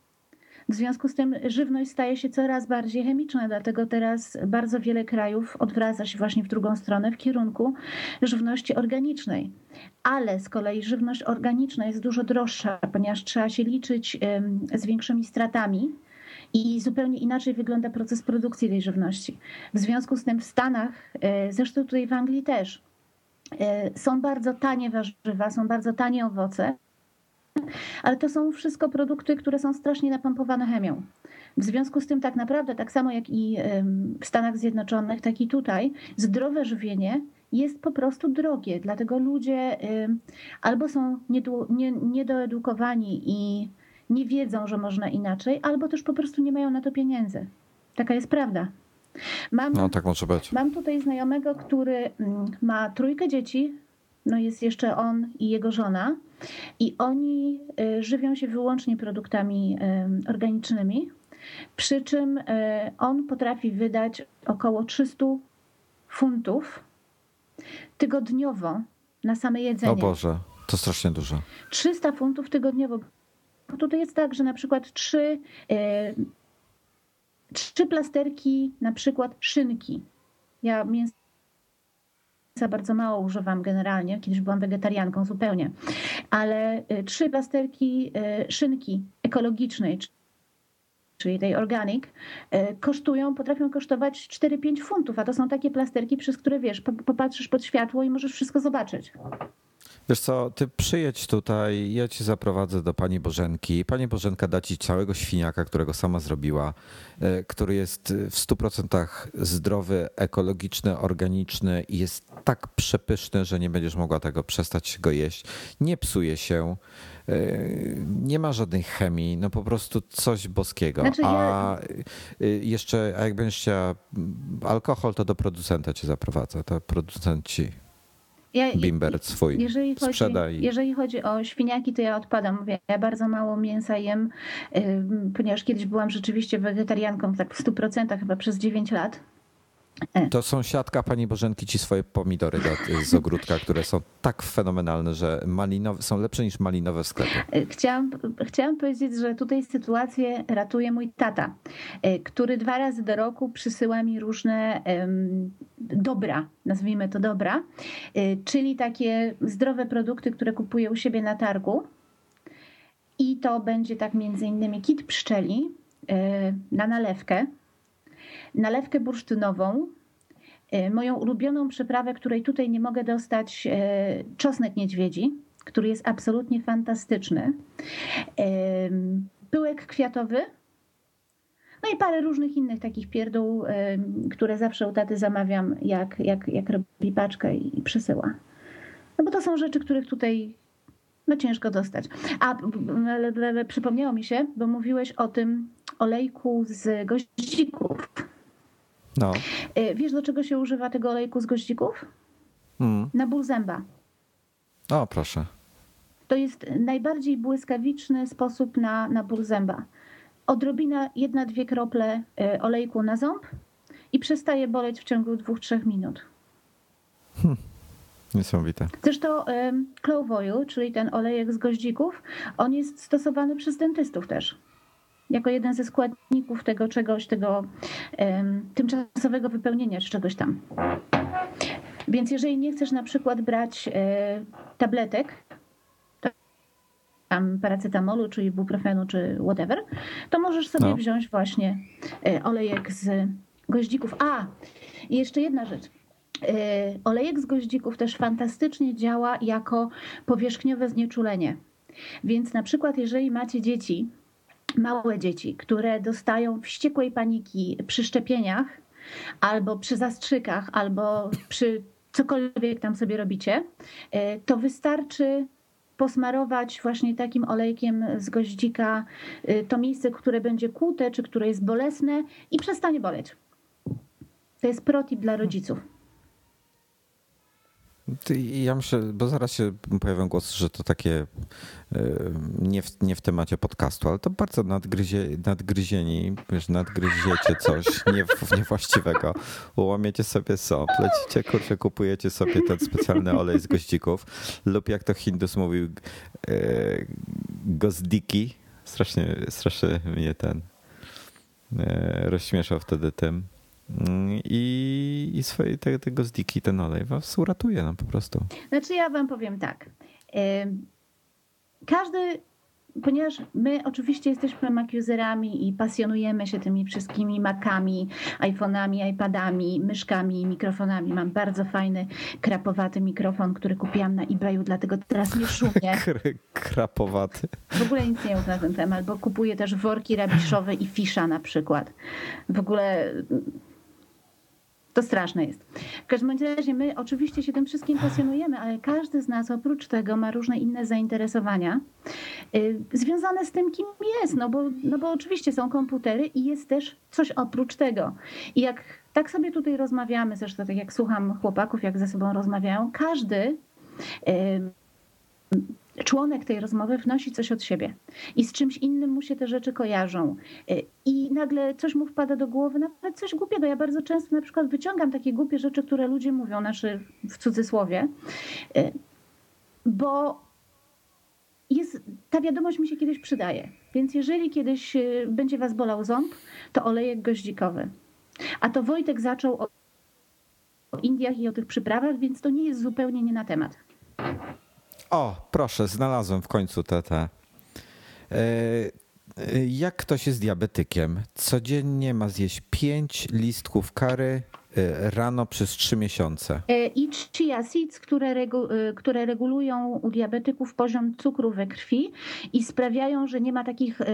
W związku z tym żywność staje się coraz bardziej chemiczna, dlatego teraz bardzo wiele krajów odwraca się właśnie w drugą stronę, w kierunku żywności organicznej. Ale z kolei żywność organiczna jest dużo droższa, ponieważ trzeba się liczyć z większymi stratami. I zupełnie inaczej wygląda proces produkcji tej żywności. W związku z tym w Stanach, e, zresztą tutaj w Anglii też, e, są bardzo tanie warzywa, są bardzo tanie owoce, ale to są wszystko produkty, które są strasznie napompowane chemią. W związku z tym, tak naprawdę, tak samo jak i w Stanach Zjednoczonych, tak i tutaj, zdrowe żywienie jest po prostu drogie. Dlatego ludzie albo są niedoedukowani i nie wiedzą, że można inaczej, albo też po prostu nie mają na to pieniędzy. Taka jest prawda. Mam, no, tak może być. Mam tutaj znajomego, który ma trójkę dzieci, no jest jeszcze on i jego żona. I oni y, żywią się wyłącznie produktami y, organicznymi, przy czym y, on potrafi wydać około 300 funtów tygodniowo na same jedzenie. O Boże, to strasznie dużo. 300 funtów tygodniowo. Tutaj jest tak, że na przykład trzy, trzy plasterki, na przykład szynki. Ja mięso bardzo mało używam generalnie, kiedyś byłam wegetarianką zupełnie, ale y, trzy plasterki y, szynki ekologicznej, czyli tej organic, y, kosztują, potrafią kosztować 4-5 funtów, a to są takie plasterki, przez które wiesz, popatrzysz pod światło i możesz wszystko zobaczyć. Wiesz co, ty przyjedź tutaj, ja cię zaprowadzę do pani Bożenki. Pani Bożenka da ci całego świniaka, którego sama zrobiła, e, który jest w 100% zdrowy, ekologiczny, organiczny i jest tak przepyszny, że nie będziesz mogła tego przestać go jeść. Nie psuje się, e, nie ma żadnej chemii, no po prostu coś boskiego. Znaczy. A e, jeszcze, a jak będziesz chciała alkohol, to do producenta cię zaprowadzę, to producenci ja, bimber swój. Jeżeli chodzi, Sprzedaj. jeżeli chodzi o świniaki, to ja odpadam. Mówię, ja bardzo mało mięsa jem, ponieważ kiedyś byłam rzeczywiście wegetarianką tak w 100% chyba przez 9 lat. E. To sąsiadka pani Bożenki ci swoje pomidory do, z ogródka, które są tak fenomenalne, że malinowe, są lepsze niż malinowe w sklepie. E, chciałam, chciałam powiedzieć, że tutaj sytuację ratuje mój tata, e, który dwa razy do roku przysyła mi różne um, dobra, nazwijmy to dobra, czyli takie zdrowe produkty, które kupuję u siebie na targu. I to będzie tak między innymi kit pszczeli na nalewkę, nalewkę bursztynową, e, moją ulubioną przyprawę, której tutaj nie mogę dostać, e, czosnek niedźwiedzi, który jest absolutnie fantastyczny, e, pyłek kwiatowy, no i parę różnych innych takich pierdół, które zawsze u taty zamawiam, jak, jak, jak robi paczkę i przysyła. No bo to są rzeczy, których tutaj no ciężko dostać. A przypomniało mi się, bo mówiłeś o tym olejku z goździków. No. E, wiesz, do czego się używa tego olejku z goździków? Hmm. Na ból zęba. O, proszę. To jest najbardziej błyskawiczny sposób na, na ból zęba. Odrobina, jedna, dwie krople e, olejku na ząb i przestaje boleć w ciągu dwóch, trzech minut. Hmm. Niesamowite. Zresztą clove oil, czyli ten olejek z goździków, on jest stosowany przez dentystów też jako jeden ze składników tego czegoś, tego tymczasowego wypełnienia czy czegoś tam. Więc jeżeli nie chcesz na przykład brać e, tabletek, tam paracetamolu, czy ibuprofenu, czy whatever, to możesz sobie no. wziąć właśnie e, olejek z goździków. A, i jeszcze jedna rzecz. E, olejek z goździków też fantastycznie działa jako powierzchniowe znieczulenie. Więc na przykład, jeżeli macie dzieci, małe dzieci, które dostają wściekłej paniki przy szczepieniach, albo przy zastrzykach, albo przy cokolwiek tam sobie robicie, e, to wystarczy posmarować właśnie takim olejkiem z goździka e, to miejsce, które będzie kłute, czy które jest bolesne i przestanie boleć. To jest protip dla rodziców. Ja myślę, bo zaraz się pojawią głosy, że to takie e, nie w, nie w temacie podcastu, ale to bardzo nadgryzie, nadgryzieni, wiesz, nadgryziecie coś nie, niewłaściwego, ułamiecie sobie sop, lecicie, kurczę, kupujecie sobie ten specjalny olej z goździków lub jak to Hindus mówił, e, gozdiki. Strasznie, strasznie mnie ten e, rozśmieszał wtedy tym. I, i swoje te, tego zdiki, ten olej was uratuje no po prostu. Znaczy ja wam powiem tak. Każdy, ponieważ my oczywiście jesteśmy Mac userami i pasjonujemy się tymi wszystkimi Macami, iPhone'ami, iPadami, myszkami, mikrofonami. Mam bardzo fajny, krapowaty mikrofon, który kupiłam na eBayu, dlatego teraz nie szumie. krapowaty. W ogóle nic nie mów na ten temat, bo kupuję też worki rabiszowe i fisza na przykład. W ogóle to straszne jest. W każdym razie my oczywiście się tym wszystkim pasjonujemy, ale każdy z nas oprócz tego ma różne inne zainteresowania y, związane z tym, kim jest. No bo, no bo oczywiście są komputery i jest też coś oprócz tego. I jak tak sobie tutaj rozmawiamy, zresztą tak jak słucham chłopaków, jak ze sobą rozmawiają, każdy y, członek tej rozmowy wnosi coś od siebie i z czymś innym mu się te rzeczy kojarzą. Y, I nagle coś mu wpada do głowy, nawet coś głupiego. Ja bardzo często na przykład wyciągam takie głupie rzeczy, które ludzie mówią, znaczy w cudzysłowie, y, bo jest, ta wiadomość mi się kiedyś przydaje. Więc jeżeli kiedyś y, będzie was bolał ząb, to olejek goździkowy. A to Wojtek zaczął o Indiach i o tych przyprawach, więc to nie jest zupełnie nie na temat. O, proszę, znalazłem w końcu te. te. E, e, jak ktoś jest diabetykiem, codziennie ma zjeść 5 listków kary rano przez trzy miesiące. E, I chia seeds, które, regu, y, które regulują u diabetyków poziom cukru we krwi i sprawiają, że nie ma takich y,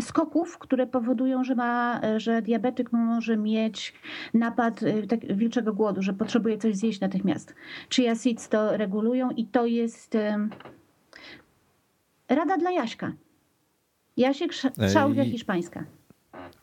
skoków, które powodują, że, ma, że diabetyk może mieć napad tak, wilczego głodu, że potrzebuje coś zjeść natychmiast. Chia seeds to regulują i to jest rada dla Jaśka. Jasiek Szałwia Hiszpańska.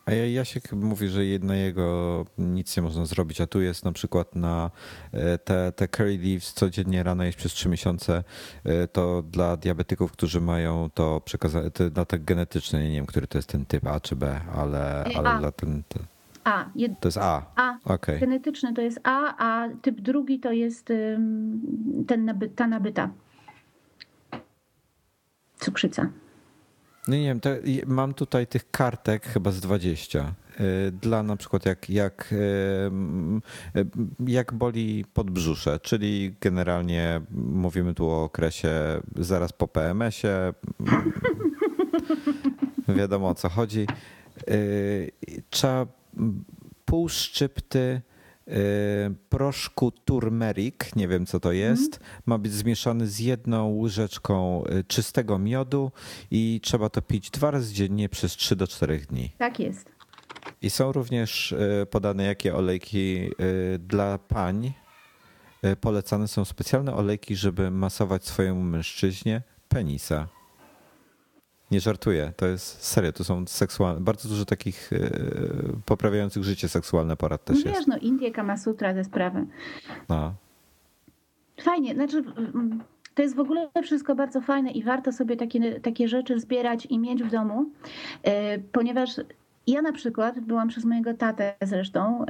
A Jasiek mówi, że na jego nic nie można zrobić, a tu jest na przykład na e, te, te curry leaves codziennie rano jeść przez trzy miesiące, e, to dla diabetyków, którzy mają to przekazane, to na tak genetyczne, nie wiem, który to jest ten typ A czy B, ale, ale A. dla ten, ten, A. To jest A. A. Okej. Genetyczny to jest A, a typ drugi to jest ten naby, ta nabyta. Cukrzyca. No nie wiem, mam tutaj tych kartek chyba z 20. y, Dla na przykład jak, jak, y, y, jak boli podbrzusze, czyli generalnie mówimy tu o okresie zaraz po PMS-ie. Wiadomo o co chodzi. Trzeba pół szczypty proszku turmeric, nie wiem co to jest, ma być zmieszany z jedną łyżeczką y, czystego miodu i trzeba to pić dwa razy dziennie przez 3 do 4 dni. Tak jest. I są również y, podane jakie olejki dla pań. Polecane są specjalne olejki, żeby masować swojemu mężczyźnie penisa. Nie żartuję, to jest serio, to są seksualne, bardzo dużo takich y, poprawiających życie seksualne porad też Wiesz, jest. no Indie, Kama Sutra, te sprawy. No. Fajnie, znaczy to jest w ogóle wszystko bardzo fajne i warto sobie takie, takie rzeczy zbierać i mieć w domu, e, ponieważ ja na przykład byłam przez mojego tatę zresztą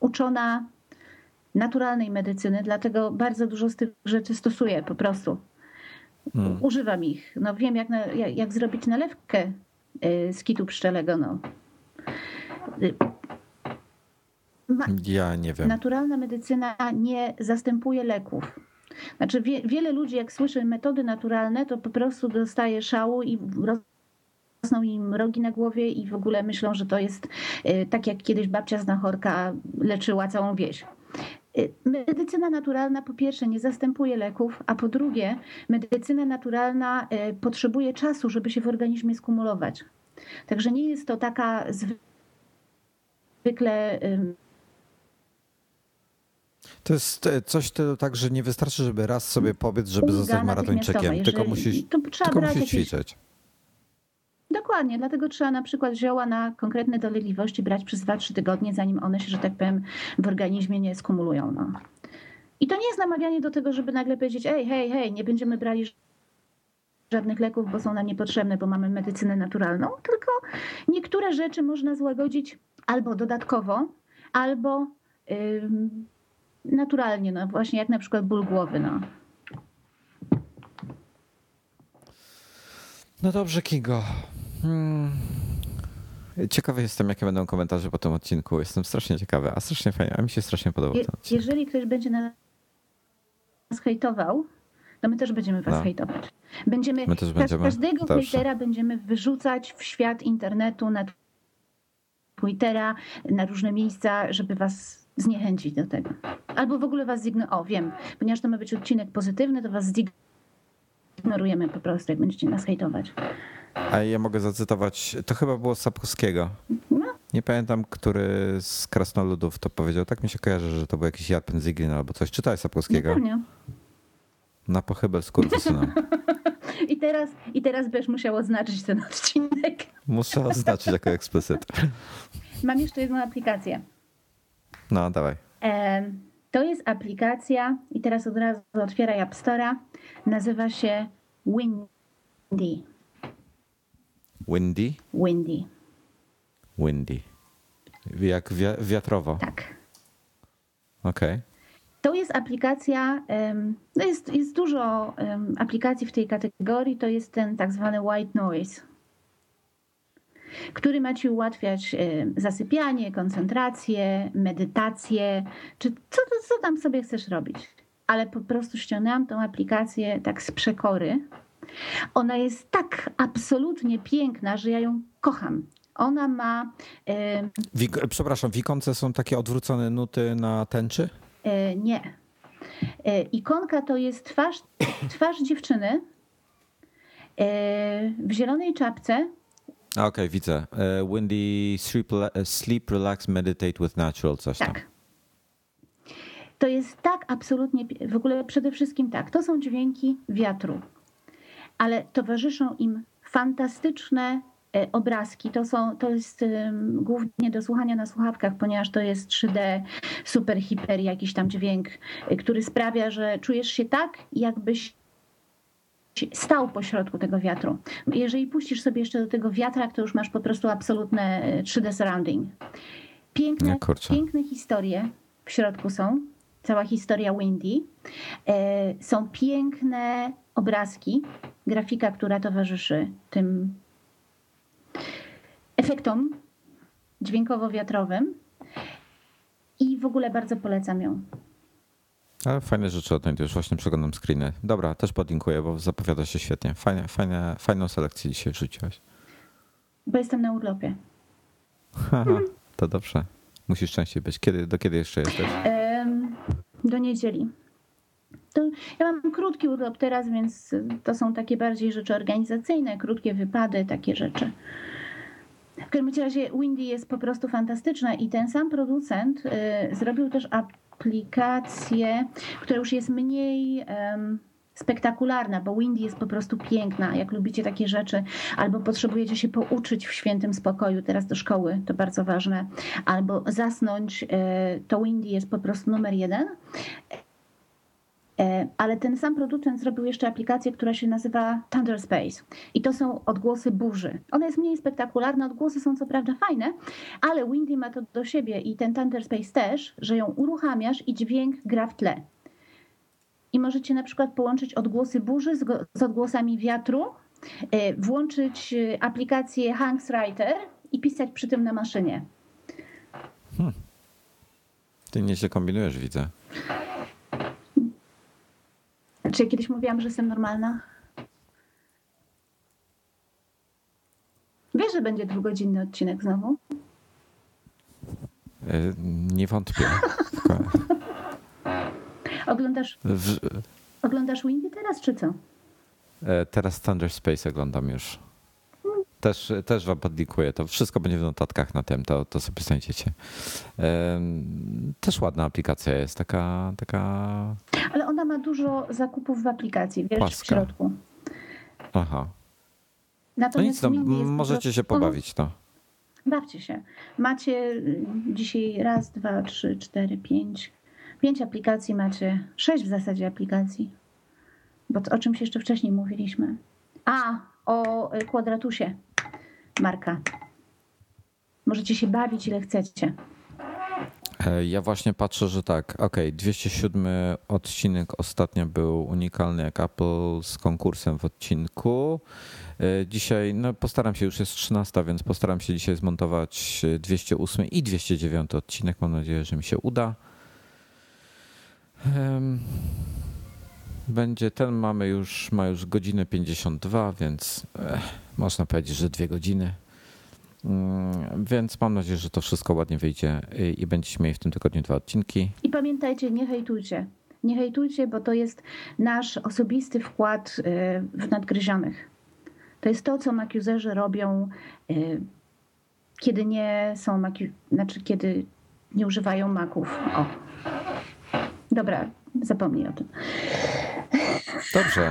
uczona naturalnej medycyny, dlatego bardzo dużo z tych rzeczy stosuję po prostu. Mm. Używam ich. No wiem, jak, na, jak, jak zrobić nalewkę e, z kitu pszczelego. No. Y, Ma, Ja nie wiem. naturalna medycyna nie zastępuje leków. Znaczy wie, wiele ludzi jak słyszy metody naturalne, to po prostu dostaje szału i rosną im rogi na głowie i w ogóle myślą, że to jest y, tak jak kiedyś babcia znachorka leczyła całą wieś. Y, Medycyna naturalna po pierwsze nie zastępuje leków, a po drugie medycyna naturalna y, potrzebuje czasu, żeby się w organizmie skumulować. Także nie jest to taka zwykle To jest e, coś to tak, że nie wystarczy, żeby raz sobie powiedz, żeby zostać maratończykiem, tylko musisz, to trzeba tylko musisz ćwiczyć. Dokładnie, dlatego trzeba na przykład zioła na konkretne dolegliwości brać przez 2-3 tygodnie, zanim one się, że tak powiem, w organizmie nie skumulują. No. I to nie jest namawianie do tego, żeby nagle powiedzieć, ej, hej, hej, nie będziemy brali żadnych leków, bo są nam niepotrzebne, bo mamy medycynę naturalną, tylko niektóre rzeczy można złagodzić albo dodatkowo, albo naturalnie, no właśnie jak na przykład ból głowy. No. No dobrze, Kingo. Hmm. Ciekawy jestem, jakie będą komentarze po tym odcinku. Jestem strasznie ciekawy, a strasznie fajnie, a mi się strasznie podobał Je, ten odcinek. jeżeli ktoś będzie nas hejtował, to my też będziemy was No. hejtować. Będziemy, My też będziemy. każdego Dobrze. hejtera będziemy wyrzucać w świat internetu, na Twittera, na różne miejsca, żeby was zniechęcić do tego. Albo w ogóle was zignorować. O, wiem, ponieważ to ma być odcinek pozytywny, to was zignorujemy po prostu, jak będziecie nas hejtować. A ja mogę zacytować, to chyba było Sapkowskiego. No. Nie pamiętam, który z krasnoludów to powiedział. Tak mi się kojarzy, że to był jakiś Jarpen Ziglin albo coś. Czytaj No Sapkowskiego. pewnie. Na pochybel skurwysyna. I teraz, I teraz będziesz musiał oznaczyć ten odcinek. Muszę oznaczyć jako ekspesyt. Mam jeszcze jedną aplikację. No, dawaj. To jest aplikacja i teraz od razu otwieraj App Store'a. Nazywa się Windy. Windy? Windy, Windy. Jak wi- wiatrowo. tak. Okej. To jest aplikacja, no jest, jest dużo aplikacji w tej kategorii, to jest ten tak zwany white noise, który ma ci ułatwiać zasypianie, koncentrację, medytację, czy co, co tam sobie chcesz robić. Ale po prostu ściągnęłam tą aplikację tak z przekory. Ona jest tak absolutnie piękna, że ja ją kocham. Ona ma em, Wik- przepraszam, wikonce są takie odwrócone nuty na tęczy? E, Nie. E, Ikonka to jest twarz, twarz dziewczyny e, w zielonej czapce. Okej, widzę. E, Windy sleep, sleep, relax, meditate with natural, coś tam. Tak. To jest tak absolutnie, w ogóle przede wszystkim tak, to są dźwięki wiatru, ale towarzyszą im fantastyczne e, obrazki. To, są, to jest głównie do słuchania na słuchawkach, ponieważ to jest 3D, super, hiper, jakiś tam dźwięk, e, który sprawia, że czujesz się tak, jakbyś stał po środku tego wiatru. Jeżeli puścisz sobie jeszcze do tego wiatrak, to już masz po prostu absolutne 3D surrounding. Piękne, piękne historie w środku są. Cała historia Windy. Są piękne obrazki, grafika, która towarzyszy tym efektom dźwiękowo-wiatrowym i w ogóle bardzo polecam ją. Ale fajne rzeczy odnajdujesz, właśnie przeglądam screeny. Dobra, też podlinkuję, bo zapowiada się świetnie. Fajne, fajne, fajną selekcję dzisiaj wrzuciłaś. Bo jestem na urlopie. to dobrze. Musisz częściej być. Kiedy, do kiedy jeszcze jesteś? do niedzieli. To ja mam krótki urlop teraz, więc to są takie bardziej rzeczy organizacyjne, krótkie wypady, takie rzeczy. W każdym razie Windy jest po prostu fantastyczna i ten sam producent y, zrobił też aplikację, która już jest mniej spektakularna, bo Windy jest po prostu piękna. Jak lubicie takie rzeczy, albo potrzebujecie się pouczyć w świętym spokoju, teraz do szkoły, to bardzo ważne, albo zasnąć, y, to Windy jest po prostu numer jeden. E, ale ten sam producent zrobił jeszcze aplikację, która się nazywa Thunder Space. I to są odgłosy burzy. Ona jest mniej spektakularna, odgłosy są co prawda fajne, ale Windy ma to do siebie i ten Thunder Space też, że ją uruchamiasz i dźwięk gra w tle. I możecie na przykład połączyć odgłosy burzy z, odgłosami wiatru, e, włączyć e, aplikację Hanks Writer i pisać przy tym na maszynie. Hmm. Ty nieźle kombinujesz, widzę. Czy ja kiedyś mówiłam, że jestem normalna? Wiesz, że będzie dwugodzinny odcinek znowu? E, nie wątpię. oglądasz, w... oglądasz Windy teraz, czy co? E, teraz Thunder Space oglądam już. Też, też wam podlikuję. To wszystko będzie w notatkach na tym, to, to sobie znajdziecie. Też ładna aplikacja jest, taka, taka. Ale ona ma dużo zakupów w aplikacji, wiesz, Płaska. w środku. Aha. Natomiast no nic, no, możecie się pobawić, no. Bawcie się. Macie y, dzisiaj raz, dwa, trzy, cztery, pięć. Pięć aplikacji macie. Sześć w zasadzie aplikacji. Bo o czymś jeszcze wcześniej mówiliśmy. A, o y, kwadratusie marka. Możecie się bawić ile chcecie. E, ja właśnie patrzę, że tak. Ok, 207 odcinek ostatnio był unikalny jak Apple z konkursem w odcinku. E, dzisiaj, no postaram się, już jest 13, więc postaram się dzisiaj zmontować 208 i 209 odcinek. Mam nadzieję, że mi się uda. Będzie ten, mamy już, ma już godzinę 52, więc eh, można powiedzieć, że dwie godziny. Mm, więc mam nadzieję, że to wszystko ładnie wyjdzie i będziecie mieli w tym tygodniu dwa odcinki. I pamiętajcie, nie hejtujcie. Nie hejtujcie, bo to jest nasz osobisty wkład y, w nadgryzionych. To jest to, co makiuzerzy robią, y, kiedy nie są makiu... znaczy kiedy nie używają maków. O. Dobra, zapomnij o tym. Dobrze.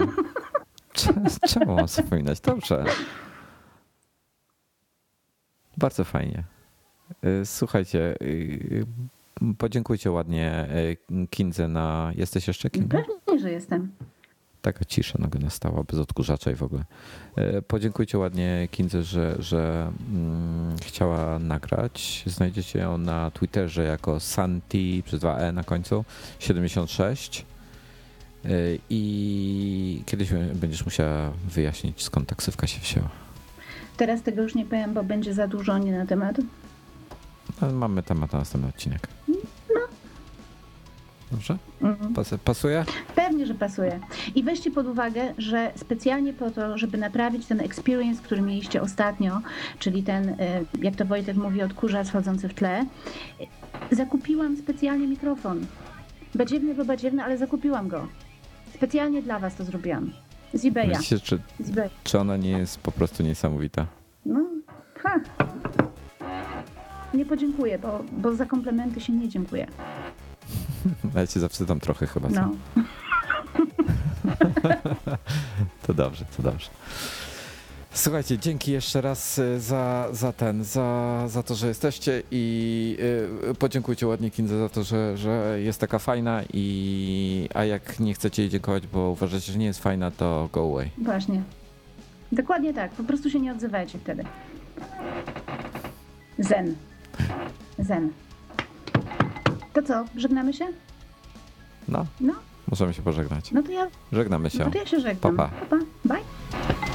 Czemu mam zapominać? Dobrze. Bardzo fajnie. Y, słuchajcie, y, podziękujcie ładnie y, Kindze na... Jesteś jeszcze Kindze? Pewnie, że jestem. Taka cisza nagle nastała, bez odkurzacza i w ogóle. Podziękujcie ładnie Kindze, że, że mm, chciała nagrać. Znajdziecie ją na Twitterze jako Santi przez 2E na końcu 76. I kiedyś będziesz musiała wyjaśnić, skąd taksywka się wzięła. Teraz tego już nie powiem, bo będzie za dużo nie na temat. Ale mamy temat na następny odcinek. No. Dobrze? Mhm. pasuje? Pewnie, że pasuje. I weźcie pod uwagę, że specjalnie po to, żeby naprawić ten experience, który mieliście ostatnio, czyli ten, y, jak to Wojtek mówi, odkurzacz wchodzący w tle, zakupiłam specjalnie mikrofon. Badziewny, bo badziewny, ale zakupiłam go. Specjalnie dla was to zrobiłam. Z eBaya. Myślicie, czy, eBay. czy ona nie jest po prostu niesamowita? No, ha. Nie podziękuję, bo, bo za komplementy się nie dziękuję. Ja cię zawsze tam trochę chyba. Co? No. to dobrze, to dobrze. Słuchajcie, dzięki jeszcze raz y, za, za ten, za, za to, że jesteście i y, podziękujcie ładnie Kindze za to, że, że jest taka fajna i a jak nie chcecie jej dziękować, bo uważacie, że nie jest fajna, to go away. Właśnie. Dokładnie tak. Po prostu się nie odzywajcie wtedy. Zen. Zen. To co, żegnamy się? No, No, możemy się pożegnać. no to ja, Żegnamy się. no to ja się żegnam. Pa, pa. pa. Bye.